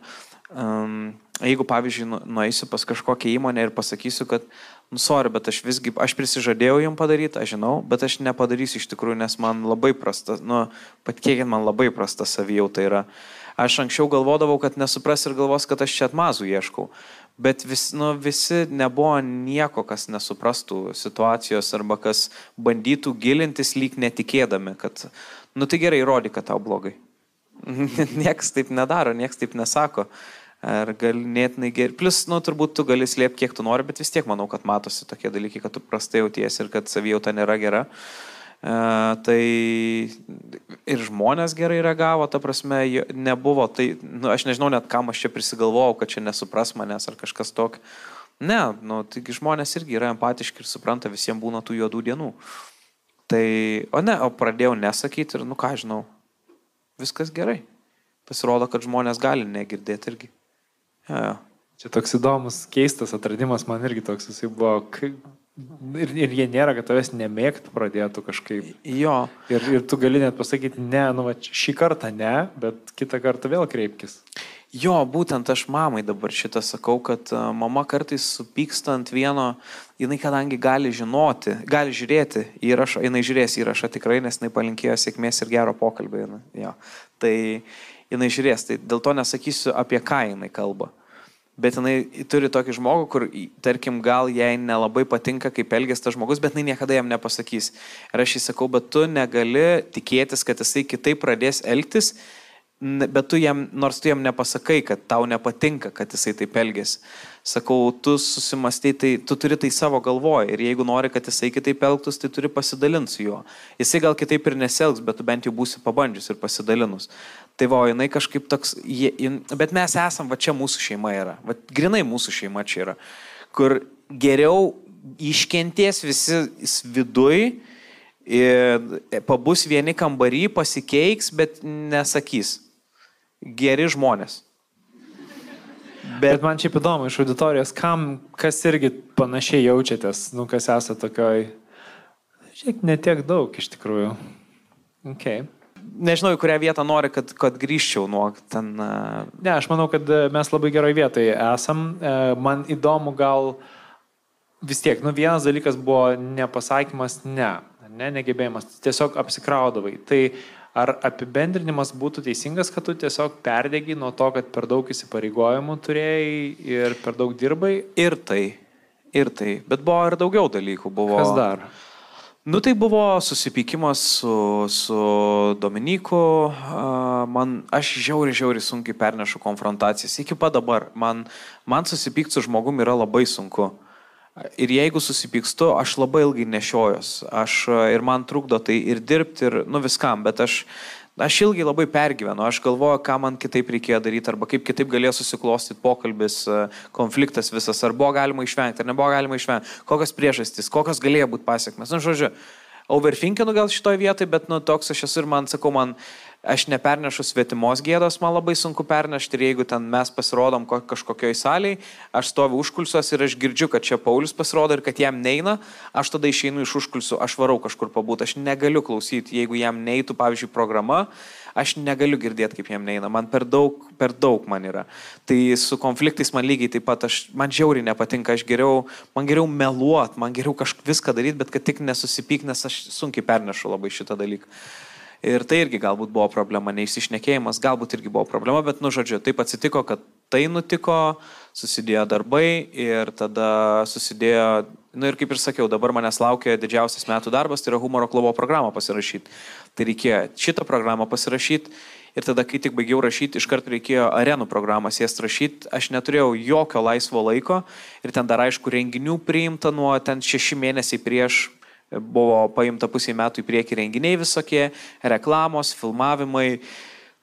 um, jeigu, pavyzdžiui, nu, nueisiu pas kažkokią įmonę ir pasakysiu, kad nu, sorry, bet aš visgi, aš prisižadėjau jums padaryti, aš žinau, bet aš nepadarysiu iš tikrųjų, nes man labai prasta, nu, patikėkit, man labai prasta savijauta yra. Aš anksčiau galvodavau, kad nesupras ir galvos, kad aš čia atmazų ieškau. Bet vis, nu, visi nebuvo nieko, kas nesuprastų situacijos arba kas bandytų gilintis lyg netikėdami, kad, nu tai gerai, įrodyk, kad tau blogai. niekas taip nedaro, niekas taip nesako. Ar ganėtinai geri. Plus, nu, turbūt tu gali slėpti, kiek tu nori, bet vis tiek manau, kad matosi tokie dalykai, kad tu prastai jautiesi ir kad savijauta nėra gera. Uh, tai ir žmonės gerai reagavo, ta prasme, nebuvo, tai, nu, aš nežinau net kam aš čia prisigalvojau, kad čia nesupras manęs ar kažkas tokio. Ne, nu, taigi žmonės irgi yra empatiški ir supranta, visiems būna tų juodų dienų. Tai, o ne, o pradėjau nesakyti ir, nu ką žinau, viskas gerai. Pasirodo, kad žmonės gali negirdėti irgi. Ja, ja. Čia toks įdomus, keistas atradimas man irgi toks, jisai buvo, Ir, ir jie nėra, kad tavęs nemėgtų pradėtų kažkaip. Jo. Ir, ir tu gali net pasakyti, ne, nu, va, šį kartą ne, bet kitą kartą vėl kreipkis. Jo, būtent aš mamai dabar šitą sakau, kad mama kartais supyksta ant vieno, jinai kadangi gali žinoti, gali žiūrėti įrašą, jinai žiūrės įrašą tikrai, nes jinai palinkėjo sėkmės ir gero pokalbio. Jo. Tai jinai žiūrės, tai dėl to nesakysiu, apie ką jinai kalba. Bet jinai turi tokį žmogų, kur, tarkim, gal jai nelabai patinka, kaip elgės tas žmogus, bet jinai niekada jam nepasakys. Ir aš jai sakau, bet tu negali tikėtis, kad jisai kitaip pradės elgtis, bet tu jam, nors tu jam nepasakai, kad tau nepatinka, kad jisai taip elgės. Sakau, tu susimastai, tai tu turi tai savo galvoje ir jeigu nori, kad jisai kitaip elgtųsi, tai turi pasidalinti su juo. Jisai gal kitaip ir neselgs, bet tu bent jau būsi pabandžius ir pasidalinus. Tai va, jinai kažkaip toks, jin, bet mes esam, va čia mūsų šeima yra, va grinai mūsų šeima čia yra, kur geriau iškenties visi viduj, pabus vieni kambarį, pasikeiks, bet nesakys. Geri žmonės. Bet, bet man čia įdomu iš auditorijos, kam, kas irgi panašiai jaučiatės, nu, kas esate tokioj, šiek netiek daug iš tikrųjų. Okay nežinau, į kurią vietą nori, kad, kad grįžčiau nuo ten. Ne, aš manau, kad e, mes labai gerai vietoje esam. E, man įdomu gal vis tiek, nu vienas dalykas buvo nepasakymas ne, ne, negebėjimas, tiesiog apsikraudavai. Tai ar apibendrinimas būtų teisingas, kad tu tiesiog perdėgi nuo to, kad per daug įsipareigojimų turėjai ir per daug dirbai? Ir tai, ir tai, bet buvo ir daugiau dalykų. Buvo... Kas dar? Nu tai buvo susipykimas su, su Dominiku, man, aš žiauri, žiauri sunkiai pernešu konfrontacijas. Iki pat dabar man, man susipykti su žmogumi yra labai sunku. Ir jeigu susipykstu, aš labai ilgai nešiojos. Aš ir man trukdo tai ir dirbti, ir nu viskam, bet aš, Aš ilgai labai pergyvenu, aš galvoju, ką man kitaip reikėjo daryti, arba kaip kitaip galėjo susiklostyti pokalbis, e, konfliktas visas, ar buvo galima išvengti, ar nebuvo galima išvengti, kokios priežastys, kokios galėjo būti pasiekmes. Na, nu, žodžiu, overthinkinu gal šitoje vietoje, bet, nu, toks aš esu ir man, sakau, man aš nepernešu svetimos gėdos, man labai sunku pernešti ir jeigu ten mes pasirodom kažkokioj saliai, aš stoviu užkulsiuos ir aš girdžiu, kad čia Paulius pasirodo ir kad jam neina, aš tada išeinu iš užkulsių, aš varau kažkur pabūti, aš negaliu klausyti, jeigu jam neitų, pavyzdžiui, programa, aš negaliu girdėti, kaip jam neina, man per daug, per daug man yra. Tai su konfliktais man lygiai taip pat, aš, man žiauriai nepatinka, aš geriau, man geriau meluot, man geriau kažką viską daryti, bet kad tik nesusipyk, nes aš sunkiai pernešu labai šitą dalyką. Ir tai irgi galbūt buvo problema, neišsišnekėjimas, galbūt irgi buvo problema, bet, nu, žodžiu, taip atsitiko, kad tai nutiko, susidėjo darbai ir tada susidėjo, nu ir kaip ir sakiau, dabar manęs laukia didžiausias metų darbas, tai yra humoro klubo programą pasirašyti. Tai reikėjo šitą programą pasirašyti ir tada, kai tik baigiau rašyti, iškart reikėjo arenų programą sėst rašyti, aš neturėjau jokio laisvo laiko ir ten dar aišku renginių priimta nuo ten šeši mėnesiai prieš buvo paimta pusė metų į priekį renginiai visokie, reklamos, filmavimai.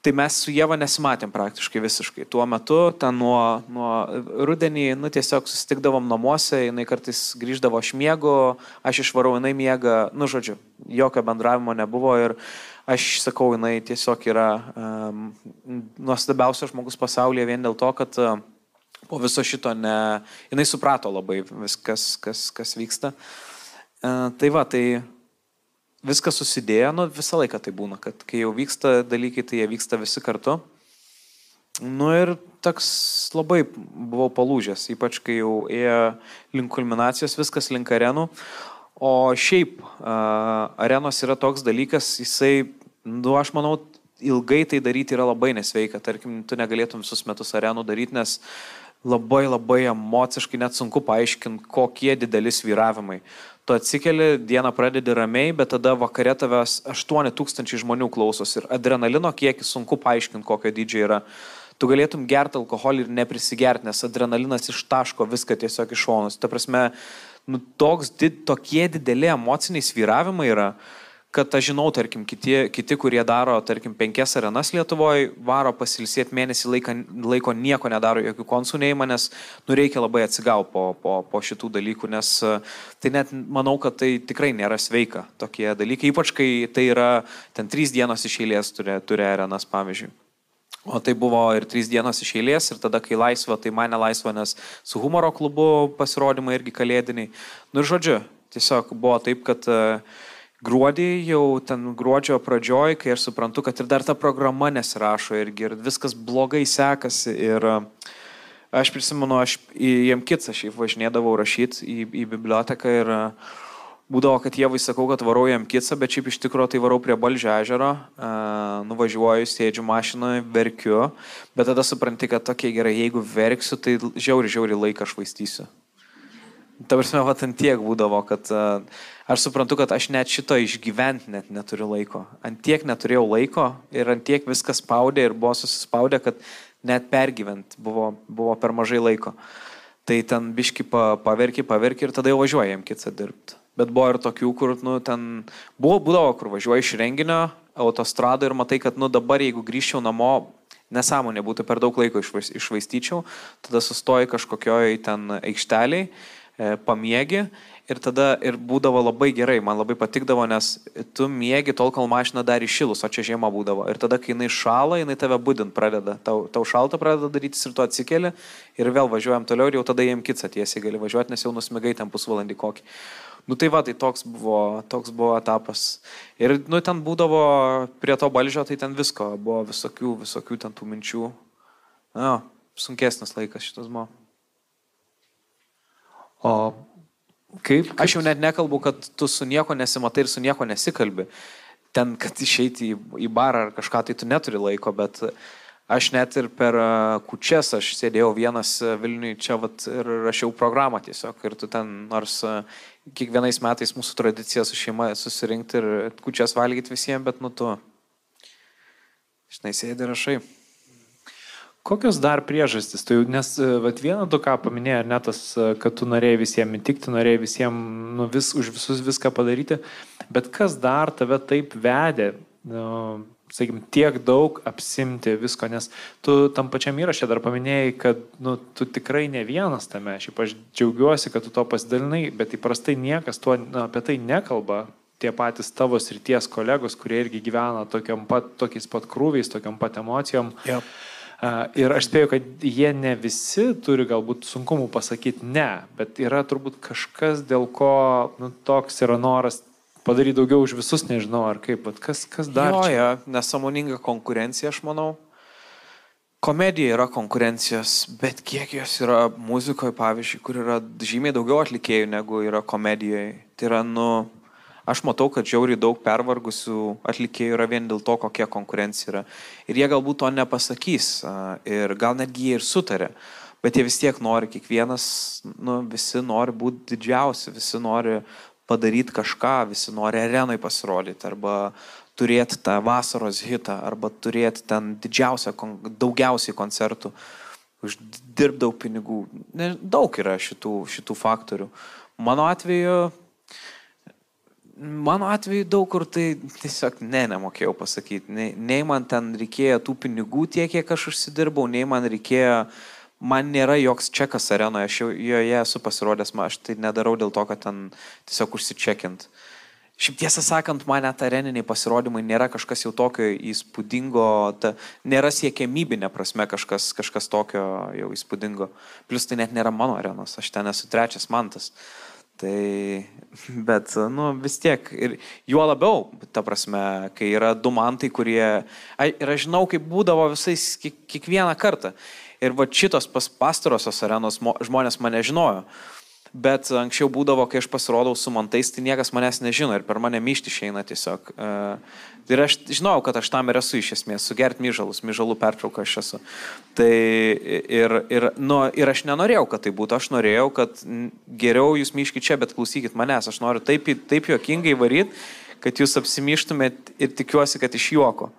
Tai mes su Jėva nesimatėm praktiškai visiškai. Tuo metu, ten nuo, nuo rudenį, nu tiesiog susitikdavom namuose, jinai kartais grįždavo aš miegu, aš išvarau, jinai miega, nu žodžiu, jokio bendravimo nebuvo ir aš sakau, jinai tiesiog yra um, nuostabiausias žmogus pasaulyje vien dėl to, kad uh, po viso šito ne, jinai suprato labai viskas, kas, kas vyksta. Uh, tai va, tai viskas susidėjo, nu visą laiką tai būna, kad kai jau vyksta dalykai, tai jie vyksta visi kartu. Nu ir toks labai buvau palūžęs, ypač kai jau ėjo link kulminacijos, viskas link arenų. O šiaip uh, arenos yra toks dalykas, jisai, nu aš manau, ilgai tai daryti yra labai nesveika. Tarkim, tu negalėtum visus metus arenų daryti, nes labai labai emociškai net sunku paaiškinti, kokie dideli sviravimai tu atsikeli, dieną pradedi ramiai, bet tada vakare tavęs 8000 žmonių klausos ir adrenalino kiekis sunku paaiškinti, kokio dydžio yra. tu galėtum gerti alkoholį ir neprisigerti, nes adrenalinas ištaško viską tiesiog iš šonus. Ta prasme, nu, toks, did, tokie dideli emociniai sviravimai yra, kad aš žinau, tarkim, kiti, kiti kurie daro, tarkim, penkias arenas Lietuvoje, varo pasilsėti mėnesį laiką, laiko nieko nedaro, jokių konsų neįma, nes nu, reikia labai atsigauti po, po, po šitų dalykų, nes tai net manau, kad tai tikrai nėra sveika tokie dalykai, ypač kai tai yra ten trys dienos iš eilės turi, turi arenas, pavyzdžiui. O tai buvo ir trys dienos iš eilės, ir tada, kai laisva, tai mane laisva, nes su humoro klubu pasirodymai irgi kalėdiniai. Nu ir žodžiu, tiesiog buvo taip, kad uh, gruodį, jau ten gruodžio pradžioj, kai aš suprantu, kad ir dar ta programa nesirašo irgi ir viskas blogai sekasi. Ir e, aš prisimenu, aš į Jemkits aš važinėdavau rašyti į, į biblioteką ir e, būdavo, kad jie sakau, kad varau Jemkitsą, bet šiaip iš tikrųjų tai varau prie Balžio ežero, uh, nuvažiuoju, sėdžiu mašinoje, verkiu, bet tada supranti, kad tokie gerai, jeigu verksiu, tai žiauri, žiauri laiką švaistysiu. Ta prasme, va, ant tiek būdavo, kad uh, aš suprantu, kad aš net šito išgyventi net neturiu laiko. Ant tiek neturėjau laiko ir ant tiek viskas spaudė ir buvo susispaudę, kad net pergyvent buvo, buvo per mažai laiko. Tai ten biški pa, paverki, paverki ir tada jau važiuojam kitą dirbti. Bet buvo ir tokių, kur, nu, ten buvo, būdavo, kur važiuoji iš renginio, autostrado ir matai, kad, nu, dabar jeigu grįžčiau namo, nesąmonė būtų per daug laiko išvaistyčiau, tada sustoji kažkokioj ten aikšteliai, e, pamiegi Ir tada ir būdavo labai gerai, man labai patikdavo, nes tu mėgi tol, kol mašina dar iššilus, o čia žiema būdavo. Ir tada, kai jinai šala, jinai tave būdint pradeda. Tau, tau šalta pradeda darytis ir tu atsikeli ir vėl važiuojam toliau ir jau tada jiem kits tiesiai gali važiuoti, nes jau nusmigai ten pusvalandį kokį. Nu tai va, tai toks buvo, toks buvo etapas. Ir nu ten būdavo prie to balžio, tai ten visko, buvo visokių, visokių ten tų minčių. Na, sunkesnis laikas šitas buvo. O Kaip, kaip? Aš jau net nekalbu, kad tu su nieko nesimatai ir su nieko nesikalbi. Ten, kad išeiti į, į barą ar kažką, tai tu neturi laiko, bet aš net ir per kučias, aš sėdėjau vienas Vilniui čia vat, ir rašiau programą tiesiog. Ir tu ten, nors kiekvienais metais mūsų tradicija su šeima susirinkti ir kučias valgyti visiems, bet nu tu, žinai, sėdi ir rašai. Kokios dar priežastys? Tai, nes e, vat, vieną tu ką paminėjai, ar ne tas, e, kad tu norėjai visiems įtikti, norėjai visiems nu, vis, už visus viską padaryti, bet kas dar tave taip vedė, nu, sakykim, tiek daug apsimti visko, nes tu tam pačiam įrašė dar paminėjai, kad nu, tu tikrai ne vienas tame, šiaip aš džiaugiuosi, kad tu to pasidalinai, bet įprastai niekas tuo, nu, apie tai nekalba, tie patys tavo srities kolegos, kurie irgi gyvena tokiam pat, tokiais pat krūviais, tokiam pat emocijom. Yep Ir aš spėju, kad jie ne visi turi galbūt sunkumų pasakyti ne, bet yra turbūt kažkas, dėl ko nu, toks yra noras padaryti daugiau už visus, nežinau, ar kaip, bet kas, kas dar. Jo, ja, nesamoninga konkurencija, aš manau. Komedija yra konkurencijos, bet kiek jos yra muzikoje, pavyzdžiui, kur yra žymiai daugiau atlikėjų negu yra komedijoje. Tai yra, nu, Aš matau, kad žiauriai daug pervargusių atlikėjų yra vien dėl to, kokia konkurencija yra. Ir jie galbūt to nepasakys. Ir gal netgi jie ir sutarė. Bet jie vis tiek nori, kiekvienas, nu, visi nori būti didžiausi, visi nori padaryti kažką, visi nori arenai pasirodyti arba turėti tą vasaros hitą arba turėti ten didžiausią, daugiausiai koncertų, uždirbti daug pinigų. Ne, daug yra šitų, šitų faktorių. Mano atveju Mano atveju daug kur tai tiesiog ne, nemokėjau pasakyti. Nei, nei man ten reikėjo tų pinigų tiek, kiek aš užsidirbau, nei man reikėjo, man nėra joks čekas arenoje, aš jau joje esu pasirodęs, aš tai nedarau dėl to, kad ten tiesiog užsičekint. Šiaip tiesą sakant, man net areniniai pasirodymai nėra kažkas jau tokio įspūdingo, ta, nėra siekiamybinė prasme kažkas, kažkas tokio jau įspūdingo. Plus tai net nėra mano arenos, aš ten esu trečias mantas. Uh, Tai, bet, nu, vis tiek, ir juo labiau, ta prasme, kai yra du mantai, kurie, ir aš žinau, kaip būdavo visais kiekvieną kartą. Ir va šitos pas pastarosios arenos žmonės mane žinojo. Bet anksčiau būdavo, kai aš pasirodau su mantais, tai niekas manęs nežino ir per mane myšti išeina tiesiog. E, ir aš žinau, kad aš tam ir esu iš esmės, sugert myžalus, myžalų pertrauką aš esu. Tai ir, ir, nu, ir aš nenorėjau, kad tai būtų, aš norėjau, kad geriau jūs myškit čia, bet klausykit manęs, aš noriu taip, taip juokingai varyti, kad jūs apsimyštumėt ir tikiuosi, kad iš juoko.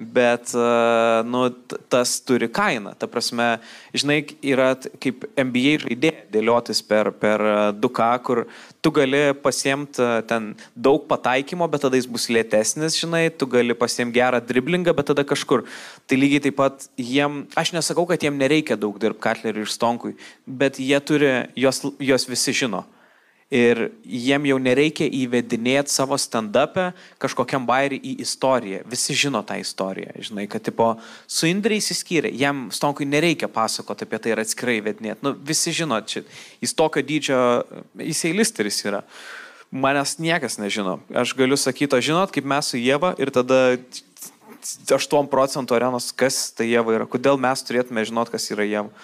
Bet, uh, nu, tas turi kainą. Ta prasme, žinai, yra kaip NBA žaidėjai dėliotis per, per 2K, kur tu gali pasiemti ten daug pataikymo, bet tada jis bus lėtesnis, žinai, tu gali pasiemti gerą driblingą, bet tada kažkur. Tai lygiai taip pat jiem, aš nesakau, kad jiem nereikia daug dirbti Katleriui ir Stonkui, bet jie turi, jos, jos visi žino. Ir jiem jau nereikia įvedinėti savo stand-upę kažkokiam bairį į istoriją. Visi žino tą istoriją. Žinai, kad tipo, su Indrei įsiskyrė, jam Stonkui nereikia pasakoti apie tai ir atskirai įvedinėti. Nu, visi žino, čia jis tokio dydžio, jis eilisteris yra. Manęs niekas nežino. Aš galiu sakyti, o žinot, kaip mes su Jėva ir tada 8 procentų arenos, kas tai Jėva yra, kodėl mes turėtume žinot, kas yra Jėva.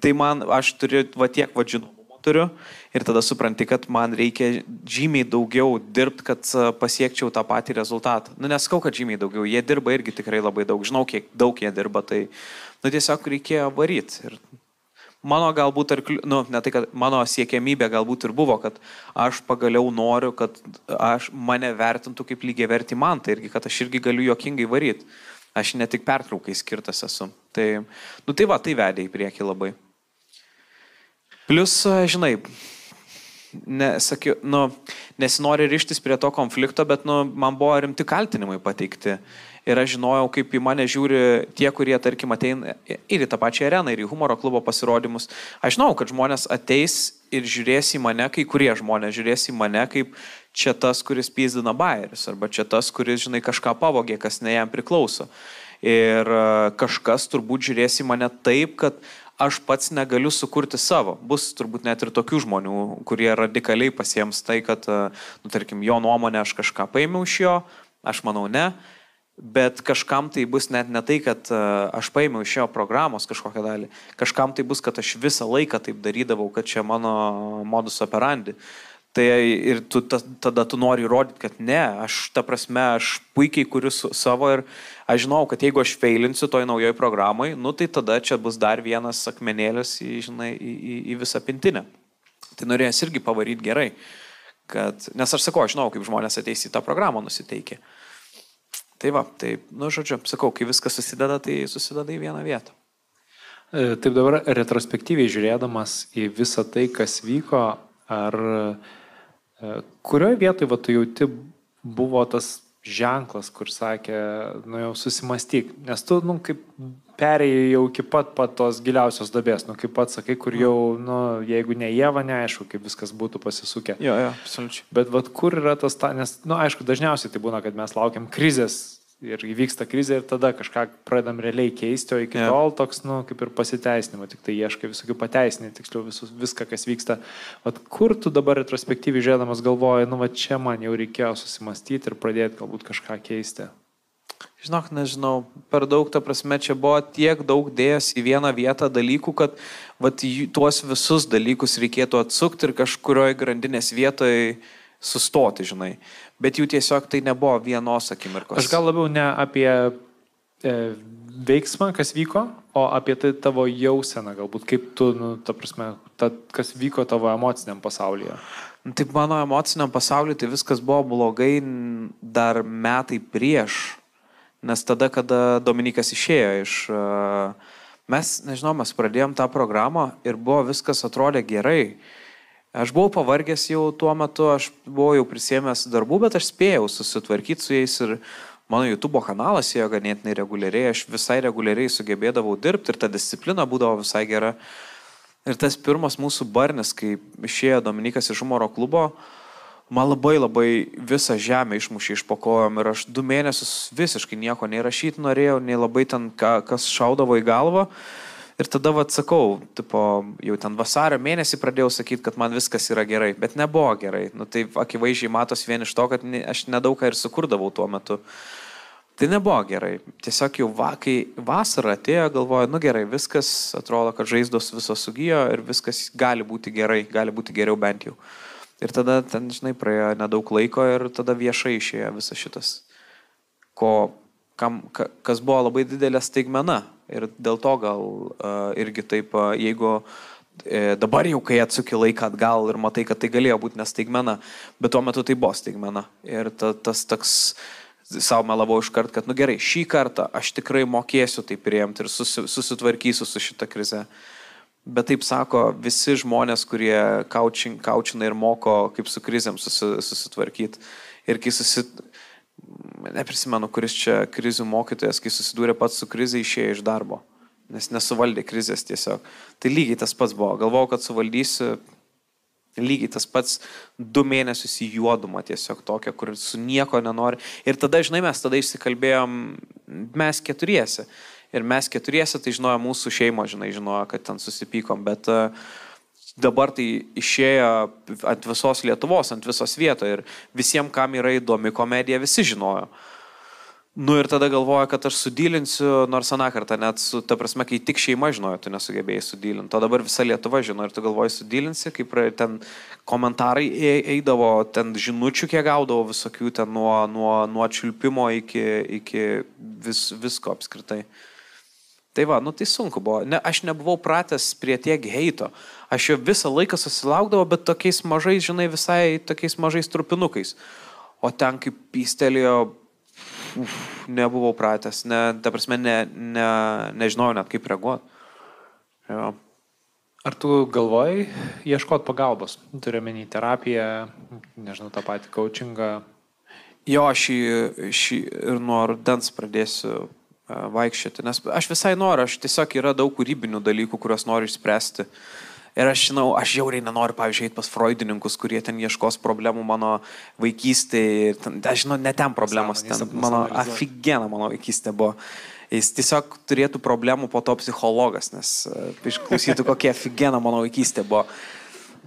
Tai man, aš turiu, va tiek vadžinų turiu ir tada supranti, kad man reikia žymiai daugiau dirbti, kad pasiekčiau tą patį rezultatą. Nu, neskau, kad žymiai daugiau, jie dirba irgi tikrai labai daug, žinau, kiek daug jie dirba, tai nu, tiesiog reikėjo varyti. Ir mano galbūt, ar, nu, ne tai, kad mano siekiamybė galbūt ir buvo, kad aš pagaliau noriu, kad aš mane vertintų kaip lygiai verti man, tai irgi, kad aš irgi galiu jokingai varyti. Aš ne tik pertraukai skirtas esu. Tai, nu tai va, tai vedė į priekį labai. Plus, žinai, nesakiau, nu, nesinori ryštis prie to konflikto, bet nu, man buvo rimti kaltinimai pateikti. Ir aš žinojau, kaip į mane žiūri tie, kurie, tarkim, ateina ir į tą pačią areną, ir į humoro klubo pasirodymus. Aš žinau, kad žmonės ateis ir žiūrės į mane, kai kurie žmonės žiūrės į mane kaip čia tas, kuris pyzdina bairis, arba čia tas, kuris, žinai, kažką pavogė, kas ne jam priklauso. Ir kažkas turbūt žiūrės į mane taip, kad aš pats negaliu sukurti savo. Bus turbūt net ir tokių žmonių, kurie radikaliai pasiems tai, kad, e, nu, tarkim, jo nuomonę aš kažką paėmiau iš jo, aš manau ne. Bet kažkam tai bus net ne tai, kad uh, aš paėmiau iš jo programos kažkokią dalį. Kažkam tai bus, kad aš visą laiką taip darydavau, kad čia mano modus operandi. Uh, Tai ir tu, ta, tada tu nori įrodyti, kad ne, aš ta prasme, aš puikiai kuriu savo ir aš žinau, kad jeigu aš feilinsiu toj naujoj programai, nu tai tada čia bus dar vienas akmenėlis į, žinai, į, į, į visą pintinę. Tai norėjęs irgi pavaryti gerai. Kad, nes aš sakau, aš žinau, kaip žmonės ateis į tą programą nusiteikė. Tai va, tai, nu, žodžiu, sakau, kai viskas susideda, tai susideda į vieną vietą. E, taip dabar retrospektyviai žiūrėdamas į visą tai, kas vyko, ar E, Kurioje vietoje va, tu jauti buvo tas ženklas, kur sakė, nu jau susimastyk, nes tu, nu, kaip perėjai jau iki pat pat tos giliausios dabės, nu, kaip pat sakai, kur jau, nu, jeigu ne Jėva, neaišku, kaip viskas būtų pasisukę. Jo, jo, absoliučiai. Bet vad kur yra tas, ta, nes, nu, aišku, dažniausiai tai būna, kad mes laukiam krizės ir įvyksta krizė ir tada kažką pradedam realiai keisti, o iki yeah. tol toks, nu, kaip ir pasiteisinimo, tik tai ieškai visokių pateisinimų, tiksliau visus, viską, kas vyksta. Vat kur tu dabar retrospektyviai žiūrėdamas galvoji, nu, va čia man jau reikėjo susimastyti ir pradėti galbūt kažką keisti? Žinok, nežinau, per daug, ta prasme, čia buvo tiek daug dėjęs į vieną vietą dalykų, kad vat, tuos visus dalykus reikėtų atsukti ir kažkurioje grandinės vietoje sustoti, žinai. Bet jų tiesiog tai nebuvo vienos akimirkos. Aš gal labiau ne apie e, veiksmą, kas vyko, o apie tai tavo jauseną, galbūt kaip tu, nu, ta prasme, ta, kas vyko tavo emociniam pasaulyje. Nu, taip mano emociniam pasauliu tai viskas buvo blogai dar metai prieš, nes tada, kada Dominikas išėjo iš... Mes, nežinau, mes pradėjom tą programą ir buvo viskas atrodė gerai. Aš buvau pavargęs jau tuo metu, aš buvau jau prisėmęs darbų, bet aš spėjau susitvarkyti su jais ir mano YouTube kanalas ėjo ganėtinai reguliariai, aš visai reguliariai sugebėdavau dirbti ir ta disciplina būdavo visai gera. Ir tas pirmas mūsų barnis, kai išėjo Dominikas iš humoro klubo, man labai labai visą žemę išmušė iš pakojom ir aš du mėnesius visiškai nieko nei rašyti norėjau, nei labai ten ka, kas šaudavo į galvą. Ir tada, vad, sakau, tipo, jau ten vasario mėnesį pradėjau sakyti, kad man viskas yra gerai, bet nebuvo gerai. Nu, tai akivaizdžiai matos vien iš to, kad aš nedaug ką ir sukurdavau tuo metu. Tai nebuvo gerai. Tiesiog jau va, kai vasara atėjo, galvoju, nu gerai, viskas atrodo, kad žaizdos visos sugijo ir viskas gali būti gerai, gali būti geriau bent jau. Ir tada ten, žinai, praėjo nedaug laiko ir tada viešai išėjo visas šitas, ko, kam, ka, kas buvo labai didelė staigmena Ir dėl to gal uh, irgi taip, uh, jeigu e, dabar jau, kai atsuki laiką atgal ir matai, kad tai galėjo būti nestaigmena, bet tuo metu tai buvo staigmena. Ir ta, tas toks savo melavau iš kart, kad, nu gerai, šį kartą aš tikrai mokėsiu tai priimti ir susi, susitvarkysiu su šita krize. Bet taip sako visi žmonės, kurie kaučin, kaučina ir moko, kaip su krizėm susi, susitvarkyti. Ir kai susit... Neprisimenu, kuris čia krizių mokytojas, kai susidūrė pats su krize, išėjo iš darbo. Nes nesuvaldė krizės tiesiog. Tai lygiai tas pats buvo. Galvojau, kad suvaldysiu lygiai tas pats du mėnesius į juodumą tiesiog tokia, kur su nieko nenori. Ir tada, žinai, mes tada išsikalbėjom, mes keturiesi. Ir mes keturiesi, tai žinojo mūsų šeimo, žinai, žinojo, kad ten susipykom, bet uh, dabar tai išėjo ant visos Lietuvos, ant visos vietos ir visiems, kam yra įdomi komedija, visi žinojo. Nu ir tada galvoja, kad aš sudylinsiu, nors aną kartą net su, ta prasme, kai tik šeima žinojo, tu nesugebėjai sudylinti. O dabar visa Lietuva žino ir tu galvoji sudylinsi, kaip ten komentarai eidavo, ten žinučių kiek gaudavo visokių, ten nuo, nuo, nuo čiulpimo iki, iki vis, visko apskritai. Tai va, nu tai sunku buvo. Ne, aš nebuvau pratęs prie tiek heito. Aš jo visą laiką susilaukdavau, bet tokiais mažais, žinai, visai tokiais mažais trupinukais. O ten kaip pystelėjo, uf, nebuvau pratęs. Ne, ta prasme, ne, ne, nežinojau net kaip reaguoti. Jo. Ar tu galvoj ieškoti pagalbos? Turiu menį terapiją, nežinau, tą patį coachingą. Jo, aš šį, šį ir nuo rudens pradėsiu vaikščioti. Nes aš visai noriu, aš tiesiog yra daug kūrybinių dalykų, kuriuos noriu išspręsti. Ir aš žinau, aš jauriai nenoriu, pavyzdžiui, eiti pas freudininkus, kurie ten ieškos problemų mano vaikystėje. Ir ten, aš žinau, ne ten problemos, ten mano afigena mano vaikystė buvo. Jis tiesiog turėtų problemų po to psichologas, nes išklausytų, kokia afigena mano vaikystė buvo.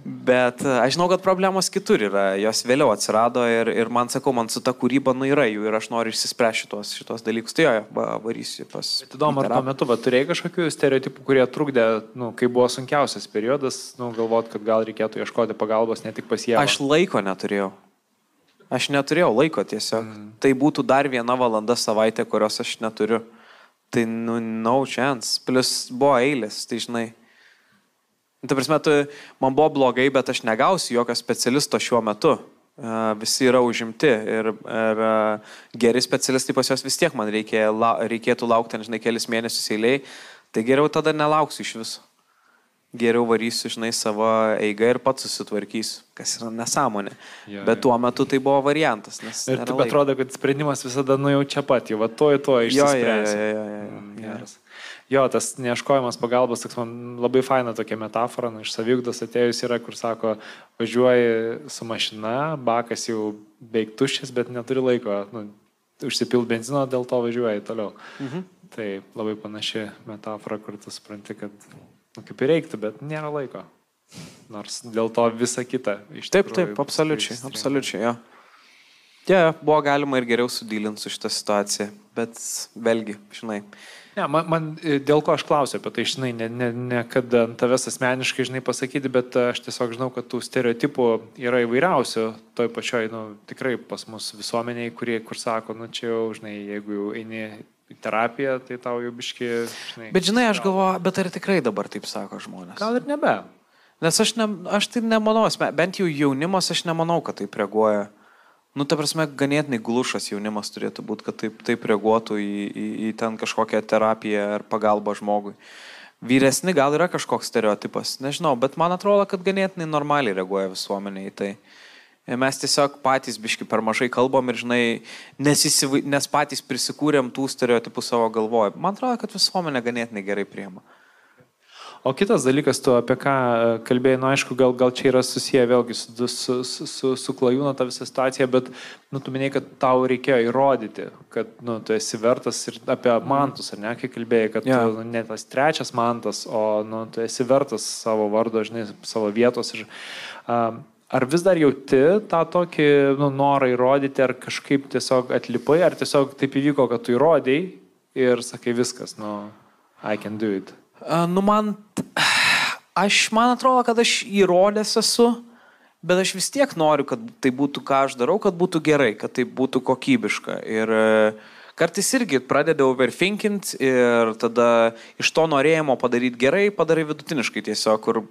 Bet e, aš žinau, kad problemos kitur yra, jos vėliau atsirado ir, ir man sakau, man su ta kūryba nu yra jų ir aš noriu išsispręsti šitos, šitos dalykus. Tai jo, varysiu pas. Bet įdomu, ar tuo metu va, turėjai kažkokių stereotipų, kurie trukdė, nu, kai buvo sunkiausias periodas, nu, galvot, kad gal reikėtų ieškoti pagalbos ne tik pas jį. Aš laiko neturėjau. Aš neturėjau laiko tiesiog. Mm. Tai būtų dar viena valanda savaitė, kurios aš neturiu. Tai, nu, no chance. Plus buvo eilės, tai žinai. Ta prasme, tu, man buvo blogai, bet aš negausiu jokio specialisto šiuo metu. Visi yra užimti ir, ir geri specialistai pas juos vis tiek man reikia, la, reikėtų laukti, žinai, kelis mėnesius eiliai. Tai geriau tada nelauksiu iš viso. Geriau varysiu, žinai, savo eigą ir pats susitvarkysiu, kas yra nesąmonė. Jo, Bet tuo metu tai buvo variantas. Ir taip atrodo, kad sprendimas visada nujaučia pat, jau va to į to išsispręs. Jo, jo, jo, jo, jo. Mm, geras. Jo, tas neieškojimas pagalbos, toks man labai faina tokia metafora, nu, iš savigdos atėjus yra, kur sako, važiuoji su mašina, bakas jau beveik tuščias, bet neturi laiko, nu, užsipilt benzino, dėl to važiuoji toliau. Mhm. Tai labai panaši metafora, kur tu supranti, kad nu, kaip ir reiktų, bet nėra laiko. Nors dėl to visa kita. Taip, taip, absoliučiai, absoliučiai, jo. Ja, buvo galima ir geriau sudylinti su šitą situaciją, bet vėlgi, žinai, Ne, man, man e, dėl ko aš klausiu apie tai, žinai, ne, ne, ne kad ant tavęs asmeniškai, žinai, pasakyti, bet aš tiesiog žinau, kad tų stereotipų yra įvairiausių, toj pačioj, nu, tikrai pas mus visuomeniai, kurie, kur sako, nu, čia jau, žinai, jeigu jau eini į terapiją, tai tau jau biški, žinai. Bet, žinai, aš galvoju, bet ar tikrai dabar taip sako žmonės? Gal ir nebe. Nes aš, ne, aš tai nemanau, bent jau jaunimas, aš nemanau, kad taip reaguoja. Nu, ta prasme, ganėtinai glušas jaunimas turėtų būti, kad taip, taip reaguotų į, į, į ten kažkokią terapiją ar pagalbą žmogui. Vyresni gal yra kažkoks stereotipas, nežinau, bet man atrodo, kad ganėtinai normaliai reaguoja visuomenė į tai. Mes tiesiog patys biški per mažai kalbam ir, žinai, nesisivai, nes patys prisikūrėm tų stereotipų savo galvoje. Man atrodo, kad visuomenė ganėtinai gerai priema. O kitas dalykas, tu apie ką e, kalbėjai, nu aišku, gal, gal čia yra susiję vėlgi su, su, su, su, su klajūno ta visa situacija, bet, nu, tu minėjai, kad tau reikėjo įrodyti, kad, nu, tu esi vertas ir apie mantus, ar ne, kai kalbėjai, kad yeah. tu nu, ne tas trečias mantas, o, nu, tu esi vertas savo vardo, žinai, savo vietos. Ir, um, Ar vis dar jauti tą tokį nu, norą įrodyti, ar kažkaip tiesiog atlipai, ar tiesiog taip įvyko, kad tu įrodėjai ir sakai viskas, nu, I can do it. Nu, man, aš, man atrodo, kad aš įrodęs esu, bet aš vis tiek noriu, kad tai būtų, ką aš darau, kad būtų gerai, kad tai būtų kokybiška. Ir e, kartais irgi pradedi overthinkint ir tada iš to norėjimo padaryti gerai, padarai vidutiniškai tiesiog, kur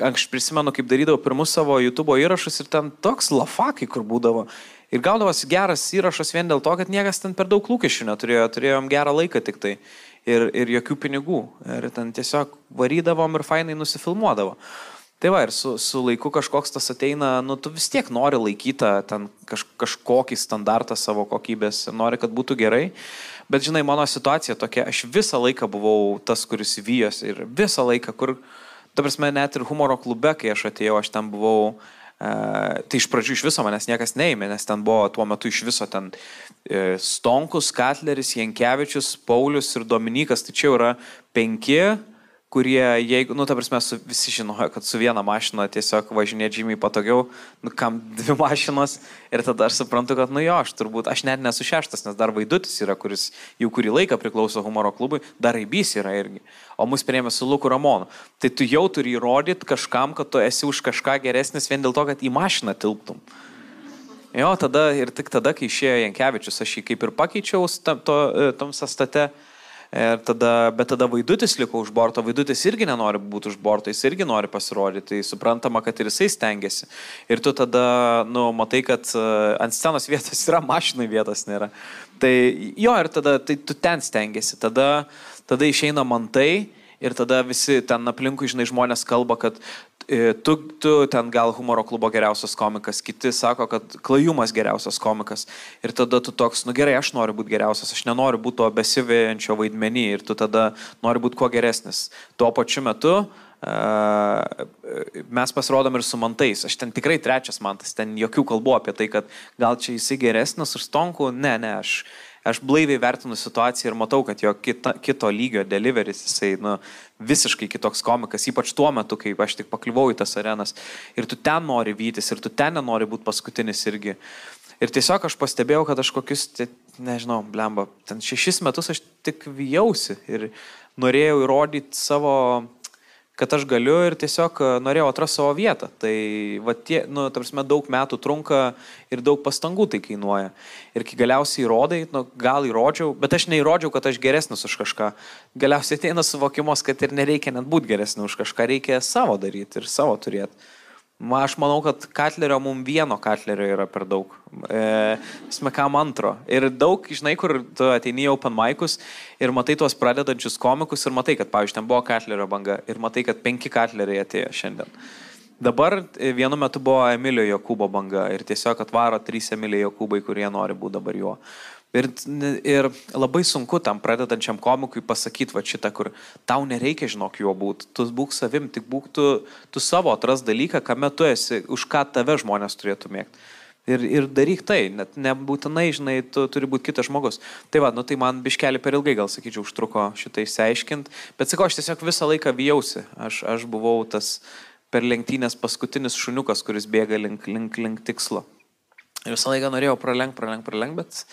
aš prisimenu, kaip darydavau pirmus savo YouTube įrašus ir ten toks lafakai, kur būdavo. Ir gaudavosi geras įrašas vien dėl to, kad niekas ten per daug lūkesčių neturėjo, turėjom gerą laiką tik tai. Ir, ir jokių pinigų. Ir ten tiesiog varydavom ir fainai nusifilmuodavo. Tai va, ir su, su laiku kažkoks tas ateina, nu, tu vis tiek nori laikyti ten kaž, kažkokį standartą savo kokybės, nori, kad būtų gerai. Bet žinai, mano situacija tokia, aš visą laiką buvau tas, kuris vyjosi ir visą laiką, kur, ta prasme, net ir humoro klube, kai aš atėjau, aš ten buvau, e, tai iš pradžių iš viso manęs niekas neėmė, nes ten buvo tuo metu iš viso ten e, Stonkus, Katleris, Jankievičius, Paulius ir Dominikas, tai čia yra penki kurie, jeigu, nu, ta prasme, su, visi žinojo, kad su viena mašina tiesiog važinėti žymiai patogiau, nu, kam dvi mašinos ir tada aš suprantu, kad, nu jo, aš turbūt, aš net nesu šeštas, nes dar Vaidutis yra, kuris jau kurį laiką priklauso humoro klubui, dar Aibys yra irgi, o mus priėmė su Luku Ramonu. Tai tu jau turi įrodyti kažkam, kad tu esi už kažką geresnis vien dėl to, kad į mašiną tilptum. Jo, tada ir tik tada, kai išėjo Jankievičius, aš jį kaip ir pakeičiau tam, to, e, tom sastate. Ir tada, bet tada vaidutis liko už borto, vaidutis irgi nenori būti už borto, jis irgi nori pasirodyti, tai suprantama, kad ir jisai stengiasi. Ir tu tada, nu, matai, kad e, ant scenos vietos yra, mašinai vietos nėra. Tai jo, ir tada tai tu ten stengiasi. Tada, tada išeina mantai ir tada visi ten aplinkui, žinai, žmonės kalba, kad tu, tu ten gal humoro klubo geriausias komikas, kiti sako, kad klajumas geriausias komikas. Ir tada tu toks, nu gerai, aš noriu būti geriausias, aš nenoriu būti to besivėjančio vaidmenį ir tu tada nori būti kuo geresnis. Tuo pačiu metu uh, mes pasirodom ir su mantais. Aš ten tikrai trečias mantas, ten jokių kalbų apie tai, kad gal čia jisai geresnis už stonku. Ne, ne, aš aš blaiviai vertinu situaciją ir matau, kad jo kita, kito lygio deliveris, jisai nu, visiškai kitoks komikas, ypač tuo metu, kai aš tik pakliuvau į tas arenas. Ir tu ten nori vytis, ir tu ten nenori būti paskutinis irgi. Ir tiesiog aš pastebėjau, kad aš kokius, nežinau, blemba, ten šešis metus aš tik vyjausi ir norėjau įrodyti savo kad aš galiu ir tiesiog e, norėjau atrasti savo vietą. Tai, va, tie, nu, tarsi, daug metų trunka ir daug pastangų tai kainuoja. Ir kai galiausiai įrodai, nu, gal įrodžiau, bet aš neįrodžiau, kad aš geresnis už kažką. Galiausiai ateina suvokimas, kad ir nereikia net būti geresnis už kažką, reikia savo daryti ir savo turėti. Aš manau, kad Katlerio mums vieno Katlerio yra per daug. E, smekam antro. Ir daug, žinai, kur tu ateini į Open Maikus ir matai tuos pradedančius komikus ir matai, kad, pavyzdžiui, ten buvo Katlerio banga ir matai, kad penki Katleriai atėjo šiandien. Dabar e, vienu metu buvo Emilio Jokūbo banga ir tiesiog atvaro trys Emilio Jokūbai, kurie nori būti dabar juo. Ir, ir labai sunku tam pradedančiam komikui pasakyti va šitą, kur tau nereikia žinok juo būti, tu būk savim, tik būk tu, tu savo atras dalyką, kame tu esi, už ką tave žmonės turėtų mėgti. Ir, ir daryk tai, net nebūtinai, žinai, tu turi būti kitas žmogus. Tai va, nu tai man biškelį per ilgai, gal sakyčiau, užtruko šitą išsiaiškinti, bet sakau, aš tiesiog visą laiką vyjausi, aš, aš buvau tas per lenktynės paskutinis šuniukas, kuris bėga link, link, link tikslo. Ir visą laiką norėjau pralenkti, pralenkti, pralenkti, bet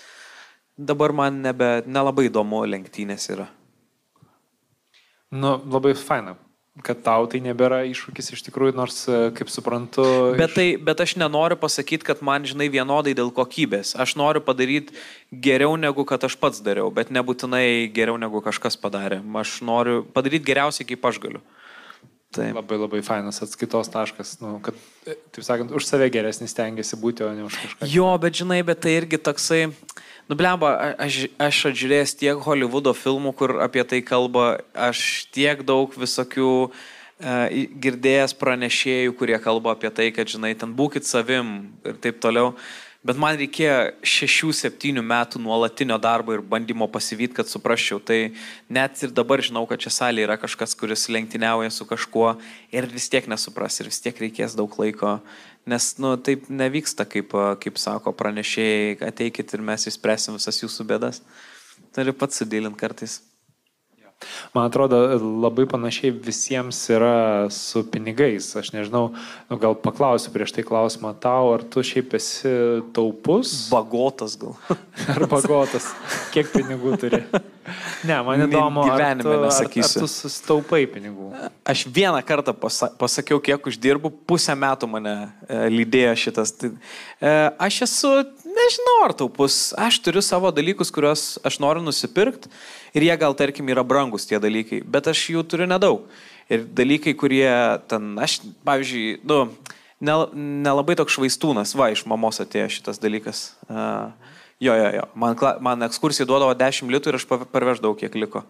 dabar man nebe, nelabai įdomu lenktynės yra. Nu, labai faina, kad tau tai nebėra iššūkis iš tikrųjų, nors, e, kaip suprantu. Bet, tai, bet aš nenoriu pasakyti, kad man, žinai, vienodai dėl kokybės. Aš noriu padaryti geriau negu kad aš pats dariau, bet nebūtinai geriau negu kažkas padarė. Aš noriu padaryti geriausiai, kaip aš galiu. Taip. Labai labai fainas atskaitos taškas, nu, kad, e, taip sakant, už save geresnis tengiasi būti, o ne už kažką. Jo, bet žinai, bet tai irgi toksai, uh, Nublemba, aš, aš atžiūrėjęs tiek Hollywoodo filmų, kur apie tai kalba, aš tiek daug visokių uh, girdėjęs pranešėjų, kurie kalba apie tai, kad, žinai, ten būkit savim ir taip toliau. Bet man reikėjo šešių, septynių metų nuolatinio darbo ir bandymo pasivyti, kad suprasčiau. Tai net ir dabar žinau, kad čia salėje yra kažkas, kuris lenktyniauja su kažkuo ir vis tiek nesupras ir vis tiek reikės daug laiko Nes, nu, taip nevyksta, kaip, kaip sako pranešėjai, ateikit ir mes išspręsim visas jūsų bėdas. Turi pats sudėlint kartais. Man atrodo, labai panašiai visiems yra su pinigais. Aš nežinau, nu, gal paklausiu prieš tai klausimą tau, ar tu šiaip esi taupus? Bagotas gal. ar bagotas? Kiek pinigų turi? Ne, man įdomu, gyvenime ar tu, nesakysiu. Ar, ar tu sustaupai pinigų? Aš vieną kartą pasa pasakiau, kiek uždirbu, pusę metų mane e, lydėjo šitas. Tai, e, aš esu, nežinau, ar taupus. Aš turiu savo dalykus, kuriuos aš noriu nusipirkti ir jie gal, tarkim, yra brangus tie dalykai, bet aš jų turiu nedaug. Ir dalykai, kurie ten, aš, pavyzdžiui, nu, nelabai toks švaistūnas, va, iš mamos atėjo šitas dalykas. Uh, jo, jo, jo. Man, man ekskursija duodavo 10 litų ir aš parveždavau, kiek liko.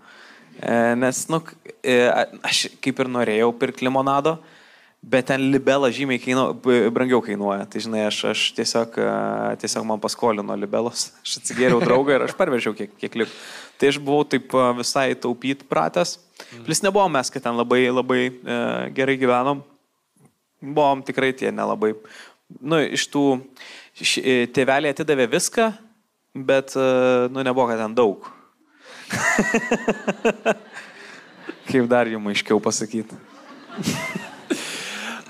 E, nes, nu, e, aš kaip ir norėjau pirkti limonado, bet ten libela žymiai kainu, brangiau kainuoja. Tai žinai, aš, aš tiesiog, tiesiog man paskolino libelos. Aš atsigėriau draugą ir aš parvežiau, kiek, kiek liko. Tai aš buvau taip visai taupyti pratęs. Plis nebuvom mes, kad ten labai, labai gerai gyvenom buvom tikrai tie nelabai. Nu, iš tų e, tėveliai atidavė viską, bet, nu, nebuvo, kad ten daug. Kaip dar jums aiškiau pasakyti.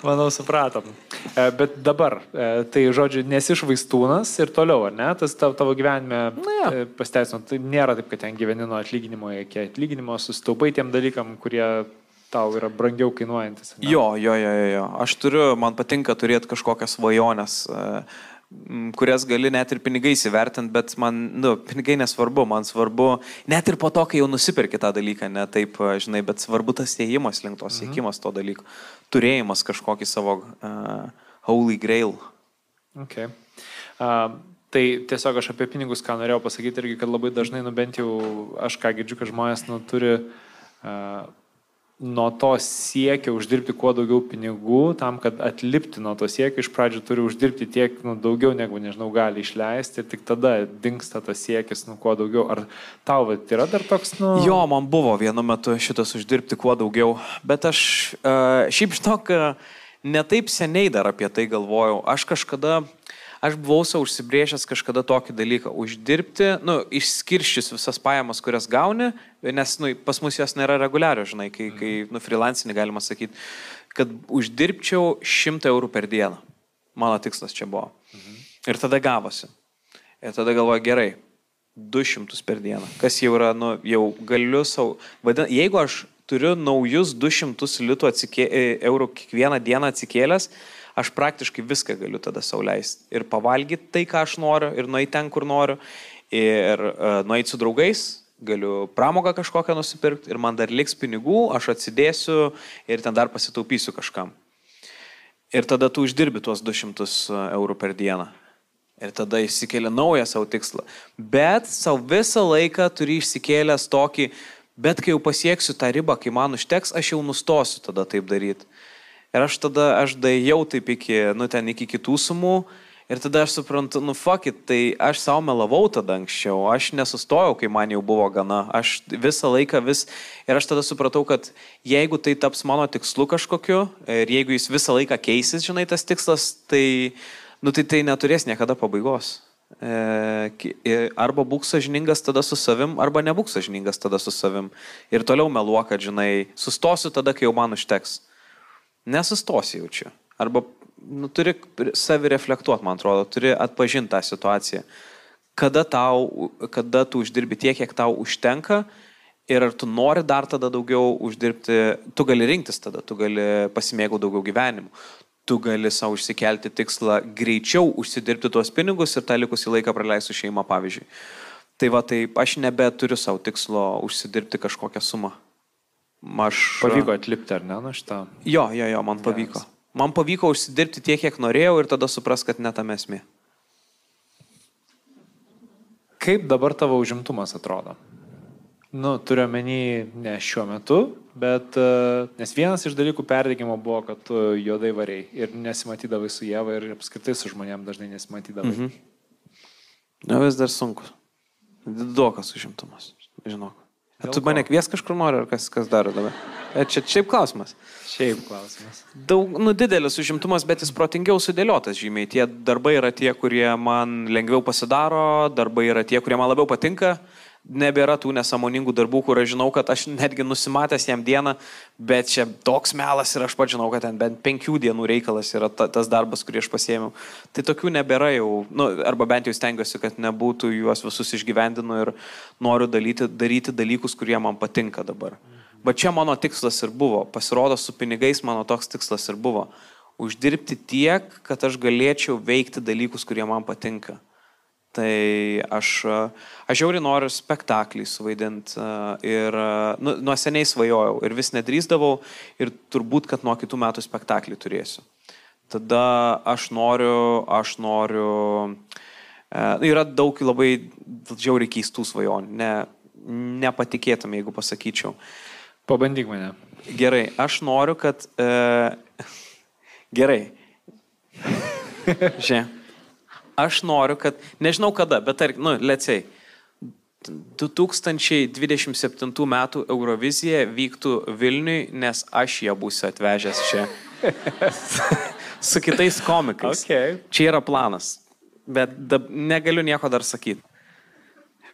Manau, supratom. E, bet dabar, tai žodžiu, nesi švaistūnas ir toliau, ar ne? Tas tavo gyvenime ja. pasteisino. Tai nėra taip, kad ten gyveni nuo atlyginimo iki atlyginimo, sustaupai tiem dalykam, kurie tau yra brangiau kainuojantis. Ne? Jo, jo, jo, jo. Aš turiu, man patinka turėti kažkokias svajonės, e, kurias gali net ir pinigais įvertinti, bet man, nu, pinigai nesvarbu, man svarbu, net ir po to, kai jau nusipirki tą dalyką, ne taip, žinai, bet svarbu tas ėjimas link to, mhm. siekimas to dalyko, turėjimas kažkokį savo uh, holy grail. Okay. Uh, Tai tiesiog aš apie pinigus, ką norėjau pasakyti irgi, kad labai dažnai, nu bent jau aš ką girdžiu, kad žmonės nu, turi uh, nuo to siekia uždirbti kuo daugiau pinigų, tam, kad atlipti nuo to siekio, iš pradžių turi uždirbti tiek nu, daugiau, negu, nežinau, gali išleisti ir tik tada dinksta tas siekis, nu, kuo daugiau. Ar tau vat, yra dar toks, nu... Jo, man buvo vienu metu šitas uždirbti kuo daugiau, bet aš uh, šiaip žinok, netaip seniai dar apie tai galvojau. Aš kažkada aš buvau savo užsibrėžęs kažkada tokį dalyką - uždirbti, nu, išskirščius visas pajamas, kurias gauni, nes nu, pas mus jos nėra reguliarios, žinai, kai, kai mhm. nu, freelancinį galima sakyti, kad uždirbčiau 100 eurų per dieną. Mano tikslas čia buvo. Mhm. Ir tada gavosi. Ir tada galvoju, gerai, 200 per dieną. Kas jau yra, nu, jau galiu savo, vadin, jeigu aš turiu naujus 200 litų atsikė, e, eurų kiekvieną dieną atsikėlęs, aš praktiškai viską galiu tada sauliaisti. Ir pavalgyti tai, ką aš noriu, ir nueiti ten, kur noriu, ir uh, nueiti su draugais, galiu pramogą kažkokią nusipirkti, ir man dar liks pinigų, aš atsidėsiu ir ten dar pasitaupysiu kažkam. Ir tada tu uždirbi tuos 200 e, eurų per dieną. Ir tada išsikėlė naują savo tikslą. Bet savo visą laiką turi išsikėlęs tokį, bet kai jau pasieksiu tą ribą, kai man užteks, aš jau nustosiu tada taip daryti. Ir aš tada, aš daėjau taip iki, nu ten iki kitų sumų. Ir tada aš suprantu, nu fakit, tai aš savo melavau tada anksčiau, aš nesustojau, kai man jau buvo gana, aš visą laiką vis, ir aš tada supratau, kad jeigu tai taps mano tikslu kažkokiu, ir jeigu jis visą laiką keisis, žinai, tas tikslas, tai, nu tai tai neturės niekada pabaigos. E, arba būk sažiningas tada su savim, arba nebūk sažiningas tada su savim. Ir toliau meluok, kad, žinai, sustosiu tada, kai jau man užteks nesustosi jaučiu. Arba nu, turi savi reflektuoti, man atrodo, turi atpažinti tą situaciją. Kada, tau, kada tu uždirbi tiek, kiek tau užtenka ir ar tu nori dar tada daugiau uždirbti, tu gali rinktis tada, tu gali pasimėgauti daugiau gyvenimų. Tu gali savo išsikelti tikslą greičiau užsidirbti tuos pinigus ir tą likusį laiką praleisti su šeima, pavyzdžiui. Tai va, tai aš nebeturiu savo tikslo užsidirbti kažkokią sumą. Aš... Pavyko atlipti, ar ne, na šitą? Jo, jo, jo, man pavyko. Man pavyko užsidirbti tiek, kiek norėjau ir tada supras, kad netame esmė. Kaip dabar tavo užimtumas atrodo? Nu, turiu menį ne šiuo metu, bet uh, nes vienas iš dalykų perdėgymo buvo, kad tu juodai variai ir nesimatydavai su Jėva ir apskritai su žmonėm dažnai nesimatydavai. Mhm. Na, vis dar sunku. Didokas užimtumas, žinok. Ar tu mane kvies kažkur nori, ar kas, kas daro dabar? E, čia šiaip klausimas. Šiaip klausimas. Daug, nu, didelis užimtumas, bet jis protingiau sudėliotas žymiai. Tie darbai yra tie, kurie man lengviau pasidaro, darbai yra tie, kurie man labiau patinka. Uh, nebėra tų nesąmoningų darbų, kur aš žinau, kad aš netgi nusimatęs jam dieną, bet čia toks melas ir aš pats žinau, kad ten bent penkių dienų reikalas yra ta, tas darbas, kurį aš pasėmiau. Tai tokių nebėra jau, nu, arba bent jau stengiuosi, kad nebūtų juos visus išgyvendinu ir noriu dalyti, daryti dalykus, kurie man patinka dabar. Bet čia mano tikslas ir buvo. Pasirodo, su pinigais mano toks tikslas ir buvo. Uždirbti tiek, kad aš galėčiau veikti dalykus, kurie man patinka. Tai aš, aš žiauri noriu spektaklį suvaidinti ir nu, nuo seniai svajojau ir vis nedrįzdavau ir turbūt, kad nuo kitų metų spektaklį turėsiu. tada aš noriu, aš noriu, e, yra daug labai žiauriai keistų svajonių, ne, nepatikėtum, jeigu pasakyčiau. Pabandyk mane. Gerai, aš noriu, kad... E, gerai. Žiūrėk. Aš noriu, kad, nežinau kada, bet, tark, nu, lėtsiai, 2027 metų Eurovizija vyktų Vilniui, nes aš ją būsiu atvežęs čia. Su kitais komikais. Okay. Čia yra planas. Bet dab, negaliu nieko dar sakyti.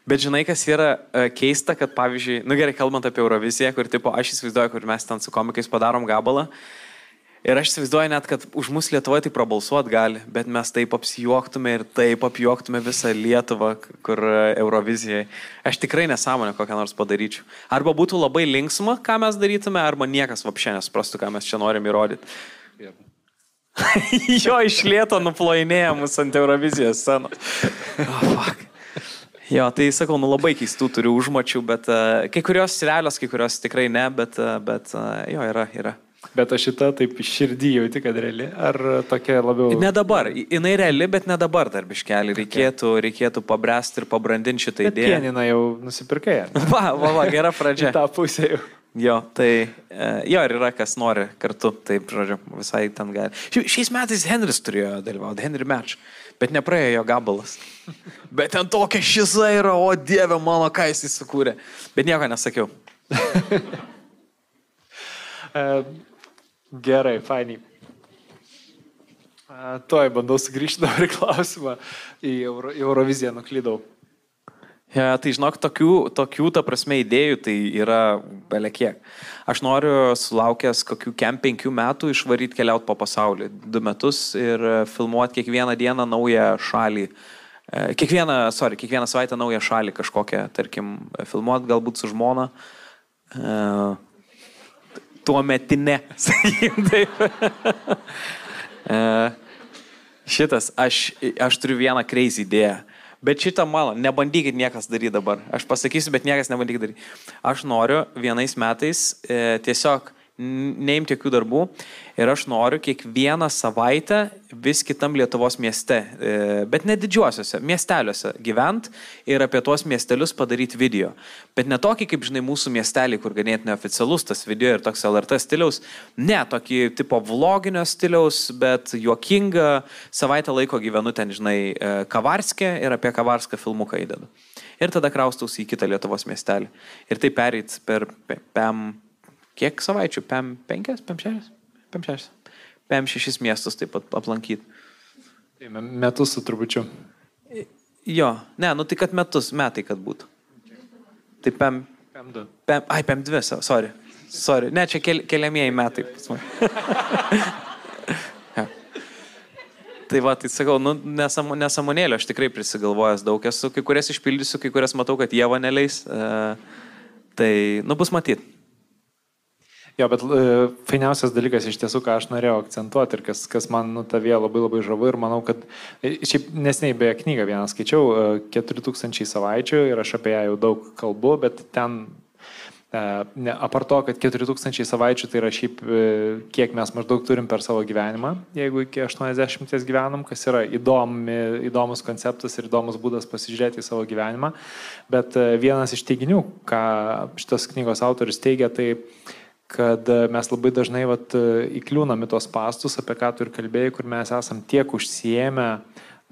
Bet žinai, kas yra uh, keista, kad pavyzdžiui, nu gerai, kalbant apie Euroviziją, kur tipo, aš įsivaizduoju, kur mes ten su komikais padarom gabalą, uh, Ir aš įsivaizduoju net, kad už mus Lietuvoje tai prabalsuot gali, bet mes taip apsijuoktume ir taip apjuoktume visą Lietuvą, kur e, Eurovizijai. Aš tikrai nesąmonę kokią nors padaryčiau. Arba būtų labai linksma, ką mes darytume, arba niekas vapšė nesprastų, ką mes čia norim įrodyti. Jo išlėto nuplojinėja mus ant Eurovizijos scenos. Oh, fuck. Jo, tai sakau, nu labai keistų turiu užmačių, bet uh, kai kurios realios, kai kurios tikrai ne, bet, uh, bet uh, jo, yra, yra. Bet aš šitą taip širdį jauti, kad reali, ar tokia labiau... Ne dabar, jinai reali, bet ne dabar dar biškelį. Reikėtų, reikėtų pabręsti ir pabrandinti šitą idėją. Pienina jau nusipirkai. va, va, va, gera pradžia. Ta pusė jau. Jo, tai e, jo ir yra, kas nori kartu, taip, žodžiu, visai ten gali. Šiais metais Henris turėjo dalyvauti, Henry Match, bet nepraėjo jo gabalas. bet ten tokia šiza yra, o dieve mano, ką jis įsikūrė. Bet nieko nesakiau. Gerai, fainiai. Tuoj bandau sugrįžti dabar į klausimą. Į Euro, Euroviziją nuklydau. Ja, tai žinok, tokių, tokių, ta prasme, idėjų tai yra belekiek. Aš noriu sulaukęs kokių kem penkių metų išvaryti keliauti po pasaulį. Du metus ir filmuoti kiekvieną dieną naują šalį. E, kiekvieną, sorry, kiekvieną savaitę naują šalį kažkokią, tarkim, filmuoti galbūt su žmona. Tuo metinė, sakykim taip. E, šitas, aš, aš turiu vieną crazy idėją. Bet šitą mano, nebandykit niekas daryti dabar. Aš pasakysiu, bet niekas nebandykit daryti. Aš noriu vienais metais e, tiesiog neimti jokių darbų ir aš noriu kiekvieną savaitę vis kitam Lietuvos mieste, e, bet ne didžiuosiuose, miesteliuose gyvent ir apie tuos miestelius padaryti video. Bet ne tokį, kaip žinai, mūsų miestelį, kur ganėtinai oficialus tas video ir toks LRT stiliaus, ne tokį tipo vloginio stiliaus, bet juokingą savaitę laiko gyvenu ten, žinai, e, Kavarskė ir apie Kavarską filmuką įdedu. Ir tada kraustausi į kitą Lietuvos miestelį. Ir tai pereit per PEM kiek savaičių? PEM 5, PEM 6? PEM 6. PEM 6 miestus taip pat aplankyti. Tai metus su trupučiu. Jo, ne, nu tai kad metus, metai kad būtų. Tai PEM. PEM 2. PEM, ai, PEM 2, sorry. Sorry. Ne, čia kel, keliamieji metai. ja. Tai va, tai sakau, nu, nesam, nesamonėlio, aš tikrai prisigalvojęs daug esu, kai kurias išpildysiu, kai kurias matau, kad jie vaneliais. Uh, tai, nu, bus matyti. Jo, bet e, fainiausias dalykas iš tiesų, ką aš norėjau akcentuoti ir kas, kas man nu, tavie labai labai žavu ir manau, kad e, šiaip nesnei beje knygą vieną skaičiau, e, 4000 savaičių ir aš apie ją jau daug kalbu, bet ten e, Ne, apart to, kad 4000 savaičių tai yra šiaip, e, kiek mes maždaug turim per savo gyvenimą, jeigu iki 80 gyvenam, kas yra įdomi, įdomus konceptas ir įdomus būdas pasižiūrėti į savo gyvenimą. Bet vienas iš teiginių, ką šitas knygos autoris teigia, tai kad e, mes labai dažnai vat, e, įkliūnam į tos pastus, apie ką tu ir kalbėjai, kur mes esam tiek užsijėmę,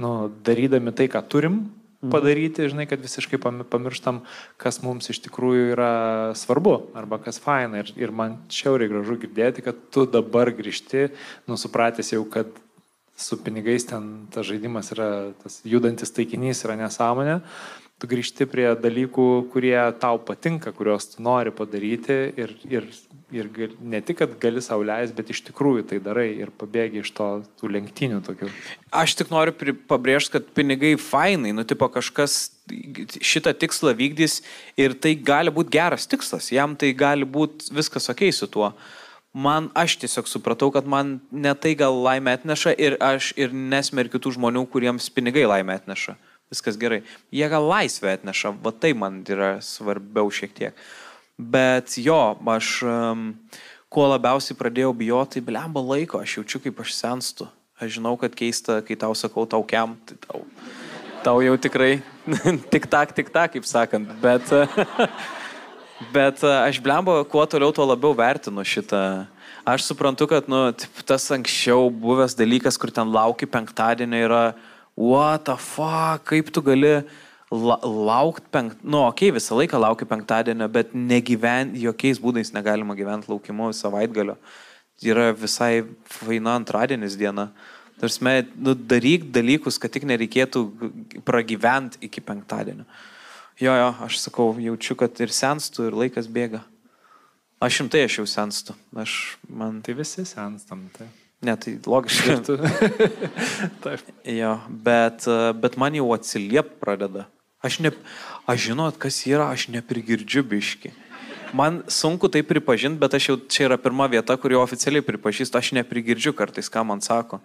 nu, darydami tai, ką turim mhm. padaryti, žinai, kad visiškai pamirštam, kas mums iš tikrųjų yra svarbu arba kas faina. Ir, ir man šiauriai gražu girdėti, kad tu dabar grįžti, nusupratęs jau, kad su pinigais ten tas žaidimas yra, tas judantis taikinys yra nesąmonė, tu grįžti prie dalykų, kurie tau patinka, kuriuos tu nori padaryti ir, ir, ir gal, ne tik, kad gali sauliais, bet iš tikrųjų tai darai ir pabėgi iš to tų lenktynių tokių. Aš tik noriu pabrėžti, kad pinigai fainai, nu tipo kažkas šitą tikslą vykdys ir tai gali būti geras tikslas, jam tai gali būti viskas ok su tuo man aš tiesiog supratau, kad man ne tai gal laimę atneša ir aš ir nesmerkiu tų žmonių, kuriems pinigai laimę atneša viskas gerai. Jie gal laisvę atneša, va tai man yra svarbiau šiek tiek. Bet jo, aš um, ko labiausiai pradėjau bijoti, tai blemba laiko, aš jaučiu, kaip aš senstu. Aš žinau, kad keista, kai tau sakau tau kiam, tai tau, tau jau tikrai tik tak, tik tak, kaip sakant. Bet, bet aš blemba, kuo toliau, tuo labiau vertinu šitą. Aš suprantu, kad nu, tas anksčiau buvęs dalykas, kur ten lauki penktadienį yra, what the fuck, kaip tu gali la, laukti penktadienį, nu, okei, okay, visą laiką lauki penktadienio, bet negyventi, jokiais būdais negalima gyventi laukimu savaitgalio. Yra visai faina antradienis diena. Tarsi, nu, daryk dalykus, kad tik nereikėtų pragyventi iki penktadienio. Jo, jo, aš sakau, jaučiu, kad ir senstu, ir laikas bėga. Aš šimtai aš jau senstu. Aš, man... Tai visi senstam, tai. Ne, tai logiškai. Taip. Jo, bet, bet man jau atsiliep pradeda. Aš, ne, aš žinot, kas yra, aš neprigirdžiu biški. Man sunku tai pripažinti, bet aš jau čia yra pirma vieta, kur jau oficialiai pripažįstu, aš neprigirdžiu kartais, ką man sako.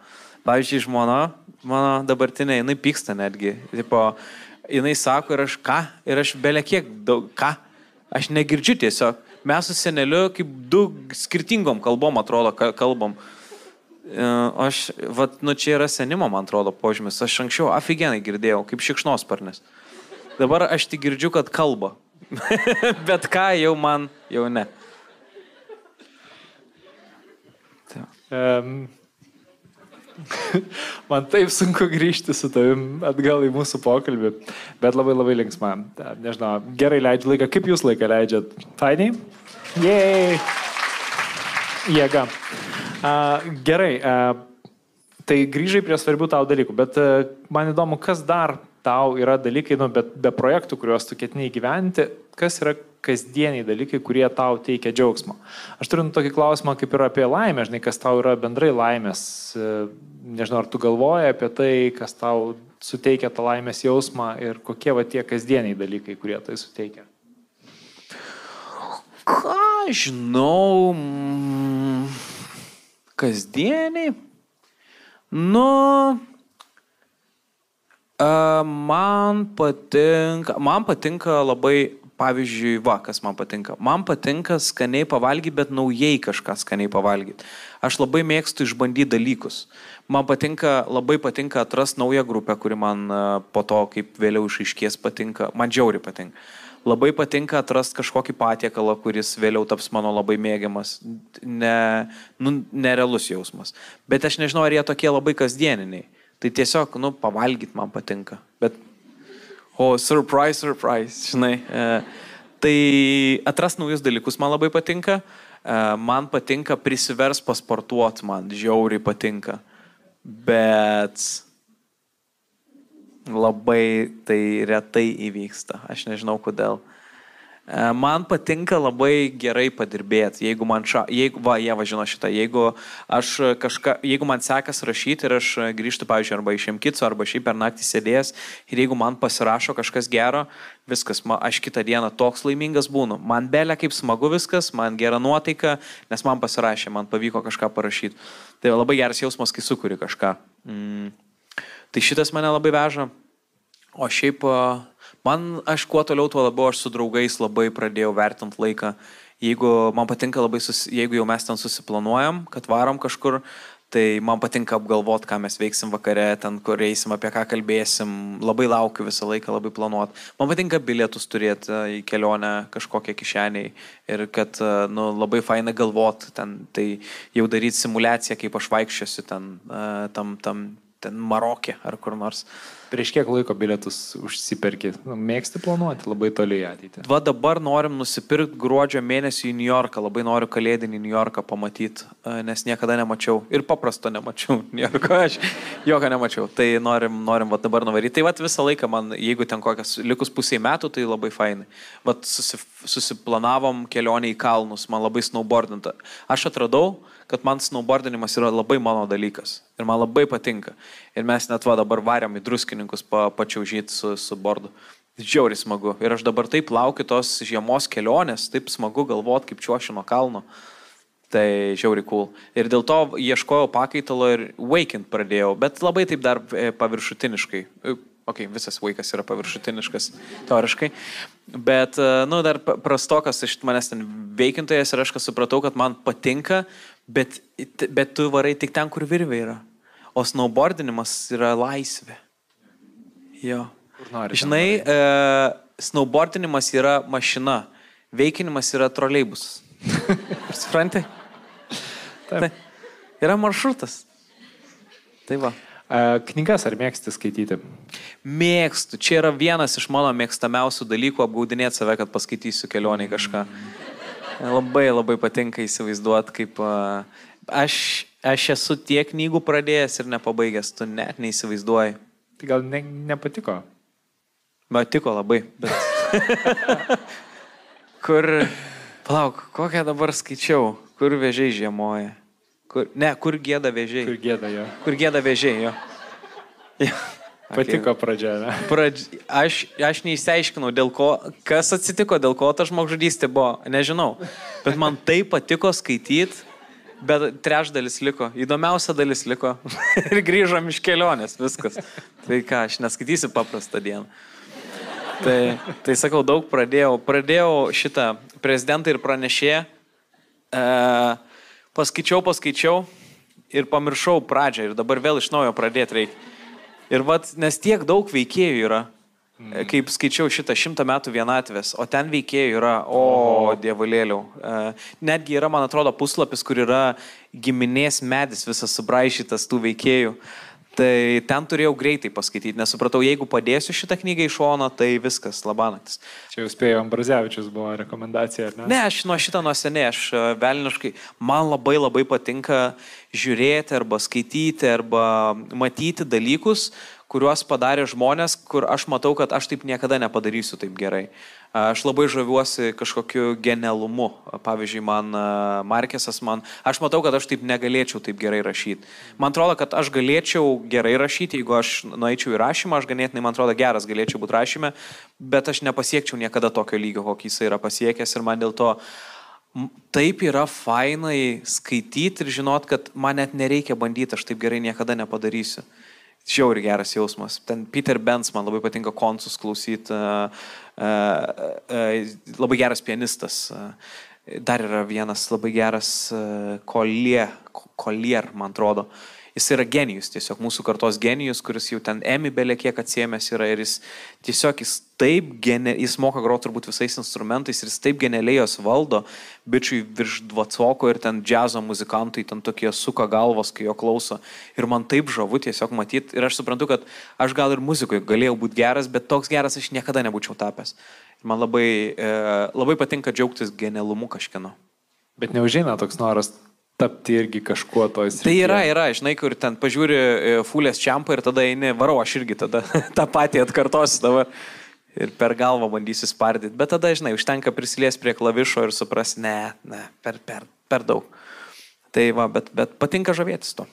Pavyzdžiui, žmona, mano dabartinė, jinai pyksta netgi. Tipo, jinai sako ir aš ką, ir aš belė kiek daug, ką. Aš negirdžiu tiesiog. Mes su seneliu kaip du skirtingom kalbom atrodo kalbam. E, aš, vat, nu čia yra senimo, man atrodo, požymis. Aš anksčiau aфиgenai girdėjau, kaip šikšnosparnis. Dabar aš tik girdžiu, kad kalba. Bet ką jau man, jau ne. Um, man taip sunku grįžti su tavim atgal į mūsų pokalbį, bet labai labai linksma. Nežinau, gerai leidžiu laiką. Kaip jūs laiką leidžiat? Fainiai? Jei. Jėga. Uh, gerai. Uh, tai grįžai prie svarbių tau dalykų, bet uh, man įdomu, kas dar tau yra dalykai, nu, bet be projektų, kuriuos tu ketiniai gyventi, kas yra kasdieniai dalykai, kurie tau teikia džiaugsmo. Aš turiu nu, tokį klausimą kaip ir apie laimę, žinai, kas tau yra bendrai laimės. Nežinau, ar tu galvoji apie tai, kas tau suteikia tą laimės jausmą ir kokie va tie kasdieniai dalykai, kurie tai suteikia. Ką žinau, kasdieniai? Nu, Man patinka, man patinka labai, pavyzdžiui, va, kas man patinka. Man patinka skaniai pavalgyti, bet naujai kažką skaniai pavalgyti. Aš labai mėgstu išbandyti dalykus. Man patinka, labai patinka atrasti naują grupę, kuri man po to, kaip vėliau išaiškės, patinka. Man džiauri patinka. Labai patinka atrasti kažkokį patiekalą, kuris vėliau taps mano labai mėgiamas. Ne, nu, nerealus jausmas. Bet aš nežinau, ar jie tokie labai kasdieniniai. Tai tiesiog, nu, pavalgyti man patinka. Bet, o, surprise, surprise, žinai. E, tai atras naujus dalykus man labai patinka. E, man patinka prisivers pasportuoti, man žiauriai patinka. Bet labai tai retai įvyksta. Aš nežinau kodėl. E, man patinka labai gerai padirbėti, jeigu man, ša, jeigu, va, jie važino šitą, jeigu, kažka, jeigu man sekas rašyti ir aš grįžtu, pavyzdžiui, arba iš Emkico, arba šiaip per naktį sėdėjęs ir jeigu man pasirašo kažkas gero, viskas, ma, aš kitą dieną toks laimingas būnu. Man belė kaip smagu viskas, man gera nuotaika, nes man pasirašė, man pavyko kažką parašyti. Tai labai geras jausmas, kai sukuri kažką. Mm. Tai šitas mane labai veža. O šiaip Man, aš kuo toliau, tuo labiau aš su draugais labai pradėjau vertinti laiką. Jeigu man patinka labai, susi, jeigu jau mes ten susiplanuojam, kad varom kažkur, tai man patinka apgalvoti, ką mes veiksim vakare, ten, kur eisim, apie ką kalbėsim. Labai laukiu visą laiką, labai planuoti. Man patinka bilietus turėti į kelionę kažkokią kišeniai ir kad nu, labai faina galvoti ten. Tai jau daryti simulaciją, kaip aš vaikščiosiu ten, tam, tam, ten Marokė ar kur nors. Prieš kiek laiko bilietus užsiperki? Nu, mėgsti planuoti labai toli į ateitį. Va dabar norim nusipirkti gruodžio mėnesį į New Yorką. Labai noriu kalėdinį New Yorką pamatyti, e, nes niekada nemačiau. Ir paprasto nemačiau New Yorko. Aš jokio nemačiau. Tai norim, norim va dabar nuvaryti. Tai va visą laiką man, jeigu ten kokias likus pusiai metų, tai labai fainai. Va susi, susiplanavom kelionę į kalnus, man labai snowboardinta. Aš atradau, kad man snowboardinimas yra labai mano dalykas. Ir man labai patinka. Ir mes net va dabar variam į druskininkus pa, pačiaužyti su, su bordu. Džiauriai smagu. Ir aš dabar taip laukiu tos žiemos kelionės, taip smagu galvot, kaip čiuošiu nuo kalno. Tai žiauriai cool. Ir dėl to ieškojau pakaitalo ir wakint pradėjau, bet labai taip dar e, paviršutiniškai. E, Ok, visas vaikas yra paviršutiniškas, teoriškai. Bet, e, nu, dar prastokas iš manęs ten veikintojas ir aš supratau, kad man patinka, bet, bet tu varai tik ten, kur virvė yra. O snowboardinimas yra laisvė. Jo. Kur nori. Žinai, e, snowboardinimas yra mašina, veikinimas yra troleibus. Supranti? Taip. Tai yra maršrutas. Tai va. E, Knygas ar mėgsti skaityti? Mėgstu. Čia yra vienas iš mano mėgstamiausių dalykų apgaudinėti save, kad paskaitysiu kelionį kažką. Labai labai patinka įsivaizduoti, kaip aš, aš esu tiek knygų pradėjęs ir nepabaigęs, tu net neįsivaizduoji. Tai gal ne, nepatiko? Bet tiko labai. Bet... Kur, palauk, kokią dabar skaičiau, kur vėžiai žiemoja. Kur, ne, kur gėda vėžiai. Kur gėda jo? Kur gėda vėžiai, jo. Jo. Patiko pradžia, ne? Pradž... Aš, aš neįsiaiškinau, dėl ko, kas atsitiko, dėl ko ta žmogžudystė buvo, nežinau. Bet man tai patiko skaityti, bet trečdalis liko, įdomiausia dalis liko. ir grįžom iš kelionės, viskas. Tai ką, aš neskaitysiu paprastą dieną. Tai, tai sakau, daug pradėjau. Pradėjau šitą prezidentą ir pranešėją. E, paskaičiau, paskaičiau ir pamiršau pradžią ir dabar vėl iš naujo pradėti reikia. Ir vat, nes tiek daug veikėjų yra, mm. kaip skaičiau šitą šimtą metų vienatvės, o ten veikėjų yra, o, dievulėliau. E, netgi yra, man atrodo, puslapis, kur yra giminės medis visas subraižytas tų veikėjų. Tai ten turėjau greitai paskaityti, nes supratau, jeigu padėsiu šitą knygą į šoną, tai viskas, labanaktis. Čia jau spėjau, Ambrazevičius buvo rekomendacija, ar ne? Ne, aš nuo šitą nuo seniai, aš e, velniškai, man labai labai patinka žiūrėti arba skaityti arba matyti dalykus, kuriuos padarė žmonės, kur aš matau, kad aš taip niekada nepadarysiu taip gerai. Aš labai žaviuosi kažkokiu genialumu. Pavyzdžiui, man e, Markesas, man, aš matau, kad aš taip negalėčiau taip gerai rašyti. Man atrodo, kad aš galėčiau gerai rašyti, jeigu aš nueičiau į rašymą, aš ganėtinai, man atrodo, geras galėčiau būti rašyme, bet aš nepasiekčiau niekada tokio lygio, kokį jis yra pasiekęs ir man dėl to taip yra fainai skaityti ir žinot, kad man net nereikia bandyti, aš taip gerai niekada nepadarysiu. Žiauri geras jausmas. Ten Peter Benz man labai patinka konsus klausyti. Uh, uh, uh, labai geras pianistas. Uh, dar yra vienas labai geras uh, Collier, Collier, man atrodo. Jis yra genijus, tiesiog mūsų kartos genijus, kuris jau ten emi belė kiek atsiemęs yra ir jis tiesiog jis taip, gene, jis moka groti turbūt visais instrumentais ir jis taip genialiai jos valdo, bičiui virš dvacoko ir ten džiazo muzikantai ten tokie suka galvos, kai jo klauso. Ir man taip žavu tiesiog matyti ir aš suprantu, kad aš gal ir muzikoje galėjau būti geras, bet toks geras aš niekada nebūčiau tapęs. Ir man labai, e, labai patinka džiaugtis genialumu kažkieno. Bet neužeina toks noras tapti irgi kažkuo toj srityje. Tai yra, yra, žinai, kur ten pažiūri e, fulės čiampą ir tada eini, varau, aš irgi tada tą patį atkartosiu dabar ir per galvą bandysiu spardyti. Bet tada, žinai, užtenka prisilies prie klavišo ir supras, ne, ne, per, per, per daug. Tai va, bet, bet patinka žavėtis to.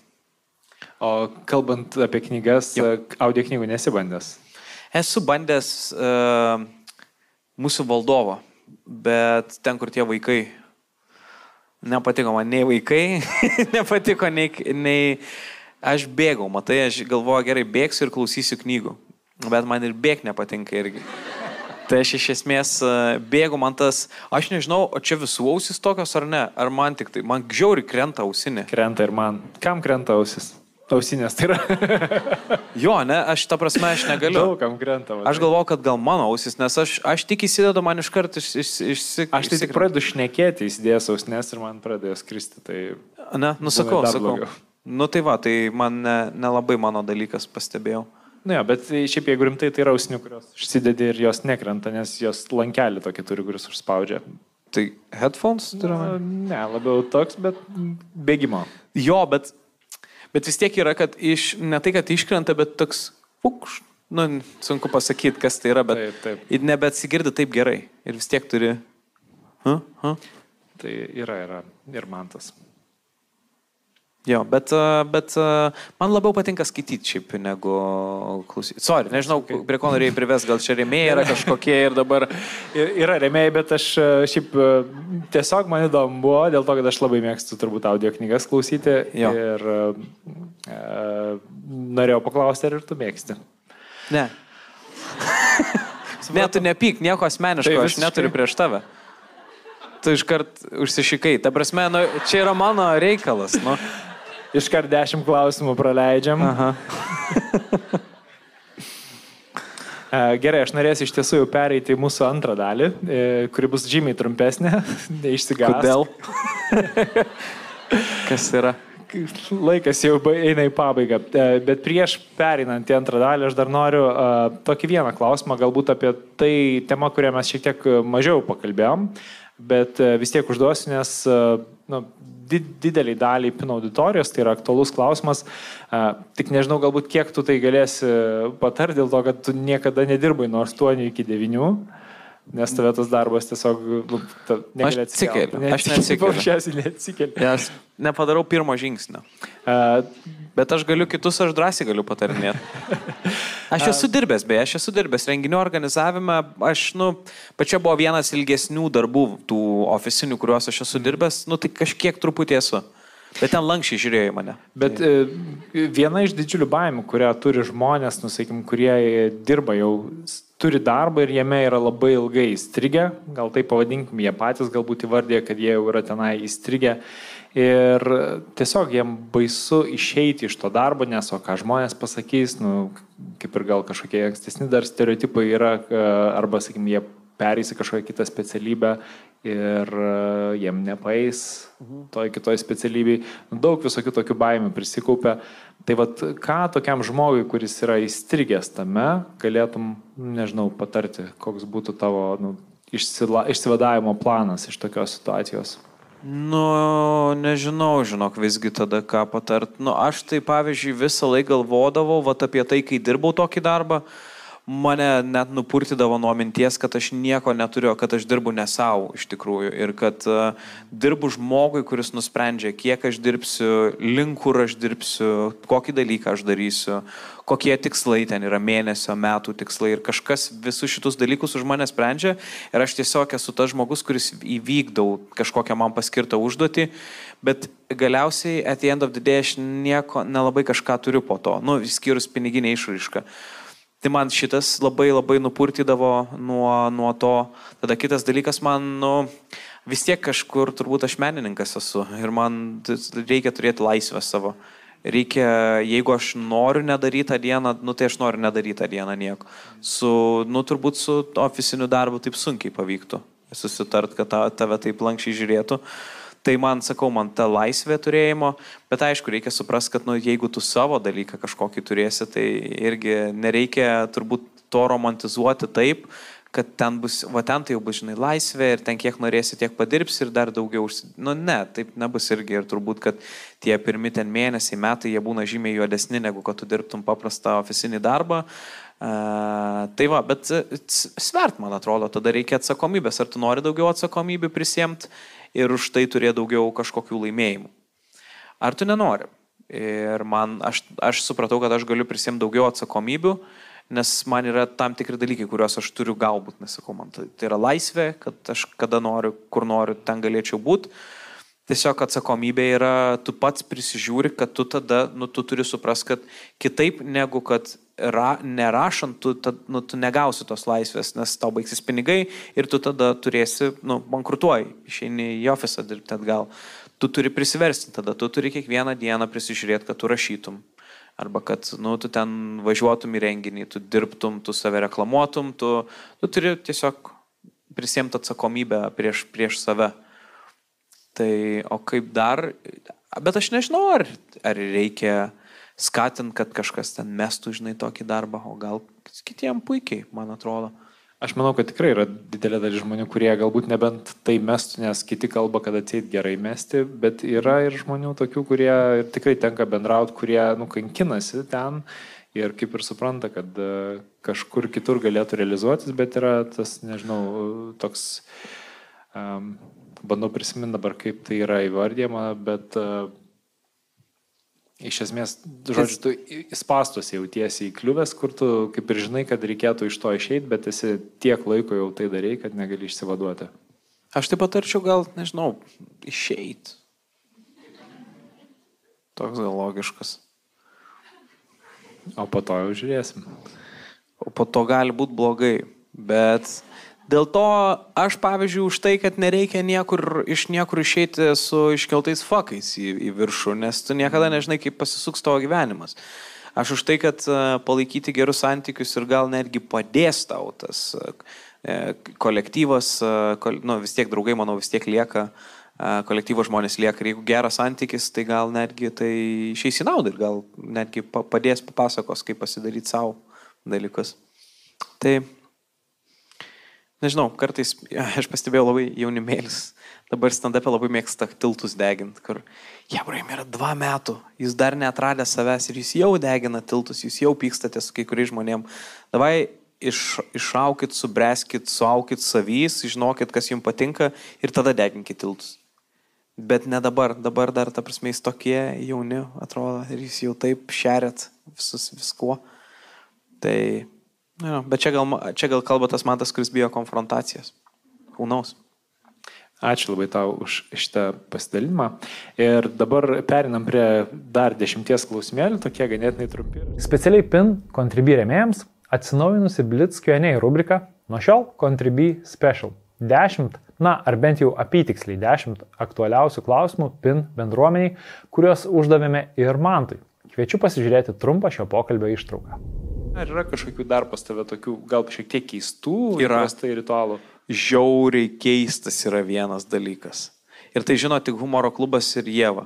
O kalbant apie knygas, Jo. audio knygų nesibandęs. Esu bandęs uh, mūsų valdovo, bet ten, kur tie vaikai. Nepatiko man nei vaikai, nepatiko nei, nei... Aš bėgau, matai, aš galvoju, gerai, bėgsiu ir klausysiu knygų. Bet man ir bėg nepatinka irgi. Tai aš iš esmės e, bėgu, man tas, aš nežinau, o čia visų ausis tokios ar ne, ar man tik tai, man žiauri krenta ausinė. Krenta ir man. Kam krenta ausis? Ausinės tai yra. Jo, ne, aš ta prasme, aš negaliu. Daugam krenta. va. Aš galvoju, kad gal mano ausis, nes aš, aš tik įsidedu man iš karto iš, iš, iš, Aš tai tik pradedu šnekėti, įsidėjęs ausines ir man pradėjo skristi. Tai Ne, nusakau, sakau. blogiau. Nu tai va, tai man ne- nelabai mano dalykas pastebėjau. Nu, jo, bet šiaip jeigu rimtai, tai yra ausinių, kurios užsidedi ir jos nekrenta, nes jos lankelį tokį turi, kuris užspaudžia. Tai headphones? Tai. Na, ne, labiau toks, bet bėgimo. Jo, bet, bet vis tiek yra, kad iš, ne tai, kad iškrenta, bet toks, pukš, nu, sunku pasakyti, kas tai yra, bet Taip, taip. ir nebeatsigirdi taip gerai. Ir vis tiek turi. Huh? Huh? Tai yra, yra ir man tas. Jo, bet, bet man labiau patinka skaityti šiaip negu klausyti. Sorry, nežinau, prie ko norėjai prives, gal čia rėmėjai yra kažkokie ir dabar... Yra remėjai, bet aš e, šiaip e, tiesiog man įdomu buvo, dėl to, kad aš labai mėgstu turbūt audio knygas klausyti. Jo. Ir e, e, norėjau paklausti, ar ir tu mėgsti. Ne. Ne, tu nepyk, nieko asmeniško, Tai aš neturiu prieš tave. Tu iškart užsišikai. Ta prasme, nu, čia yra mano reikalas. Nu. Iškart dešimt klausimų praleidžiam. Aha. E, Gerai, aš norėsiu iš tiesų jau pereiti į mūsų antrą dalį, e, kuri bus žymiai trumpesnė. Neišsigąs. Kodėl? Kas yra? Laikas jau eina į pabaigą. E, Bet prieš pereinant į antrą dalį, aš dar noriu uh, tokį vieną klausimą, galbūt apie tai temą, kurią mes šiek tiek mažiau pakalbėjom, bet vis tiek užduosiu, nes uh, nu, di dideliai daliai pino auditorijos tai yra aktualus klausimas. Tik nežinau, galbūt kiek tu tai galėsi patarti, dėl to, kad tu niekada nedirbai nuo 8 iki 9. Nes tave tas darbas tiesiog nu, ta, negali Aš atsikeliu, atsikelt. aš neatsikeliu. Nepadarau pirmo žingsnio. Uh, Bet aš galiu kitus, aš drąsiai galiu patarinėti. Aš esu dirbęs, beje, aš esu dirbęs renginių organizavime. Aš, nu, pačia buvo vienas ilgesnių darbų, tų oficinių, kuriuos aš esu dirbęs, nu, tai kažkiek truputį esu. Bet ten lankščiai žiūrėjo į mane. Bet e, viena iš didžiulių baimių, kurią turi žmonės, nusakykim, kurie dirba jau, turi darbą ir jame yra labai ilgai įstrigę, gal tai pavadinkim, jie patys galbūt įvardė, kad jie jau yra tenai įstrigę. Ir tiesiog jiem baisu išeiti iš to darbo, nes o ką žmonės pasakys, nu, kaip ir gal kažkokie ankstesni dar stereotipai yra, e, arba, sakykim, jie perės į kažkokią kitą specialybę ir e, jiem nepaeis toj kitoj specialybei. Nu, Daug visokių tokių baimių prisikaupia. Tai vad, ką tokiam žmogui, kuris yra įstrigęs tame, galėtum, nežinau, patarti, koks būtų tavo nu, išsila, išsivadavimo planas iš tokios situacijos. Nu, nežinau, žinok, visgi tada ką patart. Nu, aš tai, pavyzdžiui, visą laiką galvodavau vat, apie tai, kai dirbau tokį darbą, mane net nupurtydavo nuo minties, kad aš nieko neturiu, kad aš dirbu ne savo iš tikrųjų ir kad uh, dirbu žmogui, kuris nusprendžia, kiek aš dirbsiu, link kur aš dirbsiu, kokį dalyką aš darysiu, kokie tikslai ten yra mėnesio, metų tikslai ir kažkas visus šitus dalykus už mane sprendžia ir aš tiesiog esu tas žmogus, kuris įvykdau kažkokią man paskirtą užduotį, bet galiausiai at the end of the day aš nieko, nelabai kažką turiu po to, nu, išskyrus piniginę išraišką. Tai man šitas labai labai nupurtydavo nuo, nuo to. Tada kitas dalykas man, nu, vis tiek kažkur turbūt aš menininkas esu ir man reikia turėti laisvę savo. Reikia, jeigu aš noriu nedaryti tą dieną, nu tai aš noriu nedaryti tą dieną nieko. Su, nu turbūt su oficiniu darbu taip sunkiai pavyktų susitart, kad ta, tave taip lankščiai žiūrėtų. Tai man, sakau, man ta laisvė turėjimo, bet aišku, reikia suprasti, kad nu, jeigu tu savo dalyką kažkokį turėsi, tai irgi nereikia turbūt to romantizuoti taip, kad ten bus, va ten tai jau bus, žinai, laisvė ir ten kiek norėsi, tiek padirbsi ir dar daugiau. užsi- Nu ne, taip nebus irgi ir turbūt, kad tie pirmi ten mėnesiai, metai, jie būna žymiai juodesni, negu kad tu dirbtum paprastą oficinį darbą. Uh, tai va, bet e, svert, man atrodo, tada reikia atsakomybės. Ar tu nori daugiau atsakomybių prisimti ir už tai turėti daugiau kažkokių laimėjimų. Ar tu nenori? Ir man, aš, aš supratau, kad aš galiu prisimti daugiau atsakomybių, nes man yra tam tikri dalykai, kuriuos aš turiu galbūt, nesakau, man tai, tai yra laisvė, kad aš kada noriu, kur noriu, ten galėčiau būti. Tiesiog atsakomybė yra, tu pats prisižiūri, kad tu tada, nu, tu turi suprasti, kad kitaip negu kad ra, nerašant, tu, tad, nu, tu negausi tos laisvės, nes tau baigsis pinigai ir tu tada turėsi, nu, bankrutuoji, išeini į ofisą dirbti atgal. Tu turi prisiversti, tada tu turi kiekvieną dieną prisižiūrėti, kad tu rašytum. Arba kad, nu, tu ten važiuotum į renginį, tu dirbtum, tu save reklamuotum, tu, tu turi tiesiog prisimti atsakomybę prieš, prieš save. Tai, o kaip dar, bet aš nežinau, ar, ar reikia skatinti, kad kažkas ten mestų, žinai, tokį darbą, o gal kitiem puikiai, man atrodo. Aš manau, kad tikrai yra didelė dalis žmonių, kurie galbūt nebent tai mestų, nes kiti kalba, kad atseit gerai mesti, bet yra ir žmonių tokių, kurie tikrai tenka bendrauti, kurie nukankinasi ten ir kaip ir supranta, kad e, kažkur kitur galėtų realizuotis, bet yra tas, nežinau, toks, um, bandau prisiminti dabar, kaip tai yra įvardyjama, bet uh, Iš esmės, žodžiu, tu spastos jautiesi įkliuvęs, kur tu kaip ir žinai, kad reikėtų iš to išeiti, bet esi tiek laiko jau tai darai, kad negali išsivaduoti. Aš taip patarčiau gal, nežinau, išeit. Toks gal logiškas. O po to jau žiūrėsim. O po to gali būti blogai. Bet dėl to aš, pavyzdžiui, už tai, kad nereikia niekur, iš niekur išeiti su iškeltais fakais į, į viršų, nes tu niekada nežinai, kaip pasisuks tavo gyvenimas. Aš už tai, kad e, palaikyti gerus santykius ir gal netgi padės tau tas e, kolektyvas, e, nu, vis tiek draugai, manau, vis tiek lieka, kolektyvo žmonės lieka ir jeigu geras santykis, tai gal netgi tai išeis į naudą ir gal netgi padės papasakos, kaip pasidaryti savo dalykus. Tai Nežinau, kartais aš pastebėjau labai jaunimėlis, dabar stand-up'e labai mėgsta tiltus deginti, kur Jabraim yra dva metų, jūs dar netradė savęs ir jūs jau degina tiltus, jūs jau pykstate su kai kuriais žmonėm. Davai iš, išaukit, subreskit, suaukit savys, žinokit, kas jums patinka ir tada deginkit tiltus. Bet ne dabar, dabar dar, ta prasme, jūs tokie jauni, atrodo, ir jūs jau taip šerėt visus viskuo. Tai Ja, bet čia gal, čia gal kalba tas mantas, kuris bijo konfrontacijas. Kūnaus. Ačiū labai tau už šitą pasidalimą. Ir dabar perinam prie dar dešimties klausimėlių, tokie ganėtinai trumpi. Specialiai PIN kontribį remėjams atsinaujinusi Blitz Q&A rubrika, nuo šiol kontribį special. 10, na ar bent jau apytiksliai 10 aktualiausių klausimų PIN bendruomeniai, kuriuos uždavėme ir mantui. Kviečiu pasižiūrėti trumpą šio pokalbio ištrauką. Ar yra kažkokių dar pas tave tokių, gal šiek tiek keistų, yra tai ritualų? Žiauriai keistas yra vienas dalykas. Ir tai žino tik humoro klubas ir Jėva.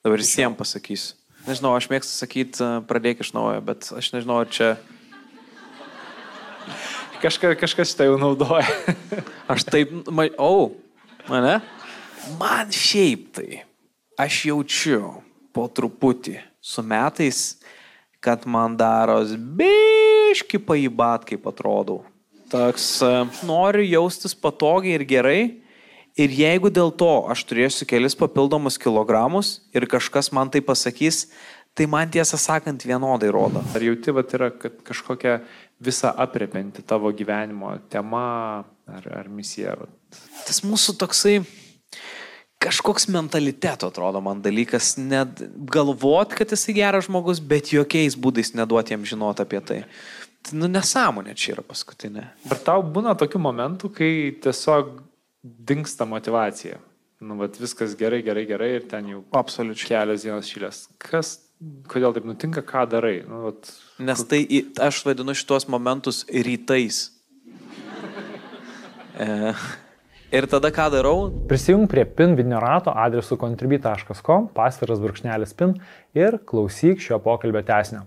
Dabar visiems pasakysiu. Nežinau, aš mėgstu sakyti, pradėk iš naujo, bet aš nežinau, ar čia... Kažka, kažkas tai jau naudoja. aš taip, ma... o, oh, mane? Man šiaip tai, aš jaučiu po truputį su metais kad man daros biški paibat, kaip atrodau. Toks, e, noriu jaustis patogiai ir gerai. Ir jeigu dėl to aš turėsiu kelis papildomus kilogramus ir kažkas man tai pasakys, tai man tiesą sakant vienodai rodo. Ar jauti, kad yra kažkokia visa apriepianti tavo gyvenimo tema ar, ar misija? Vat. Tas mūsų toksai kažkoks mentaliteto, atrodo man dalykas, net galvot, kad jisai geras žmogus, bet jokiais būdais neduoti jam žinoti apie tai. tai nu, nesąmonė čia yra paskutinė. Ar tau būna tokių momentų, kai tiesiog dinksta motivacija? Nu, bet viskas gerai, gerai, gerai ir ten jau Absoliučiai. kelios dienos šilės. Kas, kodėl taip nutinka, ką darai? Nu, vat... Nes tai aš vadinu šitos momentus rytais. e, Ir tada ką darau? Prisijung prie PIN vidinio rato adresu contribui.com, pasviras brūkšnelis PIN ir klausyk šio pokalbio tesnio.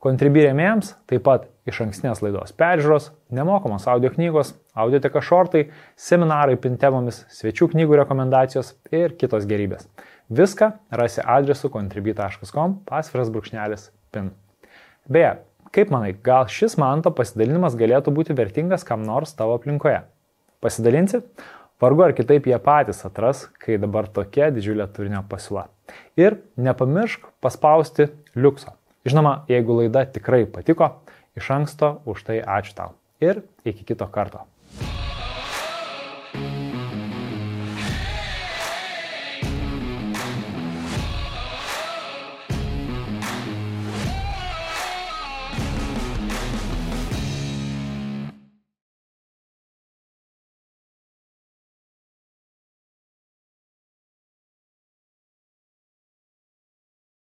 Contribui rėmėjams taip pat iš ankstinės laidos peržiūros, nemokamos audio knygos, audioteka šortai, seminarai PIN temomis, svečių knygų rekomendacijos ir kitos gerybės. Viską rasi adresu contribui.com, pasviras brūkšnelis PIN. Beje, kaip manai, gal šis manto pasidalinimas galėtų būti vertingas kam nors tavo aplinkoje? Pasidalinsi? Vargu ar kitaip jie patys atras, kai dabar tokia didžiulė turinio pasiūla. Ir nepamiršk paspausti liukso. Žinoma, jeigu laida tikrai patiko, iš anksto už tai ačiū tau. Ir iki kito karto.